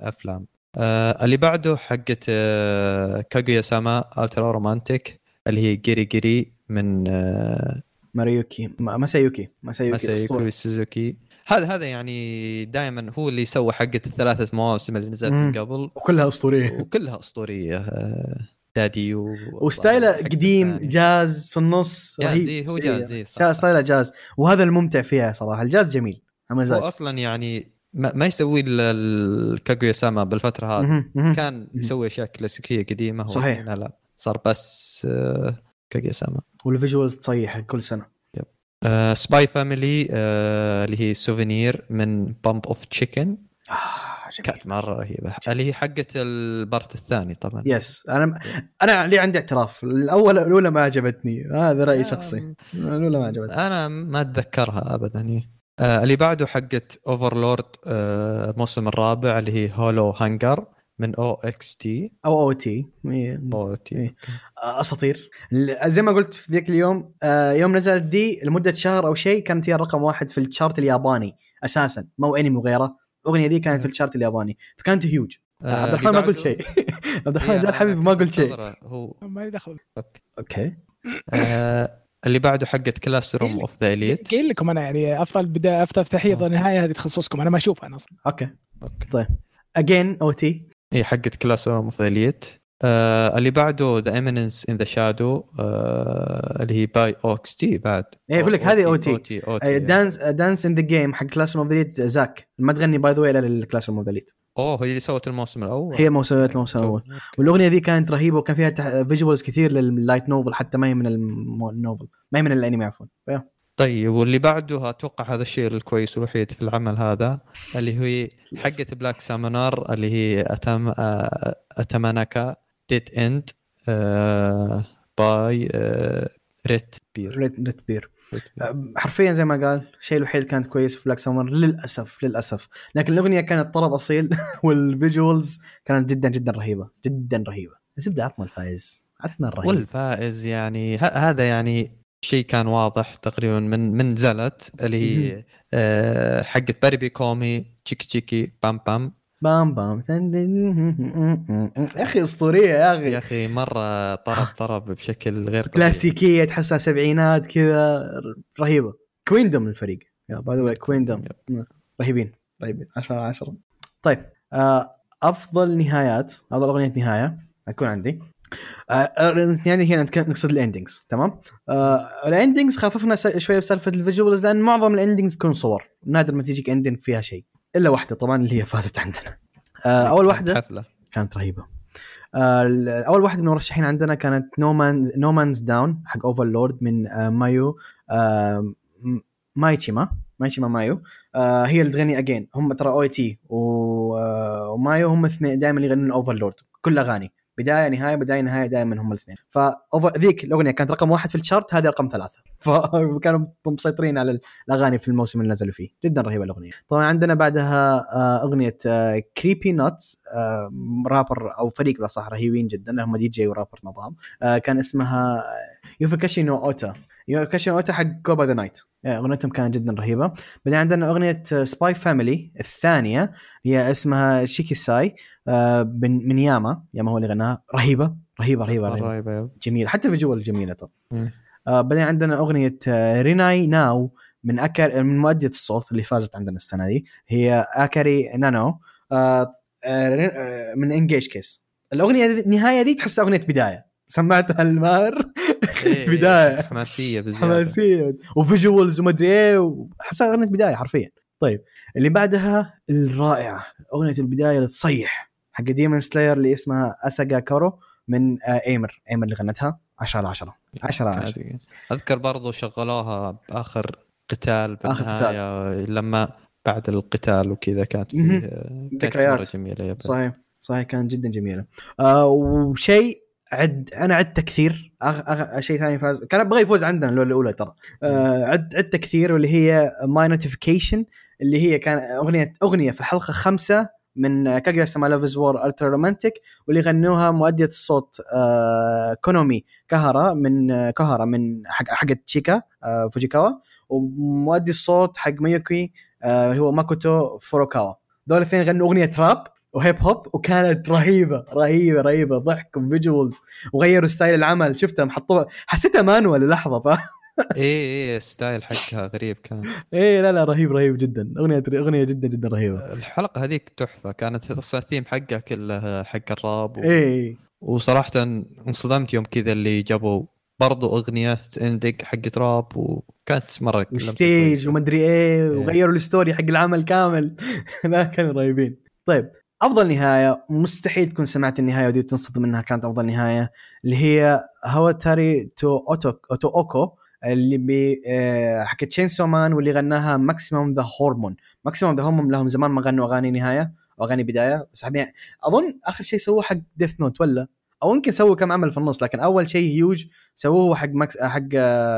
الأفلام. آه اللي بعده حقت آه كاغويا ساما Ultra Romantic اللي هي جيري جيري من آه مسايوكي. ما- مسايوكي مسايوكي. سوزوكي هذا هذا يعني دائما هو اللي سوى حقت الثلاثة مواسم اللي نزلت من. قبل. وكلها أسطورية. وكلها أسطورية آه، Daddy و... و style ه قديم الثاني. جاز في النص رهيب. إيه، هو. جاز، إيه، style ه جاز. وهذا الممتع فيها صراحة. الجاز جميل. هو أصلا يعني ما, ما يسوي الكاغويا ساما بالفترة هذه. كان يسوي أشياء كلاسيكية قديمة هو. صحيح. لا صار بس آه، كاغويا ساما وال visuals تصيح كل سنة. آه Spy Family آه اللي هي Souvenir من Bump of Chicken آه كانت مرة رهيبة. اللي هي حقت ال part الثاني طبعا. yes أنا أنا لي عندي اعتراف. الأول الأولى ما عجبتني. هذا رأيي آه، شخصي. الأولى ما عجبتني. أنا ما أتذكرها ابدا هي آه اللي بعده حقت Overlord آه الموسم الرابع اللي هي Hollow Hunger من أو إكس تي أو أو تي. أو تي. إيه. أساطير. زي ما قلت في ذيك اليوم آه، يوم نزلت دي لمدة شهر أو شيء كانت هي رقم واحد في ال chart الياباني أساسا مو انمي وغيره. الاغنيه دي كانت في ال chart الياباني. فكانت هيوج آه، عبد الرحمن ما قلت شيء. عبد الرحمن إيه، حبيبي ما قلت شيء. هو ما لي دخل. okay. آه اللي بعده حقت Classroom of the Elite قايل لكم أنا يعني أفضل بدايه أفضل افتتاحيه افضل نهايه هذه تخصصكم أنا ما أشوفها أنا أصلا. okay. okay. طيب. again OT هي حقت Classroom of the Elite آه اللي بعده The Eminence in the Shadow اللي هي by OXT بعد إيه، أقول لك هذه. اوتي اوتي دانس دانس ان ذا جيم حق كلاس اوف ذا زاك. ما تغني باي ذا واي إلا للكلاس اوف ذا ليد أوه هي اللي سوت الموسم الأول. هي موسوعة الموسم الأول. والأغنية ذي كانت رهيبة وكان فيها فيجوالز كثير لللايت نوفل حتى ما هي من النوفل ما هي من الأنمي عفوا. طيب واللي بعده أتوقع هذا الشيء الكويس الوحيد في العمل هذا اللي هي حقة بلاك سامونر اللي هي أتم آه، اتماناكا ديد اند by RetBear RetBear حرفيا زي ما قال الشيء الوحيد كانت كويس في Black Summoner للأسف للأسف. لكن الأغنية كانت طرب أصيل وال visuals كانت جدا جدا رهيبة جدا رهيبة. زبده عطنا الفايز عطنا الرهيب. والفائز يعني ه- هذا يعني شيء كان واضح تقريبا من من نزلت اللي هي آه، حقة باريبي كومي تشيكي تشيكي بام بام بام بام. يا أخي أسطورية يا يا أخي أخي مرة طرب طرب بشكل غير طبيعي. كلاسيكية تحسها سبعينات كذا رهيبة. Queendom الفريق. يا by the Queendom. رهيبين رهيبين. 10 على 10 طيب آه أفضل نهايات. أفضل أغنية نهاية. هتكون عندي. آه يعني هنا نقصد ال endings تمام؟ آه ال endings خففنا شوية بسالفة ال visuals لأن معظم ال endings تكون صور. نادر ما تجيك ending فيها شيء. إلا واحدة طبعا اللي هي فازت عندنا. آه أول واحدة حفلة. كانت رهيبة. آه، أول واحدة من المرشحين عندنا كانت No Man No Man's Dawn حق Overlord من آه، مايو مايشيما. مايشيما مايو. هي اللي تغني again هم ترى OT ومايو هم اثنين دائما يغنون Overlord كل أغاني. بداية نهاية بداية نهاية دائما هم الاثنين. فاوفر ذيك الأغنية كانت رقم واحد في ال chart هذه رقم ثلاثة. فكانوا مسيطرين على الأغاني في الموسم اللي نزلوا فيه. جدا رهيبة الأغنية. طبعا عندنا بعدها آه، أغنية Creepy Nuts rapper أو فريق بالاصح رهيبين جدا هم DJ و rapper مع بعض آه، كان اسمها يوفاكاشي نو اوتا يوفاكاشي نو اوتا حق Call of the Night أغنيتهم كانت جدا رهيبة. بعدين عندنا أغنية Spy Family الثانية هي اسمها شيكي ساي آه، من من ياما. ياما هو اللي غناها. رهيبة رهيبة رهيبة, رهيبة. رهيبة يا جميلة حتى visual جميلة ترى. مم. آه بعدين عندنا أغنية آه ريناي ناو من أكر من مؤدية الصوت اللي فازت عندنا السنة دي. هي اكاري نانو آه آه آه، من Engage Kiss الأغنية دي النهاية دي تحس أغنية بداية. سمعتها الماهر إيه، بداية. حماسية بزيادة. حماسية. و visuals ومدري إيه وحسها اغنيه بداية حرفيا. طيب اللي بعدها الرائعة أغنية البداية اللي تصيح حق Demon Slayer اللي اسمها أساجا كورو من آه إيمر. إيمر اللي غنتها. 10 على 10 10 على 10 كانت- أذكر برضو شغلوها بآخر قتال آخر بالنهاية لما بعد القتال وكذا كانت. فيه كانت ذكريات. جميلة يا صحيح. صحيح كانت جدا جميلة. آه وشيء عد أنا عدته كثير أغ... أغ... شيء ثاني فاز. كان أبغى يفوز عندنا اللي هو الأولى ترى. آه عد عدته كثير واللي هي My Nonfiction اللي هي كان أغنية أغنية في الحلقة خمسة من كاجويا سما Love Is War Ultra Romantic واللي غنوها مؤدية الصوت آه كونومي كهارا من آه كهارا من حق حقت تشيكا آه فوجيكاوا. ومؤدي الصوت حق ميوكي آه اللي هو ماكوتو فوروكاوا. دول الاثنين غنوا أغنية rap. و hip hop وكانت رهيبة رهيبة رهيبة. ضحك و visuals وغيروا style العمل. شفتهم حطوها حسيتها مانوال للحظة ف اي اي style حقها غريب كان. إيه لا لا رهيب رهيب جدا. أغنية أغنية جدا جدا رهيبة. الحلقة هذيك تحفة. كانت الثيم حقها كله حق الراب و... إيه وصراحة انصدمت يوم كذا اللي جابوا برضو أغنية اندق حقت راب وكانت مرة كويسة. ومدري إيه. وغيروا ال story حق العمل كامل. لا كانوا رهيبين. طيب أفضل نهاية مستحيل تكون سمعت النهاية ودي تنصدم إنها كانت أفضل نهاية اللي هي هواتاري تو أوتو أوتو أوكو اللي ب آه، حقت Chainsaw Man واللي غناها Maximum the Hormone Maximum the Hormone لهم زمان ما غنوا أغاني نهاية أو أغاني بداية بس أظن آخر شيء سووه حق Death Note ولا؟ أو يمكن سووا كم عمل في النص لكن أول شيء هيوج سووه حق ماكس حق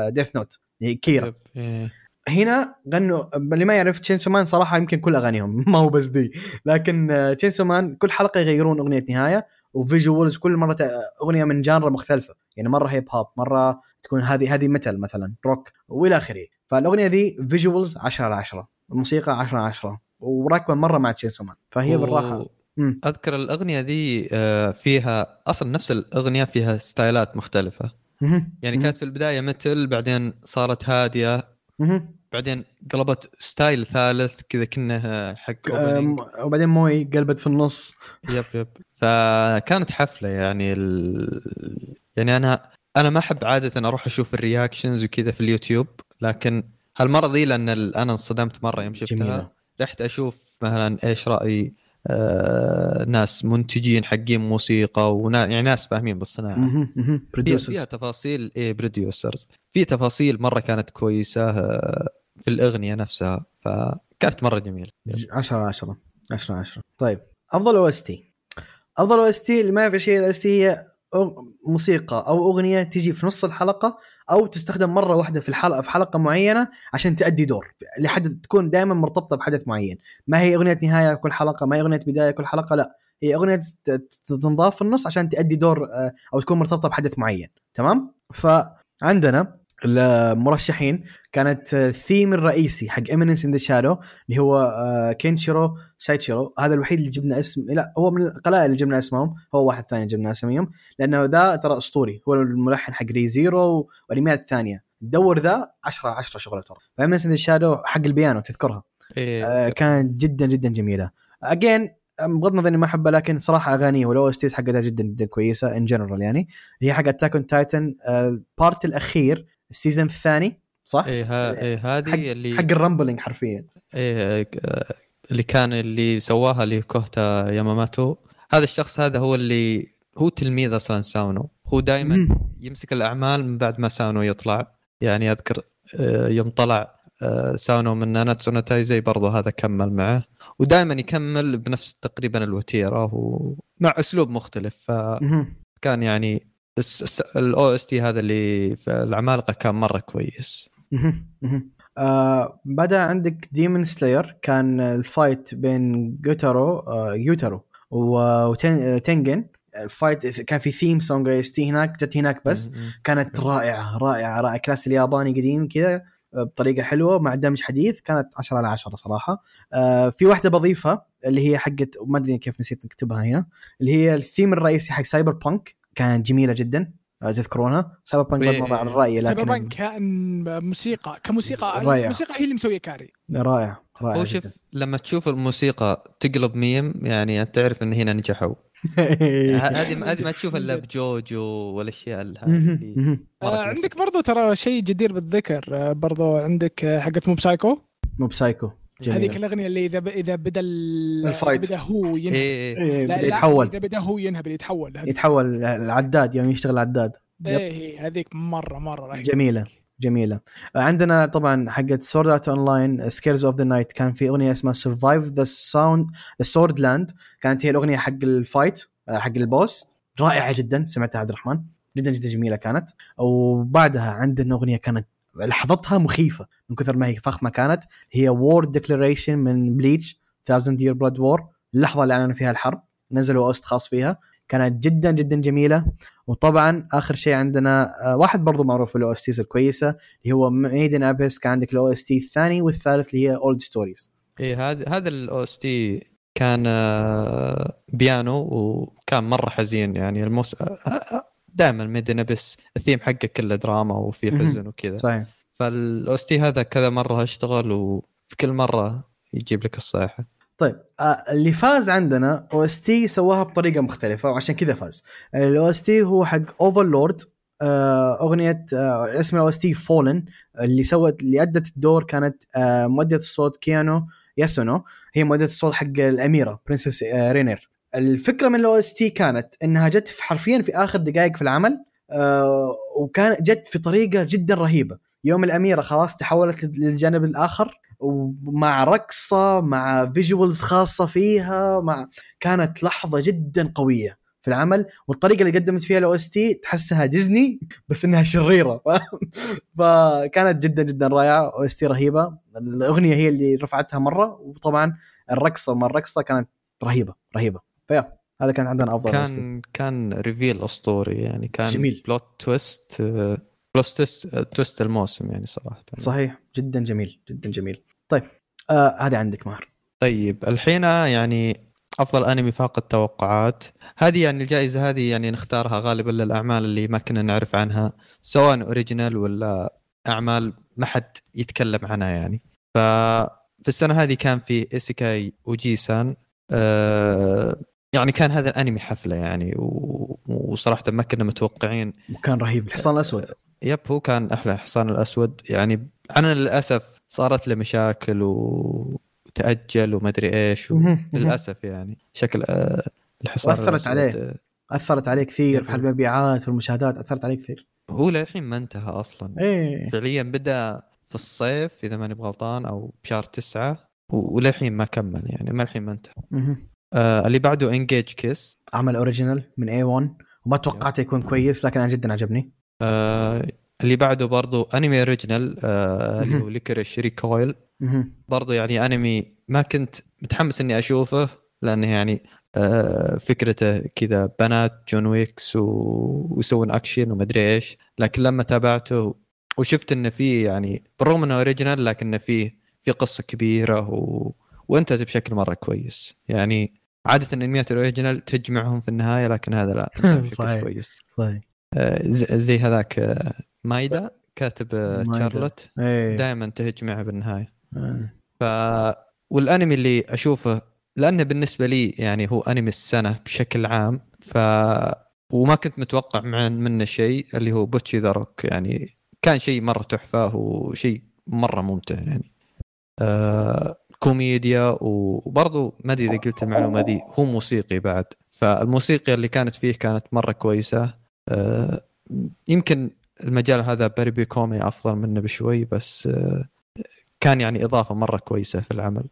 Death Note كيرا إيه. هنا غنوا اللي ما يعرف Chainsaw Man صراحة يمكن كل أغانيهم ما هو بس دي لكن Chainsaw Man كل حلقة يغيرون أغنية نهاية و visuals كل مرة أغنية من genre مختلفة يعني مرة هيب هوب مرة تكون هذه هذه ميتال مثلا روك وإلى آخره فالأغنية دي visuals 10 على 10 الموسيقى 10 على 10 وراكبة مرة مع Chainsaw Man فهي و- بالراحة مم. أذكر الأغنية ذي آه، فيها أصلا نفس الأغنية فيها ستايلات مختلفة. يعني. كانت في البداية مثل بعدين صارت هادية. بعدين قلبت style ثالث كذا كانه حق. وبعدين موي قلبت في النص. yep yep. فكانت حفلة يعني ال... يعني أنا أنا ما أحب عادة أروح أشوف ال reactions وكذا في اليوتيوب لكن هالمرة ذي لأن أنا انصدمت مرة يوم شفتها. جميلة. رحت أشوف مثلا إيش راي ناس منتجين حقين موسيقى ونا يعني ناس فاهمين بالصناعة. فيها. تفاصيل إيه producers في تفاصيل مرة كانت كويسة آه، في الأغنية نفسها فكانت مرة جميلة. 10 10 10 10 طيب أفضل OST؟ أفضل OST اللي ما يعرف شيء ال OST هي موسيقى أو أغنية تجي في نص الحلقة أو تستخدم مرة واحدة في الحلقة في حلقة معينة عشان تؤدي دور لحدث تكون دائما مرتبطة بحدث معين. ما هي أغنية نهاية كل حلقة ما هي أغنية بداية كل حلقة لا. هي أغنية تنضاف في النص عشان تؤدي دور آه، أو تكون مرتبطة بحدث معين. تمام؟ فعندنا المرشحين كانت الثيم الرئيسي حق Eminence in the Shadow اللي هو آه، كينشيرو سايتشيرو هذا الوحيد اللي جبنا اسم لا هو من القلائل اللي جبنا اسمهم هو واحد ثاني جبنا اساميهم لأنه ذا ترى أسطوري. هو الملحن حق Re Zero والأنميات الثانية. دور ذا 10 10 شغلة ترى. ف Eminence in the Shadow حق البيانو تذكرها؟ إيه آه، كانت جدا جدا جميلة. again بغض النظر إني ما أحبها لكن صراحة أغانيه وال OSTs حقتها جدا جدا كويسة in general يعني. هي حق Attack on Titan ال part الأخير ال season الثاني صح؟ إيه ها إيه هذه حق اللي حق ال Rumbling حرفيا آه، اللي كان اللي سواها اللي كوهتا ياماماتو هذا الشخص هذا هو اللي هو تلميذ أصلا ساونو هو دائما. يمسك الأعمال من بعد ما ساونو يطلع يعني أذكر آه، يوم طلع آه، ساونو من ناناتسو نو تايزي برضه هذا كمل معه ودائما يكمل بنفس تقريبا الوتيرة ومع أسلوب مختلف فكان. يعني ال OST هذا اللي في العمالقة كان مرة كويس. آه بدا عندك Demon Slayer كان ال fight بين جوتارو آه يوتارو وتنجن ال fight كان في theme song OST هناك جت هناك بس. كانت رائعة رائعة رائعة. كلاس الياباني قديم كذا آه، بطريقة حلوة مع دمج حديث. كانت 10 على 10 صراحة. آه في واحدة بضيفها اللي هي حقت ما أدري كيف نسيت اكتبها هنا اللي هي الثيم الرئيسي حق Cyberpunk كانت جميلة جدا آه، تذكرونها Cyberpunk إيه. برضه على الرأي سايبر لكن بانك كان موسيقى كموسيقى رائع. الموسيقى هي اللي مسوية carry رائع رائع هو شوف. لما تشوف الموسيقى تقلب ميم يعني تعرف إن هنا نجحوا هذه هذه ما تشوف إلا بجوجو والأشياء ال- هذه. اللي آه. عندك برضو ترى شيء جدير بالذكر آه برضو عندك حقت Mob Psycho Mob Psycho هذيك الأغنية اللي إذا ب... إذا بدأ ال... ال fight. بدأ هو ينهب. إيه إيه، لا بدأ يتحول. إذا بدأ هو ينهب يتحول. هذيك. يتحول العداد يوم يشتغل عداد إيه إيه، هذيك مرة مرة رهيبة. جميلة جميلة. عندنا طبعا حقت Sword Art Online Scherzo of the Night كان في أغنية اسمها Survive the sound the Swordland كانت هي الأغنية حق ال fight حق ال boss رائعة جدا سمعتها عبد الرحمن. جدا جدا جميلة كانت. وبعدها عندنا أغنية كانت لحظتها مخيفة من كثر ما هي فخمة كانت. هي War Declaration من Bleach 1000 Year Blood War اللحظه اللي اعلنوا فيها الحرب نزلوا OST خاص فيها. كانت جدا جدا جميلة. وطبعا آخر شيء عندنا آه، واحد برضو معروف بال OSTs الكويسة اللي هو Made in Abyss كان عندك ال OST الثاني والثالث اللي هي Old Stories إيه هذا هذا ال OST كان آه، بيانو وكان مرة حزين يعني. الموس دائما Made in Abyss الثيم حقه كله دراما وفي. حزن وكذا. صحيح. فال OST هذا كذا مرة أشتغل وفي كل مرة يجيب لك الصيحه طيب آه، اللي فاز عندنا OST سواها بطريقة مختلفة وعشان كذا فاز. ال OST هو حق Overlord أغنية آه، اسم ال OST Fallen اللي سوت اللي أدت الدور كانت آه، مؤدية الصوت كيانو ياسونو. هي مؤدية الصوت حق الأميرة Princess Renner الفكرة من ال OST كانت إنها جت في- حرفيا في آخر دقائق في العمل آه، وكان جت في طريقة جدا رهيبة. يوم الأميرة خلاص تحولت للجانب الآخر ومع رقصة مع visuals خاصة فيها مع كانت لحظة جدا قوية في العمل. والطريقة اللي قدمت فيها ال OST تحسها ديزني بس إنها شريرة ف... فكانت جدا جدا رائعة. OST رهيبة. الأغنية هي اللي رفعتها مرة. وطبعا الرقصه ما الرقصة كانت رهيبه رهيبة. فيا هذا كان عندنا أفضل. كان كان reveal اسطوري يعني كان جميل. plot twist plot twist twist الموسم يعني صراحة. صحيح. جدا جميل جدا جميل. طيب آه هذا عندك ماهر. طيب الحين يعني أفضل أنمي فاق التوقعات. هذه يعني الجائزة هذه يعني نختارها غالبا للأعمال اللي ما كنا نعرف عنها سواء original ولا أعمال ما حد يتكلم عنها يعني. ففي السنة هذه كان في ايسيكاي وجيسان آه يعني كان هذا الأنمي حفلة يعني و- وصراحة ما كنا متوقعين. وكان رهيب. الحصان الأسود. يب هو كان أحلى حصان الأسود. يعني أنا للأسف صارت له مشاكل و- وتأجل وما أدري إيش و... للأسف يعني شكل آه، الحصان الأسود، عليه. آه، أثرت عليه كثير في المبيعات والمشاهدات أثرت عليه كثير. هو للحين ما انتهى أصلا. إيه. فعليا بدأ في الصيف إذا ماني بغلطان أو بشهر تسعة وللحين ما كمل يعني ما الحين ما انتهى. آه اللي بعده Engage Kiss عمل original من A-1 وما توقعته يكون كويس لكن أنا جدا عجبني. آه اللي بعده برضو انمي original آه اللي هو Lycoris Recoil. برضو يعني انمي ما كنت متحمس إني أشوفه لأنه يعني آه فكرته كذا بنات John Wicks و... ويسوون اكشن وما أدري إيش. لكن لما تابعته وشفت إنه فيه يعني بالرغم إنه original لكنه فيه في قصة كبيرة و... وانتهت بشكل مرة كويس. يعني عادة الانميات ال original تجمعهم في النهاية لكن هذا لا. صحيح. كويس. صحيح. آه، زي هذاك آه، مايدا كاتب آه،. Charlotte. إيه. دائما تهجمعها بالنهاية. ف والأنمي اللي أشوفه لأنه بالنسبة لي يعني هو أنمي السنة بشكل عام ف وما كنت متوقع من منه شيء اللي هو Bocchi The Rock. يعني كان شيء مرة تحفة وشيء مرة ممتع يعني. آه كوميديا وبرضو ما أدري إذا قلت المعلومة دي هو موسيقي بعد. فالموسيقى اللي كانت فيه كانت مرة كويسة. آه يمكن المجال هذا Paripi Koumei أفضل منه بشوي بس آه كان يعني إضافة مرة كويسة في العمل.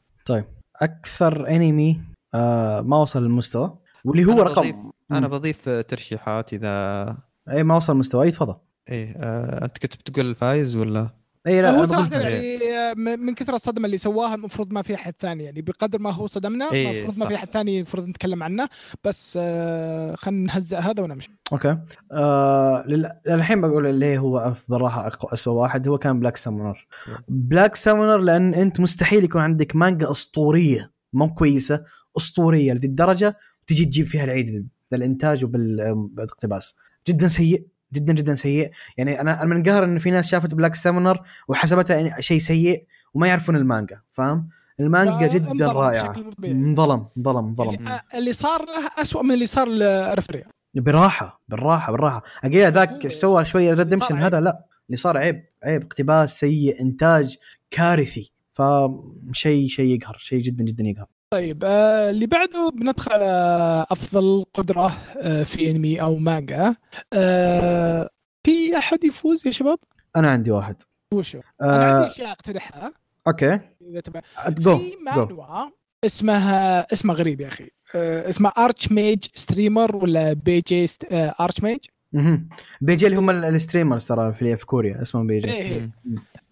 أكثر انمي آه ما وصل للمستوى واللي هو أنا رقم. بضيف أنا بضيف ترشيحات اذا اي ما وصل المستوى أي تفضل. إيه آه أنت كنت بتقول الفايز ولا؟ إي لا هو صراحة يعني من من كثر الصدمة اللي سواها المفروض ما في أحد ثاني يعني بقدر ما هو صدمنا إيه، المفروض ما. في أحد ثاني المفروض نتكلم عنه بس آه خلينا نهزأ هذا ونمشي okay. آه لل- الحين بقول اللي هو بالراحه اسوء واحد هو كان Black Summoner Black Summoner لأن أنت مستحيل يكون عندك مانجا أسطورية مو كويسة أسطورية لذي الدرجة وتجي تجيب فيها العيد بالانتاج وبالاقتباس جدا سيء. جدا جدا سيء. يعني أنا أنا منقهر إن في ناس شافت Black Summoner وحسبتها شيء سيء وما يعرفون المانجا فاهم؟ المانجا جدا انظلم رائعة. انظلم انظلم انظلم يعني آه، اللي صار له أسوأ من اللي صار لرفريا براحة بالراحه بالراحه أقول ذاك إيش سوى شوية redemption. هذا؟ لا. اللي صار عيب عيب. اقتباس سيء إنتاج كارثي. فشيء شيء يقهر شيء جدا جدا يقهر. طيب آه اللي بعده بندخل على أفضل قدرة آه في أنمي أو مانجا. آه في أحد يفوز يا شباب؟ أنا عندي واحد. وشو؟ أنا عندي أشياء أقترحها. okay. جو في مانوا اسمها اسمها غريب يا أخي. اسمها Archmage Streamer ولا BJ ست... Archmage مهم. BJ اللي هم ال- ال streamers ترى في كوريا اسمهم BJ إيه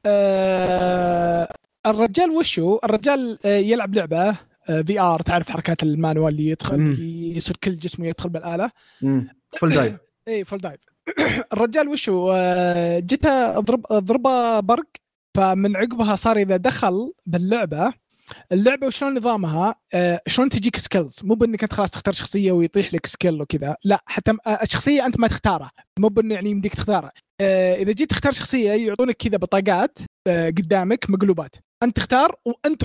آه الرجال وشو؟ الرجال يلعب لعبة VR تعرف حركات المانوا اللي مم. يدخل يصير كل جسمه يدخل بالآلة. full dive اي full dive الرجال وشو؟ آه، جته اضرب ضربه برق فمن عقبها صار إذا دخل باللعبة اللعبة وشلون نظامها؟ آه، شلون تجيك skills مو بإنك أنت خلاص تختار شخصية ويطيح لك skill وكذا. لا حتى آه، الشخصيه أنت ما تختارها. مو بإنه يعني يمديك تختارها. آه، إذا جيت تختار شخصية يعطونك كذا بطاقات آه، قدامك مقلوبات. أنت تختار وأنت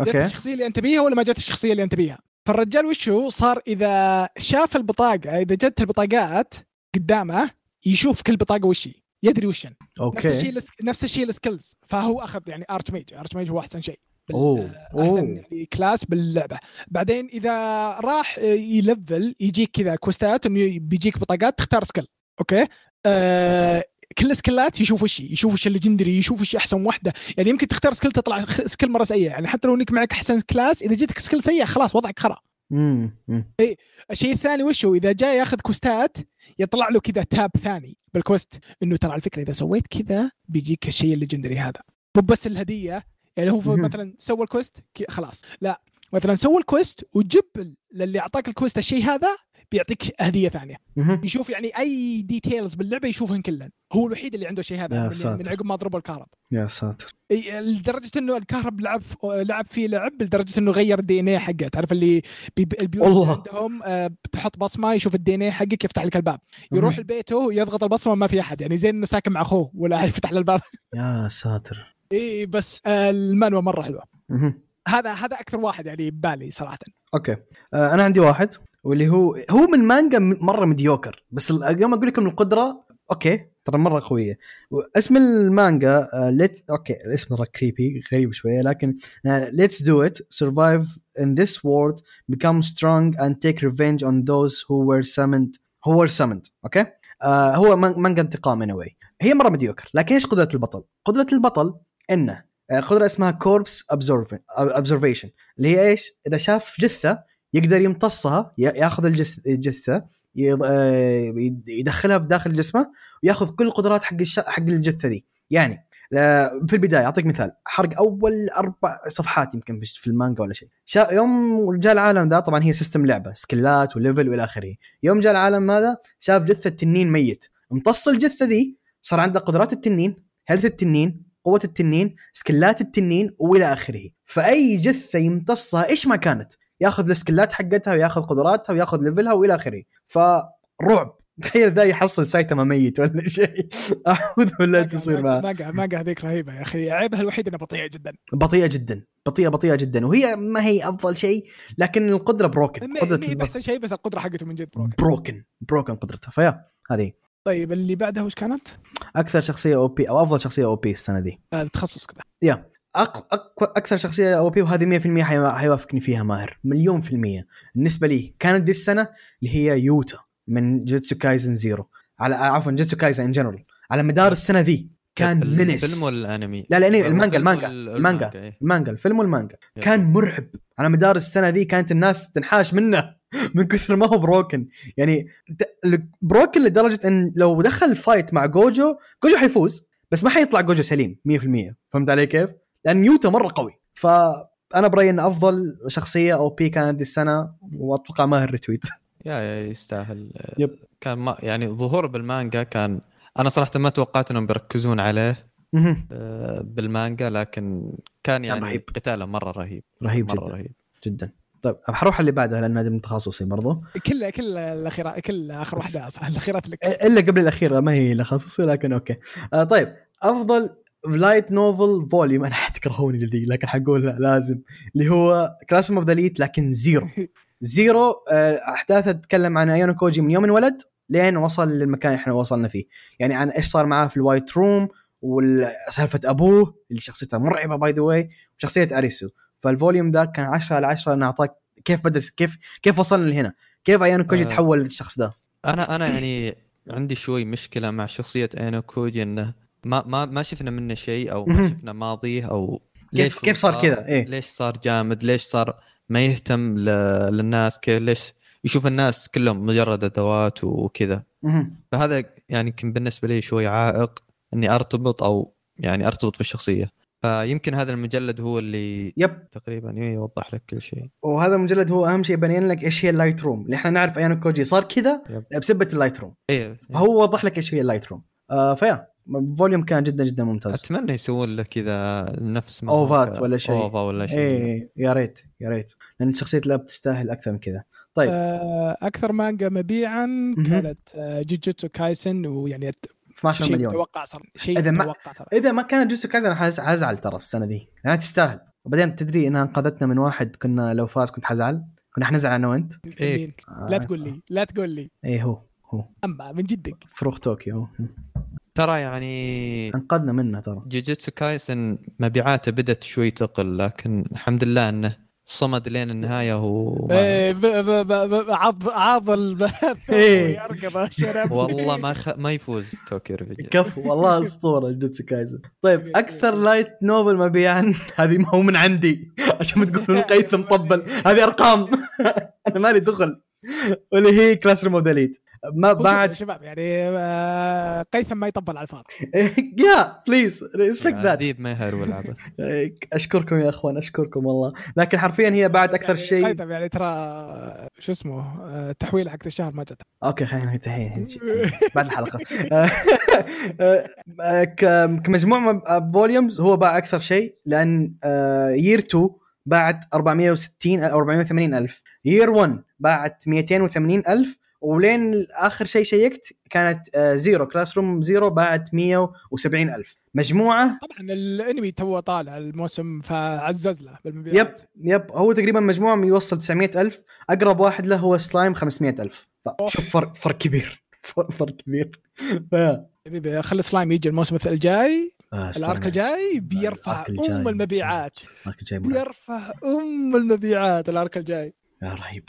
جت okay. الشخصية اللي انت تبيها ولا ما جت الشخصية اللي انت تبيها فالرجال وشو صار إذا شاف البطاقة إذا جت البطاقات قدامه يشوف كل بطاقة وش هي يدري وش نفس okay. الشيء الس- نفس الشيء ال skills فهو أخذ يعني archmage archmage هو أحسن شيء. أوه. أحسن أوه. يعني class باللعبة. بعدين إذا راح ي level يجيك كذا quest ات إنه بيجيك بطاقات تختار skill okay؟ آه كل ال skill ات يشوف وش يشوف وش ال legendary يشوف وش أحسن واحدة يعني يمكن تختار skill تطلع skill مرة سيئة. يعني حتى لو إنك معك أحسن class إذا جيتك skill سيء خلاص وضعك خرا. مم. الشيء الثاني وش هو إذا جاي ياخذ quest ات يطلع له كذا tab ثاني بال quest. إنه ترى على فكرة إذا سويت كذا بيجيك الشيء ال legendary هذا. مو بس الهدية. يعني هو. مثلا سوى ال quest خلاص. لا مثلا سوى ال quest وجب للي أعطاك ال quest الشيء هذا بيعطيك هدية ثانية. يشوف يعني أي details باللعبة يشوفهن كلهن هو الوحيد اللي عنده شيء يا هذا من, ساتر. من عقب ما ضربوا الكهرب يا ساتر لدرجة إنه الكهرب لعب لعب فيه لعب لدرجة إنه غير ال DNA حقه تعرف اللي بي البيوت والله. عندهم آه، بتحط بصمة يشوف ال DNA حقك يفتح لك الباب يروح. لبيته يضغط البصمة ما في أحد يعني زي إنه ساكن مع أخوه ولا يفتح له الباب يا ساتر إي بس آه، المانوا مرة حلوة. هذا هذا أكثر واحد يعني ببالي صراحة. okay. آه أنا عندي واحد واللي هو هو من مانجا مرة mediocre بس ال- يوم أقول لكم القدرة okay ترى مرة قوية. اسم المانجا آه let okay الاسم مره creepy غريب شوية لكن let's do it survive in this world become strong and take revenge on those who were summoned who were summoned okay؟ آه هو مان- مانجا انتقام anyway. هي مرة mediocre لكن إيش قدرة البطل؟ قدرة البطل إنه آه، قدرة اسمها corpse absorption اللي هي إيش؟ إذا شاف جثة يقدر يمتصها ياخذ الجث- الجثة آه، يد- يدخلها في داخل جسمه وياخذ كل القدرات حق الش... حق الجثة دي يعني آه، في البداية أعطيك مثال حرق أول أربع صفحات يمكن في- المانجا ولا شيء. شا... يوم جاء العالم ذا طبعا هي system لعبة سكلات و level وإلى آخره. يوم جاء العالم هذا شاف جثة تنين ميت. امتص الجثة ذي صار عنده قدرات التنين. health التنين؟ قوة التنين سكلات التنين وإلى آخره. فأي جثة يمتصها إيش ما كانت؟ ياخذ السكلات حقتها وياخذ قدراتها وياخذ level ها وإلى آخره. فرعب. تخيل ذا يحصل سايتاما ميت ولا شيء. أعوذ بالله تصير معه. مانجا مانجا هذيك رهيبة يا أخي. عيبها الوحيد إنها بطيئة جدا. بطيئة جدا. بطيئه بطيئة جدا. وهي ما هي أفضل شيء لكن القدرة broken ما قدرة باحسن شيء بس القدرة حقته من جد بروكن بروكن بروكن قدرتها. ف yeah هذه. طيب اللي بعدها وش كانت؟ أكثر شخصية OP أو أفضل شخصية OP السنة دي. آه، التخصص كذا. yeah. أق... أق... أكثر شخصية OP وهذه 100% حي... حيوافقني فيها ماهر. مليون في المية. بالنسبة لي كانت دي السنة اللي هي يوتا من جوجوتسو كايزن zero على عفوا جوجوتسو كايزن in general على مدار السنة ذي كان منس الفيلم ولا الانمي؟ لا هو المانجا فيلم المانجا المانجا إيه. المانجا الفيلم والمانجا. كان مرعب. على مدار السنة ذي كانت الناس تنحاش منه. من كثر ما هو broken يعني broken لدرجة إن لو دخل ال fight مع جوجو جوجو حيفوز بس ما حيطلع جوجو سليم 100% فهمت علي كيف؟ لأن يوتا مرة قوي. فأنا برأيي إن أفضل شخصية OP كانت السنة وأتوقع ماهر retweet yeah yeah يستاهل. yep. كان ما يعني ظهوره بالمانجا كان أنا صراحة ما توقعت إنهم بيركزون عليه. آه، بالمانجا لكن كان يعني رهيب. قتاله مرة رهيب. رهيب مرة جدا. رهيب. جدا. طيب حروح اللي بعدها لأن هذا من تخصصي برضو؟ كل كل الاخيرات كل آخر واحدة أصلا الأخيرات اللي إلا قبل الأخيرة ما هي تخصصي لكن okay. آه طيب أفضل light novel volume أنا حتكرهوني دي لكن حقول لا لازم. اللي هو class of the elite لكن zero. zero آه احداثه تتكلم عن أيانو كوجي من يوم انولد لين وصل للمكان اللي إحنا وصلنا فيه. يعني عن إيش صار معاه في ال white room وسالفه أبوه اللي شخصيته مرعبة by the way وشخصية أريسو. فال volume ذا كان 10 على 10 انه أعطاك كيف بدا كيف كيف وصلنا لهنا كيف ايانو كوجي آه. تحول للشخص ده أنا أنا يعني عندي شوي مشكلة مع شخصية اينو كوجي إنه ما ما ما شفنا منه شيء أو ما. شفنا ماضيه أو كيف- ليش كيف صار كذا؟ إيه. ليش صار جامد ليش صار ما يهتم ل... للناس كيف ليش يشوف الناس كلهم مجرد أدوات وكذا. فهذا يعني يمكن بالنسبة لي شوي عائق إني أرتبط أو يعني أرتبط بالشخصية فيمكن هذا المجلد هو اللي yep. تقريبا يوضح لك كل شيء. وهذا المجلد هو أهم شيء يبين لك إيش هي ال white room اللي إحنا نعرف ايانو كوجي صار كذا. بسبة ال white room إيه. فهو وضح لك إيش هي ال white room آه ف yeah volume كان جدا جدا ممتاز. أتمنى يسوون له كذا نفس ما أوفات ولا شيء. OVA ولا شيء. إيه يا ريت يا ريت. لأن شخصية الأب تستاهل أكثر من كذا. طيب. آه، أكثر مانجا مبيعا. كانت آه، جوجوتسو كايسن ويعني 12 شيء مليون. متوقع صار شيء إذا ما- ترى إذا ما كانت جوجوتسو كايزن أنا حز- حزعل ترى السنة دي لانها تستاهل. وبعدين تدري انها انقذتنا من واحد كنا لو فاز كنت حزعل؟ كنا حنزعل أنا وأنت؟ إيه. لا تقول لي لا تقول لي. إيه هو هو. اما من جدك. فروخ طوكيو ترى يعني انقذنا منه ترى. جوجيتسو كايسن مبيعاته بدت شوي تقل لكن الحمد لله إنه صمد لين النهاية و إيه، ب- ب- ب- ب- عض عض البث إيه. يركض شرب والله ما خ... ما يفوز توكيو ريفنجرز كفو والله أسطورة جوجوتسو كايزن. طيب أكثر light novel مبيعا؟ هذه ما هو من عندي عشان ما تقولون قيثم مطبل هذه أرقام. أنا مالي دخل. واللي هي classroom of the elite ما بعد شباب يعني آه، قيثم ما يطبل على الفاضي. yeah please respect that أديب ما يهرول عبث أشكركم يا أخوان أشكركم والله. لكن حرفيا هي بعد أكثر يعني شيء قيثم يعني ترى شو اسمه آه، التحويل حق الشهر ما جت okay خلينا الحين بعد الحلقة. آه، كمجموع volumes هو باع أكثر شيء لأن year 2 باعت 460 أو 480 ألف. year 1 باعت 280 ألف. ولين آخر شيء شيكت كانت آه، zero classroom zero باعت 170 ألف. مجموعة؟ طبعا الانمي تو طالع الموسم فعزز له بالمبيعات. yep yep هو تقريبا مجموعة يوصل 900 ألف أقرب واحد له هو سلايم 500 ألف. شوف فرق فرق كبير فرق كبير. آه. حبيبي خلي سلايم يجي الموسم الجاي آه، سلايم. ال arc الجاي بيرفع. أم المبيعات. ال arc الجاي. بيرفع أم المبيعات ال arc الجاي. يا رهيب.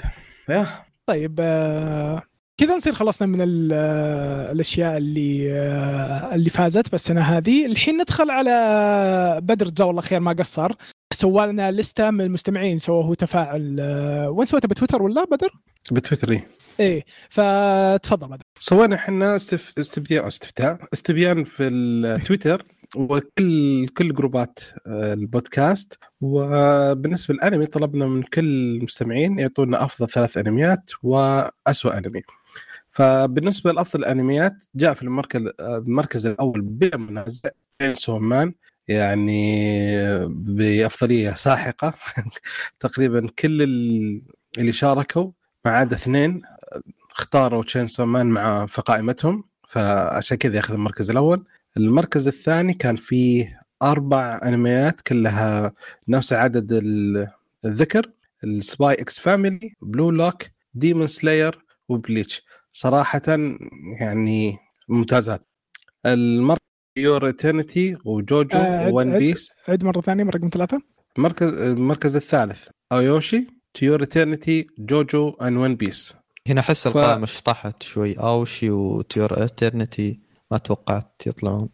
يا. طيب آه، كذا نصير خلصنا من آه، الأشياء اللي آه، اللي فازت بالسنه هذه الحين ندخل على بدر جزاه الله خير ما قصر سوى لنا لستة من المستمعين سوى هو تفاعل وين سويته بتويتر ولا بدر؟ بتويتر إيه. إيه فتفضل بدر سوينا إحنا استف... استبيان استفتاء استبيان في التويتر وكل كل جروبات آه، البودكاست. وبالنسبة للأنمي طلبنا من كل المستمعين يعطونا أفضل ثلاث أنميات وأسوأ أنمي. فبالنسبة لأفضل الأنميات جاء في المركز آه، المركز الأول بلا منازع Chainsaw Man يعني بأفضلية ساحقة. تقريبا كل ال- اللي شاركوا ما عدا اثنين اختاروا Chainsaw Man مع في قائمتهم فعشان كذا ياخذ المركز الأول. المركز الثاني كان فيه أربع أنميات كلها نفس عدد ال- الذكر ال Spy x Family Blue Lock Demon Slayer و Bleach. صراحة يعني ممتازات. المركز To Your Eternity و JoJo آه، و One. Piece. عد مرة ثانية من رقم ثلاثة. المركز المركز الثالث Ao Ashi To Your Eternity JoJo and One Piece هنا أحس ف- القائمة شطحت شوي Ao Ashi و To Your Eternity ما توقعت يطلعون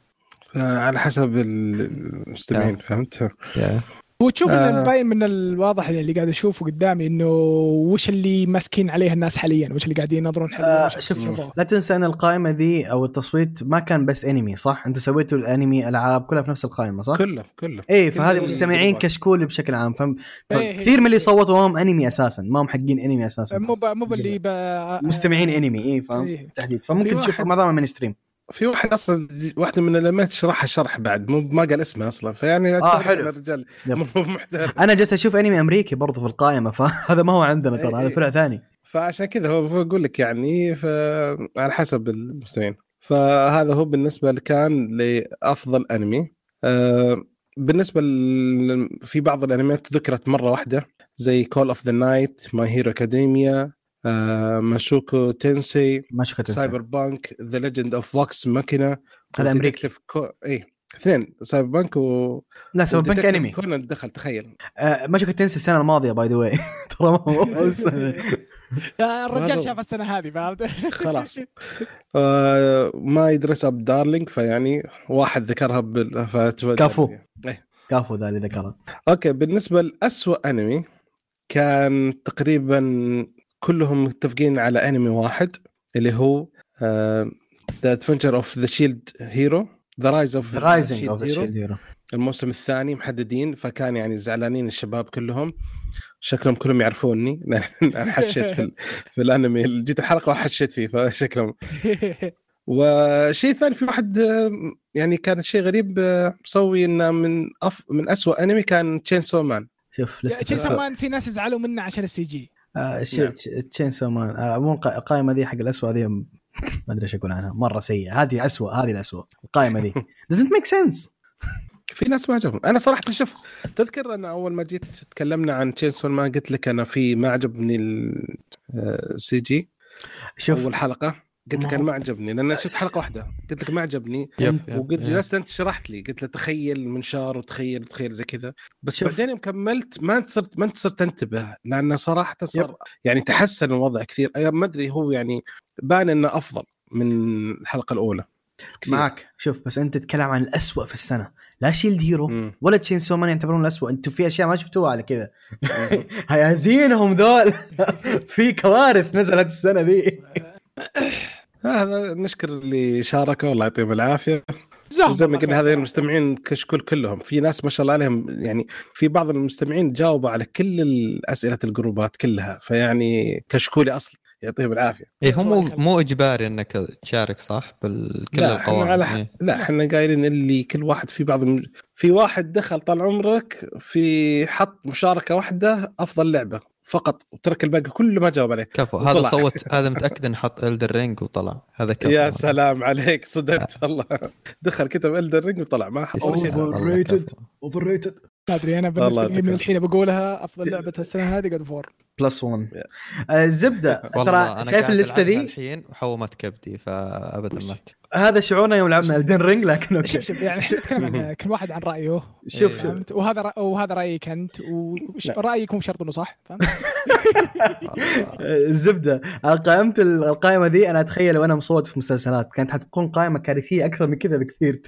على حسب المستمعين فهمت؟ yeah. وتشوف آه. آه باين من الواضح اللي قاعد أشوفه قدامي إنه وش اللي ماسكين عليه الناس حاليا وش اللي قاعدين ينظرون حاليا آه شوف. لا تنسى إن القائمة ذي أو التصويت ما كان بس أنمي صح؟ أنتم سويتوا الأنمي العاب كلها في نفس القائمة صح؟ كله كله إيه فهذه مستمعين الجروبات. كشكول بشكل عام فهم إيه، كثير من اللي صوتوا ما هم أنمي أساسا ما هم حقين أنمي أساسا مو مو باللي ب- مستمعين أنمي إيه فاهم إيه. تحديد فممكن تشوف معظمها من ستريم في واحد أصلا واحدة من الانميات شرحها شرح بعد مو ما قال اسمه أصلا فيعني أعتبر حلو. الرجال أنا جالس أشوف أنمي أمريكي برضو في القائمة فهذا ما هو عندنا ترى هذا إيه. فرع ثاني فعشان كذا هو بقول لك يعني على حسب المستمعين فهذا هو بالنسبة كان لأفضل أنمي آه، بالنسبة. في بعض الأنميات ذكرت مرة واحدة زي Call of the Night My Hero Academia Mushoku Tensei ما شفت Cyberpunk The Legend of Vox Machina هذا أمريكي. كو... اي اثنين Cyberpunk و لا بنك Detective أنمي كونان دخل تخيل آه Mushoku Tensei السنة الماضية by the way ترى ما هو السنة. آه، الرجال شاف السنة هذه فهمت؟ خلاص آه My Dress-Up Darling فيعني واحد ذكرها بال... فتفضل. كفو. إيه. كفو ذا اللي ذكره okay بالنسبة لأسوأ أنمي كان تقريبا كلهم متفقين على انمي واحد اللي هو The Adventure of the Shield Hero The Rise of the Rising of the Shield Hero الموسم الثاني محددين فكان يعني زعلانين الشباب كلهم. شكلهم كلهم يعرفوني. أنا حشيت في ال- في الأنمي جيت الحلقة وحشيت فيه فشكلهم. وشيء ثاني في واحد آه، يعني كان شيء غريب آه، مسوي إنه من أف من أسوأ انمي كان Chainsaw Man شوف لسه كمان في ناس زعلوا منه عشان ال CG. آه. Chainsaw Man آه، عموما الق- القائمة ذي حق الاسوء ذي ما أدري إيش أقول عنها. مرة سيئة. هذه اسوء هذه الاسوء القائمة ذي. Doesn't make sense? في ناس ما عجبهم. أنا صراحة شوف تذكر أنا أول ما جيت تكلمنا عن Chainsaw Man قلت لك أنا في ما عجبني ال CG شوف. أول حلقة. قلت لك ما أنا ما عجبني لأن شفت حلقة واحدة. قلت لك ما عجبني. وقلت. جلست أنت شرحت لي قلت له تخيل المنشار وتخيل تخيل زي كذا. بس شوف. بعدين يوم كملت ما أنت صرت ما أنت صرت انتبه لأنه صراحة yep. صار يعني تحسن الوضع كثير. أي ما أدري هو يعني بان إنه أفضل من الحلقة الأولى. كثير. معك. شوف بس أنت تتكلم عن الاسوء في السنة. لا Shield Hero مم. ولا Chainsaw Man يعتبرون الاسوء أنتم في أشياء ما شفتوها على كذا. هيازينهم ذول. في كوارث نزلت السنة ذي. هذا نشكر اللي شاركوا. الله يعطيهم العافية. وزي ما قلنا صراحة. المستمعين كشكول كلهم. في ناس ما شاء الله عليهم يعني في بعض المستمعين جاوبوا على كل الأسئلة الجروبات كلها. فيعني كشكولي أصلا يعطيهم العافية. اي هو مو. مو إجباري إنك تشارك صح؟ بالكل لا إحنا القوائم. على إيه. لا إحنا قايلين اللي كل واحد في بعض الم... في واحد دخل طال عمرك في حط مشاركة واحدة أفضل لعبة. فقط وترك الباقي كله ما جاوب عليه كفو هذا. صوت هذا متأكد إنه حط Elden Ring وطلع هذا كفو يا سلام عليك صدقت والله دخل كتب Elden Ring وطلع ما حط Overrated. كفو. Overrated ما أدري أنا بالنسبة لي من. الحين بقولها أفضل لعبة السنة هذه God of War plus 1 آه، الزبده ترى شايف ألعبها ذي؟ الحين وحومت كبدي فابدا ما هذا شعورنا يوم لعبنا Elden Ring لكن okay. شوف شوف يعني نتكلم عن كل واحد عن رأيه. شوف. شوف. وهذا رأ... وهذا رأيك أنت ورايك مو شرط إنه صح فهمت؟ الزبده قائمة القائمة ذي أنا أتخيل وأنا مصوت في مسلسلات كانت حتكون قائمة كارثية أكثر من كذا بكثير.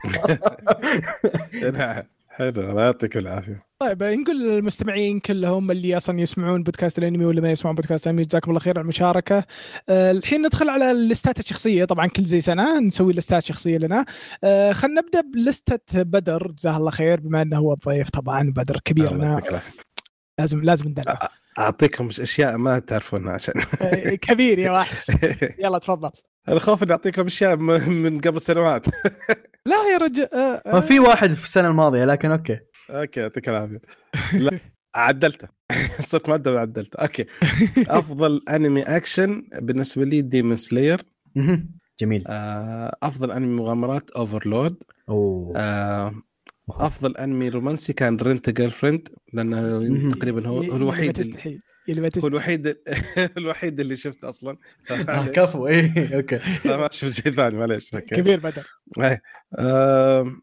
حلو الله يعطيك العافية. طيب نقول للمستمعين كلهم اللي أصلا يسمعون بودكاست الأنمي واللي ما يسمعون بودكاست الأنمي جزاكم الله خير على المشاركة. آه الحين ندخل على الليستات الشخصية. طبعا كل زي سنة نسوي ليستات شخصية لنا. آه خلينا نبدأ بلستة بدر. جزاه الله خير بما إنه هو الضيف طبعا بدر كبيرنا لازم لازم ندلع. أعطيكم أشياء ما تعرفونها عشان. كبير يا وحش. يلا تفضل. أنا خوف اني اعطيكم اشياء من قبل سنوات. لا يا رجل آه ما آه. في واحد في السنة الماضية لكن okay. okay يعطيك العافية. لا عدلته. صرت مؤدب عدلته. okay. أفضل أنمي أكشن بالنسبة لي Demon Slayer. جميل. أفضل أنمي مغامرات Overlord أوه. أفضل أنمي رومانسي كان Rent-a-Girlfriend لأنه. تقريبا هو ما الوحيد اللي- ما هو الوحيد الوحيد اللي شفته أصلا. آه، كفو إيه okay. ما شفت شيء ثاني معليش كبير بدر. إيه. آه،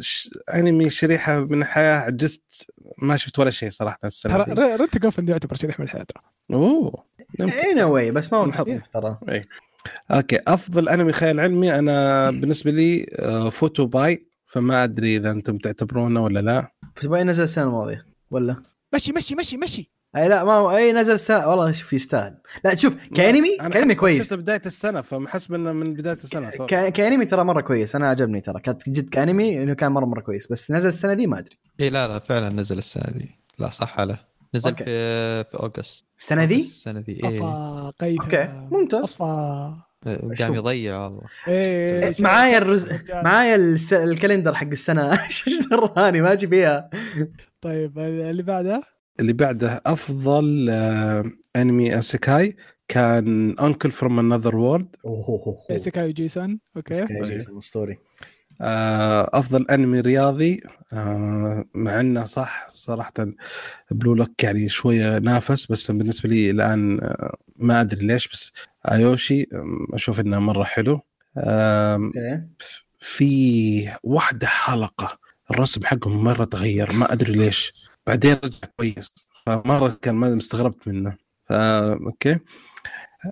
ش- أنمي شريحة من الحياة عجزت ما شفت ولا شيء صراحة السنة ترى Rent-a-Girlfriend يعتبر شريح من الحياة ترى. أوه anyway بس ما هو. تصنيف ترى. okay أفضل أنمي خيال علمي أنا بالنسبة لي آه، فوتو باي فما أدري إذا أنتم تعتبرونه ولا لا. فوتوباي نزل السنة الماضية ولا؟ مشي مشي مشي مشي. أي لا ما هو أي نزل السنة والله شوف يستاهل. لا شوف كانمي كأنمي كويس. شفته بداية السنة فمحسب انه من بداية السنة صار. ك- كأنمي ترى مرة كويس. أنا عجبني ترى. كانت جد كأنمي إنه كان مره مرة كويس. بس نزل السنة دي ما أدري. اي لا لا فعلا نزل السنة دي. لا صح عليه نزل okay. في في August. السنة دي؟ السنة دي. اي قيثم. okay، ممتاز. أفا. قام شوف. يضيع والله. إيه، إيه، معايا الرز... معايا الس... ال calendar حق السنة. إيش دراني ما أجي فيها. طيب اللي بعده؟ اللي بعده أفضل آه، أنمي isekai. كان Uncle from Another World Isekai Ojisan okay. أسطوري. آه، أفضل أنمي رياضي. آه، مع إنه صح صراحة Blue Lock يعني شوية نافس بس بالنسبة لي الآن ما أدري ليش بس Aoashi أشوف إنه مرة حلو. في واحدة حلقة الرسم حقهم مرة تغير ما أدري ليش. بعدين رجع كويس. فمرة كان ما مستغربت منه. فا okay.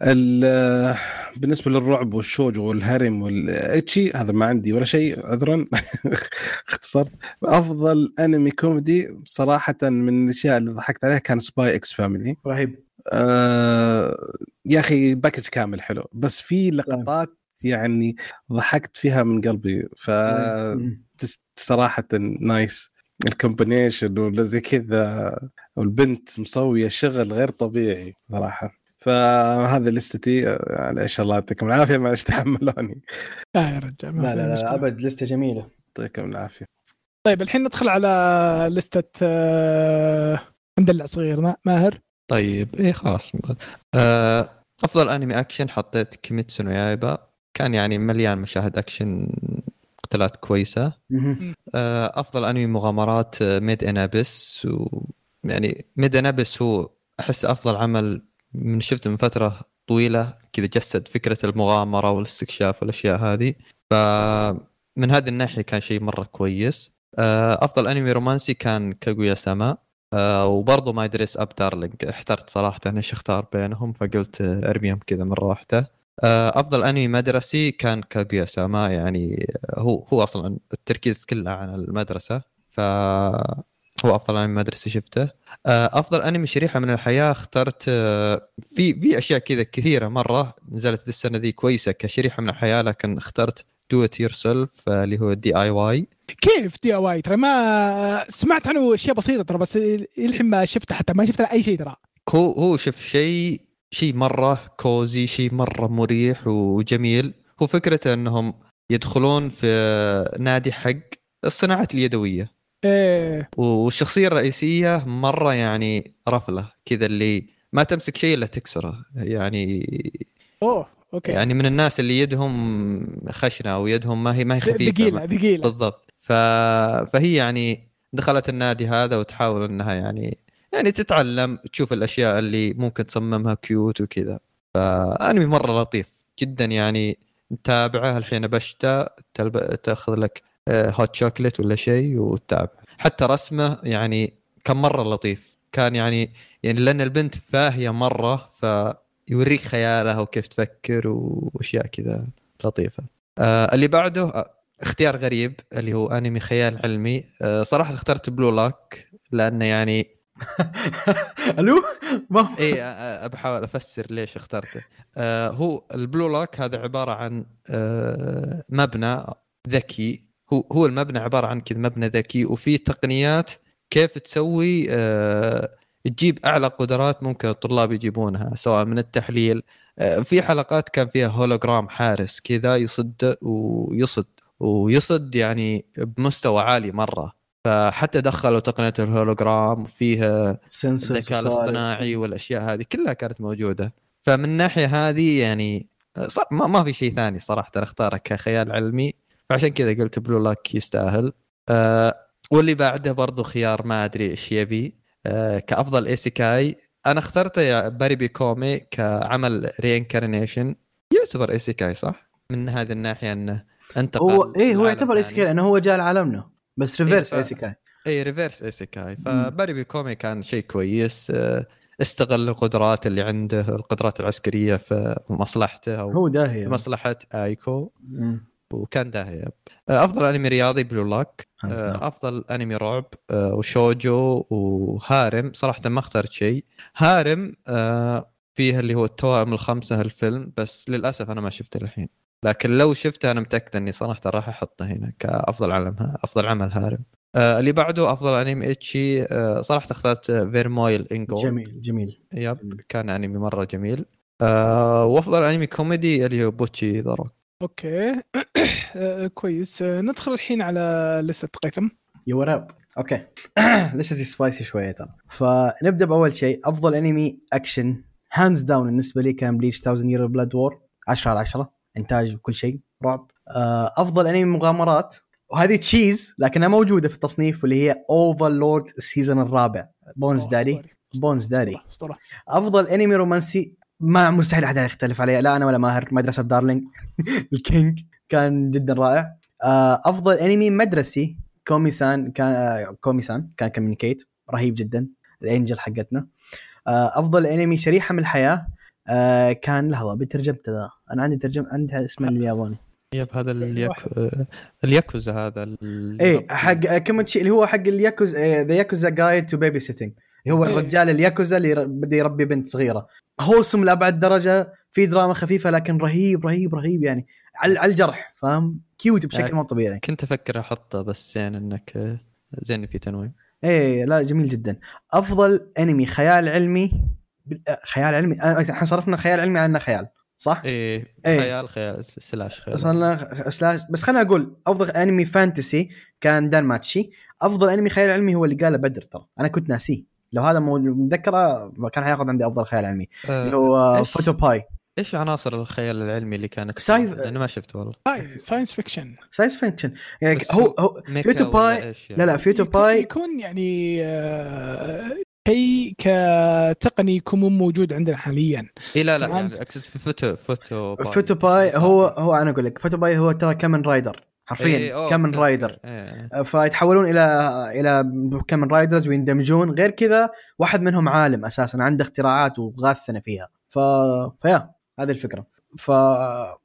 ال- بالنسبة للرعب وال shoujo وال harem وال ecchi هذا ما عندي ولا شيء عذرا. اختصرت. أفضل أنمي كوميدي صراحة من الأشياء اللي ضحكت عليها كان Spy x Family رهيب. آه يا أخي package كامل حلو. بس في لقطات يعني ضحكت فيها من قلبي. ف صراحة nice ال combination ولا زي كذا والبنت مسوية شغل غير طبيعي صراحة. فهذا لستي يعني إيش الله يعطيكم العافية ما تحملوني. لا يا رجال لا لا لا مشكلة. أبد لستة جميلة. يعطيكم العافية. طيب الحين ندخل على لستة آه، ندلع صغيرنا ماهر؟ طيب إيه خلاص. آه، أفضل أنمي أكشن حطيت Kimetsu no Yaiba. كان يعني مليان مشاهد أكشن قتالات كويسة. آه، أفضل أنمي مغامرات Made in Abyss و يعني Made in Abyss هو أحس أفضل عمل من شفته من فترة طويلة كذا جسد فكرة المغامرة والاستكشاف والأشياء هذه. فمن هذه الناحية كان شيء مرة كويس. آه، أفضل أنمي رومانسي كان كاغويا سما. آه، وبرضه My Dress-Up Darling احترت صراحة إيش أختار بينهم فقلت آه، أرميهم كذا مرة واحدة. آه، أفضل أنمي مدرسي كان Kaguya-sama يعني هو هو أصلا التركيز كله على المدرسة ف هو أفضل أنمي مدرسي شفته. آه، أفضل أنمي شريحة من الحياة اخترت آه، في في أشياء كذا كثيرة مرة نزلت السنة ذي كويسة كشريحة من الحياة لكن اخترت Do It Yourself اللي هو DIY كيف DIY ترى ما سمعت عنه أشياء بسيطة ترى بس إلحين ما شفته حتى ما شفت أي شيء ترى. هو هو شوف شيء شيء مرة cozy شيء مرة مريح وجميل. هو فكرته إنهم يدخلون في نادي حق الصناعات اليدوية. إيه. والشخصية الرئيسية مرة يعني رفلة كذا اللي ما تمسك شيء إلا تكسره. يعني أوه okay. يعني من الناس اللي يدهم خشنة أو يدهم ما هي ما هي خفيفة. ثقيله ثقيله بالضبط. ف... فهي يعني دخلت النادي هذا وتحاول إنها يعني يعني تتعلم تشوف الأشياء اللي ممكن تصممها cute وكذا. فأنمي مرة لطيف جدا يعني تتابعه الحين بشتا تلب... تأخذ لك hot chocolate ولا شيء وتتابع. حتى رسمه يعني كان مرة لطيف. كان يعني يعني لأن البنت فاهية مرة فيوريك خيالها وكيف تفكر وأشياء كذا لطيفة. آه اللي بعده آه، اختيار غريب اللي هو أنمي خيال علمي. آه صراحة اخترت Blue Lock لأنه يعني ألو؟ ما اي بحاول أفسر ليش اخترته. آه هو ال Blue Lock هذا عبارة عن آه مبنى ذكي. هو هو المبنى عبارة عن كذا مبنى ذكي وفيه تقنيات كيف تسوي آه تجيب أعلى قدرات ممكن الطلاب يجيبونها سواء من التحليل. في حلقات كان فيها هولوجرام حارس كذا يصد ويصد ويصد يعني بمستوى عالي مرة. فحتى دخلوا تقنية الهولوجرام sensors الذكاء الاصطناعي والأشياء هذه كلها كانت موجودة. فمن الناحيه هذه يعني صار ما, ما في شيء ثاني صراحة اختاره كخيال علمي. فعشان كذا قلت Blue Lock يستاهل. أه واللي بعده برضو خيار ما أدري إيش يبي. أه كأفضل isekai أنا اخترته يا Paripi Koumei كعمل reincarnation يعتبر isekai صح؟ من هذه الناحية إنه انتقل هو إيه هو يعتبر. isekai لأنه هو جاء لعالمنا. بس reverse isekai اي reverse isekai ف Paripi Koumei كان شيء كويس. أه، استغل القدرات اللي عنده القدرات العسكرية في مصلحته أو هو داهيه في مصلحة أيكو. مم. وكان داهيه أه، أفضل أنمي رياضي Blue. آه، أفضل أنمي رعب. آه، و shoujo و harem صراحة ما اخترت شيء. harem آه، فيه اللي هو التوائم الخمسة الفيلم بس للأسف أنا ما شفته الحين. لكن لو شفته أنا متأكد إني صراحة راح أحطه هنا كأفضل علم أفضل عمل harem. آه، اللي بعده أفضل أنمي ecchi. آه، صراحة اخترت Vermeil in Gold جميل جميل. yep كان أنمي مرة جميل. آه، وأفضل أنمي كوميدي اللي هو Bocchi the Rock. okay. آه، كويس. آه، ندخل الحين على لستة قيثم. يا وراب okay. لسه spicy شوية ترى. فنبدأ بأول شيء. أفضل أنمي اكشن hands down بالنسبة لي كان Bleach 1000 Year Blood War 10 على 10 إنتاج وكل شيء رعب. آه، أفضل أنمي مغامرات. وهذه تشيز لكنها موجودة في التصنيف واللي هي Overlord ال season الرابع. بونز أسطوري. بونز دادي اسطوره أفضل أنمي رومانسي. ما مستحيل أحد يختلف عليه لا أنا ولا ماهر مدرسة darling الكينج كان جدا رائع. آه، أفضل أنمي مدرسي. كومي سان كان آه، كومي سان كان communicate رهيب جدا. ال angel حقتنا. آه، أفضل أنمي شريحة من الحياة. آه، كان لحظة بترجمته ذا. أنا عندي ترجم عندي اسمه الياباني. yep هذا الياكو آه، الياكوزا هذا ال- إيه حق آه، كوميتشي اللي هو حق الياكوزا ذا Yakuza guide to babysitting اللي هو إيه. الرجال الياكوزا اللي بده يربي بنت صغيرة. wholesome لأبعد درجة في دراما خفيفة لكن رهيب رهيب رهيب يعني. على على الجرح فاهم؟ cute بشكل مو طبيعي. كنت أفكر أحطه بس يعني إنك آه، زين في تنويم. إيه لا جميل جدا. أفضل أنمي خيال علمي آه، خيال علمي. آه، إحنا صرفنا خيال علمي عنه خيال صح؟ إيه إيه. خيال خيال slash خيال. صرنا slash. بس خليني أقول أفضل anime fantasy كان دانماتشي أفضل أنمي خيال علمي هو اللي قاله بدر ترى. أنا كنت ناسيه. لو هذا مو متذكره كان حياخذ عندي أفضل خيال علمي. اللي آه، هو؟ فوتو باي. إيش عناصر الخيال العلمي اللي كانت sci-fi- أنا ما شفت والله. science fiction. science fiction. يعني هو هو فيوتو باي إيش لا يعني؟ لا فيوتو باي يكون يعني آه، شيء كتقني يكون مو موجود عندنا حاليا. اي لا لا. يعني أقصد في فوتو فوتو باي. فوتو باي هو هو أنا أقول لك فوتو باي هو ترى Kamen Rider إيه، حرفيا أوه، Kamen أوكي، Rider. إيه. فيتحولون إلى إلى Kamen Riders ويندمجون. غير كذا واحد منهم عالم أساسا عنده اختراعات وغاثنا فيها. ف فيا هذه الفكرة. ف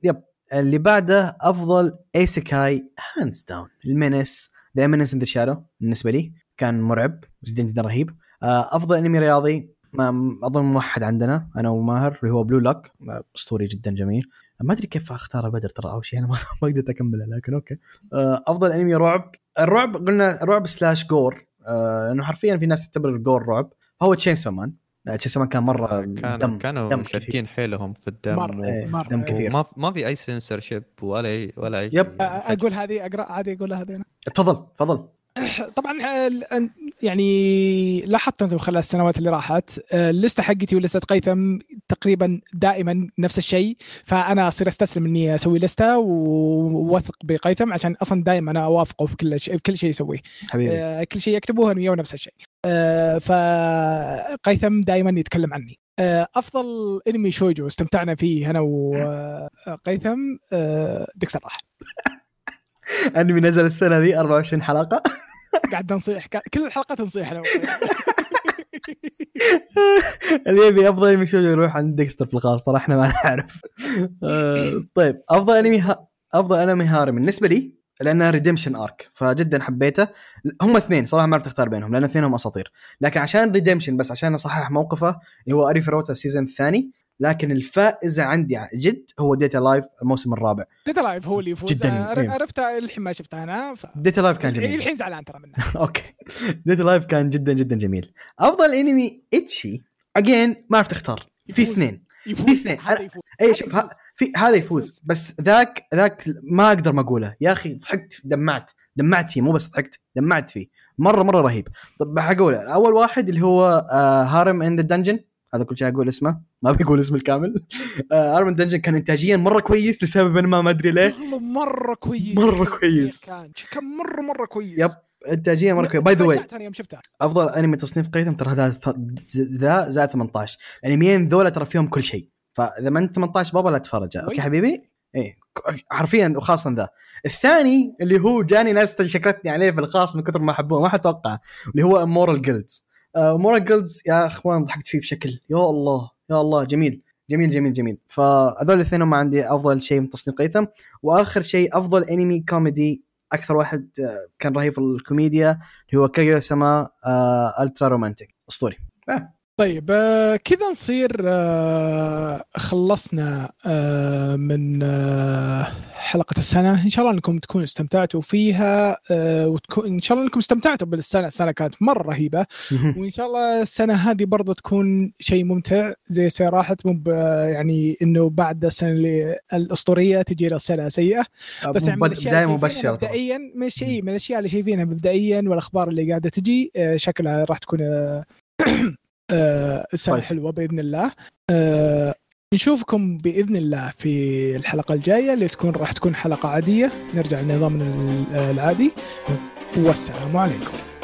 yep. اللي بعده أفضل isekai hands down ال eminence the eminence in the shadow بالنسبة لي كان مرعب جدا جدا رهيب. آه، أفضل أنمي رياضي ما أظن موحد عندنا أنا وماهر اللي هو Blue Lock أسطوري جدا جميل. ما أدري كيف اختار بدر ترى أول شيء أنا ما قدرت اكملها لكن okay. آه، أفضل أنمي رعب. الرعب قلنا رعب slash gore آه، لأنه حرفيا في ناس تعتبر ال gore رعب. هو Chainsaw Man Chainsaw Man كان مرة كانوا دم كانوا دم شادين كثير. حيلهم في الدم مرة إيه، مرة. دم كثير. ما في أي سنسور شيب ولا اي ولا أي yep. أقول هذه أقرأ عادي أقولها هذه. تفضل تفضل. طبعا ال- يعني لاحظت أنتم خلال السنوات اللي راحت آه، ال list ه حقتي و list ة قيثم تقريبا دائما نفس الشيء. فأنا أصير أستسلم إني أسوي list ة ووثق بقيثم عشان أصلا دائما أنا أوافقه في كل شيء في كل شيء يسويه. حبيبي. آه، كل شيء يكتبه أنا وياه نفس الشيء. آه، فقيثم دائما يتكلم عني. آه، أفضل إنمي شوجو استمتعنا فيه أنا وقيثم ديكستر راح. انمي نزل السنة ذي 24 حلقة. قاعد نصيح كل الحلقات نصيح وقيثم. اللي يبي أفضل أنمي شوجو يروح عند ديكستر في الخاص ترى إحنا ما نعرف. آه، طيب أفضل أنمي ها... أفضل أنمي هاري بالنسبة لي لأنه ريديمشن ارك فجدا حبيته. هم اثنين صراحة ما عرفت اختار بينهم لأن اثنينهم أساطير. لكن عشان ريديمشن بس عشان أصحح موقفه اللي هو اري فروتا السيزون الثاني لكن الفائزة عندي جد هو ديتا لايف الموسم الرابع. ديتا لايف هو اللي يفوز. جداً، أنا إيه. عرفتها الحين ما شفتها أنا ف... ديتا لايف كان جميل. الحين زعلان ترى منه. أوكي. ديتا لايف كان جدا جدا جميل. أفضل أنمي إتشي اجين ما عرفت اختار في. اثنين. في اثنين. اي شوف ها في هذا يفوز. بس ذاك ذاك ما أقدر ما أقوله. يا أخي ضحكت دمعت. دمعت فيه مو بس ضحكت دمعت فيه. مرة مرة رهيب. طب حقوله. أول واحد اللي هو آه harem in the dungeon هذا كل شيء أقول اسمه. ما بقول اسمه الكامل. آه harem in dungeon كان انتاجيا مرة كويس لسبب ما ما أدري ليه. مرة كويس. مرة كويس. كان كان مرة مرة كويس. yep انتاجيا مرة كويس. by the way أفضل أنمي تصنيف قيثم ترى هذا ذا زائد 18 الأنميين ذولا ترى فيهم كل شيء. فإذا ما أنت 18 بابا لا تتفرج okay. حبيبي؟ إيه. حرفيا وخاصه ذا. الثاني اللي هو جاني ناس شكرتني عليه في الخاص من كثر ما احبوه ما أتوقع اللي هو مورال guilds مورال guilds يا أخوان ضحكت فيه بشكل. يا الله يا الله جميل جميل جميل جميل. فهذول الاثنين هم عندي أفضل شيء من تصنيف قيثم. وآخر شيء أفضل أنمي كوميدي أكثر واحد آه، كان رهيب في الكوميديا اللي هو كايو سما آه ألترا رومانتيك. أسطوري. طيب آه، كذا نصير آه، خلصنا آه، من حلقة السنة. إن شاء الله أنكم تكونوا استمتعتوا فيها وتكون إن شاء الله أنكم استمتعتوا بالسنة. السنة كانت مرة رهيبة. وإن شاء الله السنة هذه برضه تكون شيء ممتع زي السنة راحت مو يعني إنه بعد السنة الأسطورية تجي السنة سيئة. بس يعني الأشياء مبشرة ترى. مبدئيا من الشيء من الأشياء اللي شايفينها مبدئيا والأخبار اللي قاعدة تجي شكلها راح تكون آه، السنة كويس. حلوة بإذن الله. آه، نشوفكم بإذن الله في الحلقة الجاية اللي تكون راح تكون حلقة عادية. نرجع لنظامنا العادي. والسلام عليكم.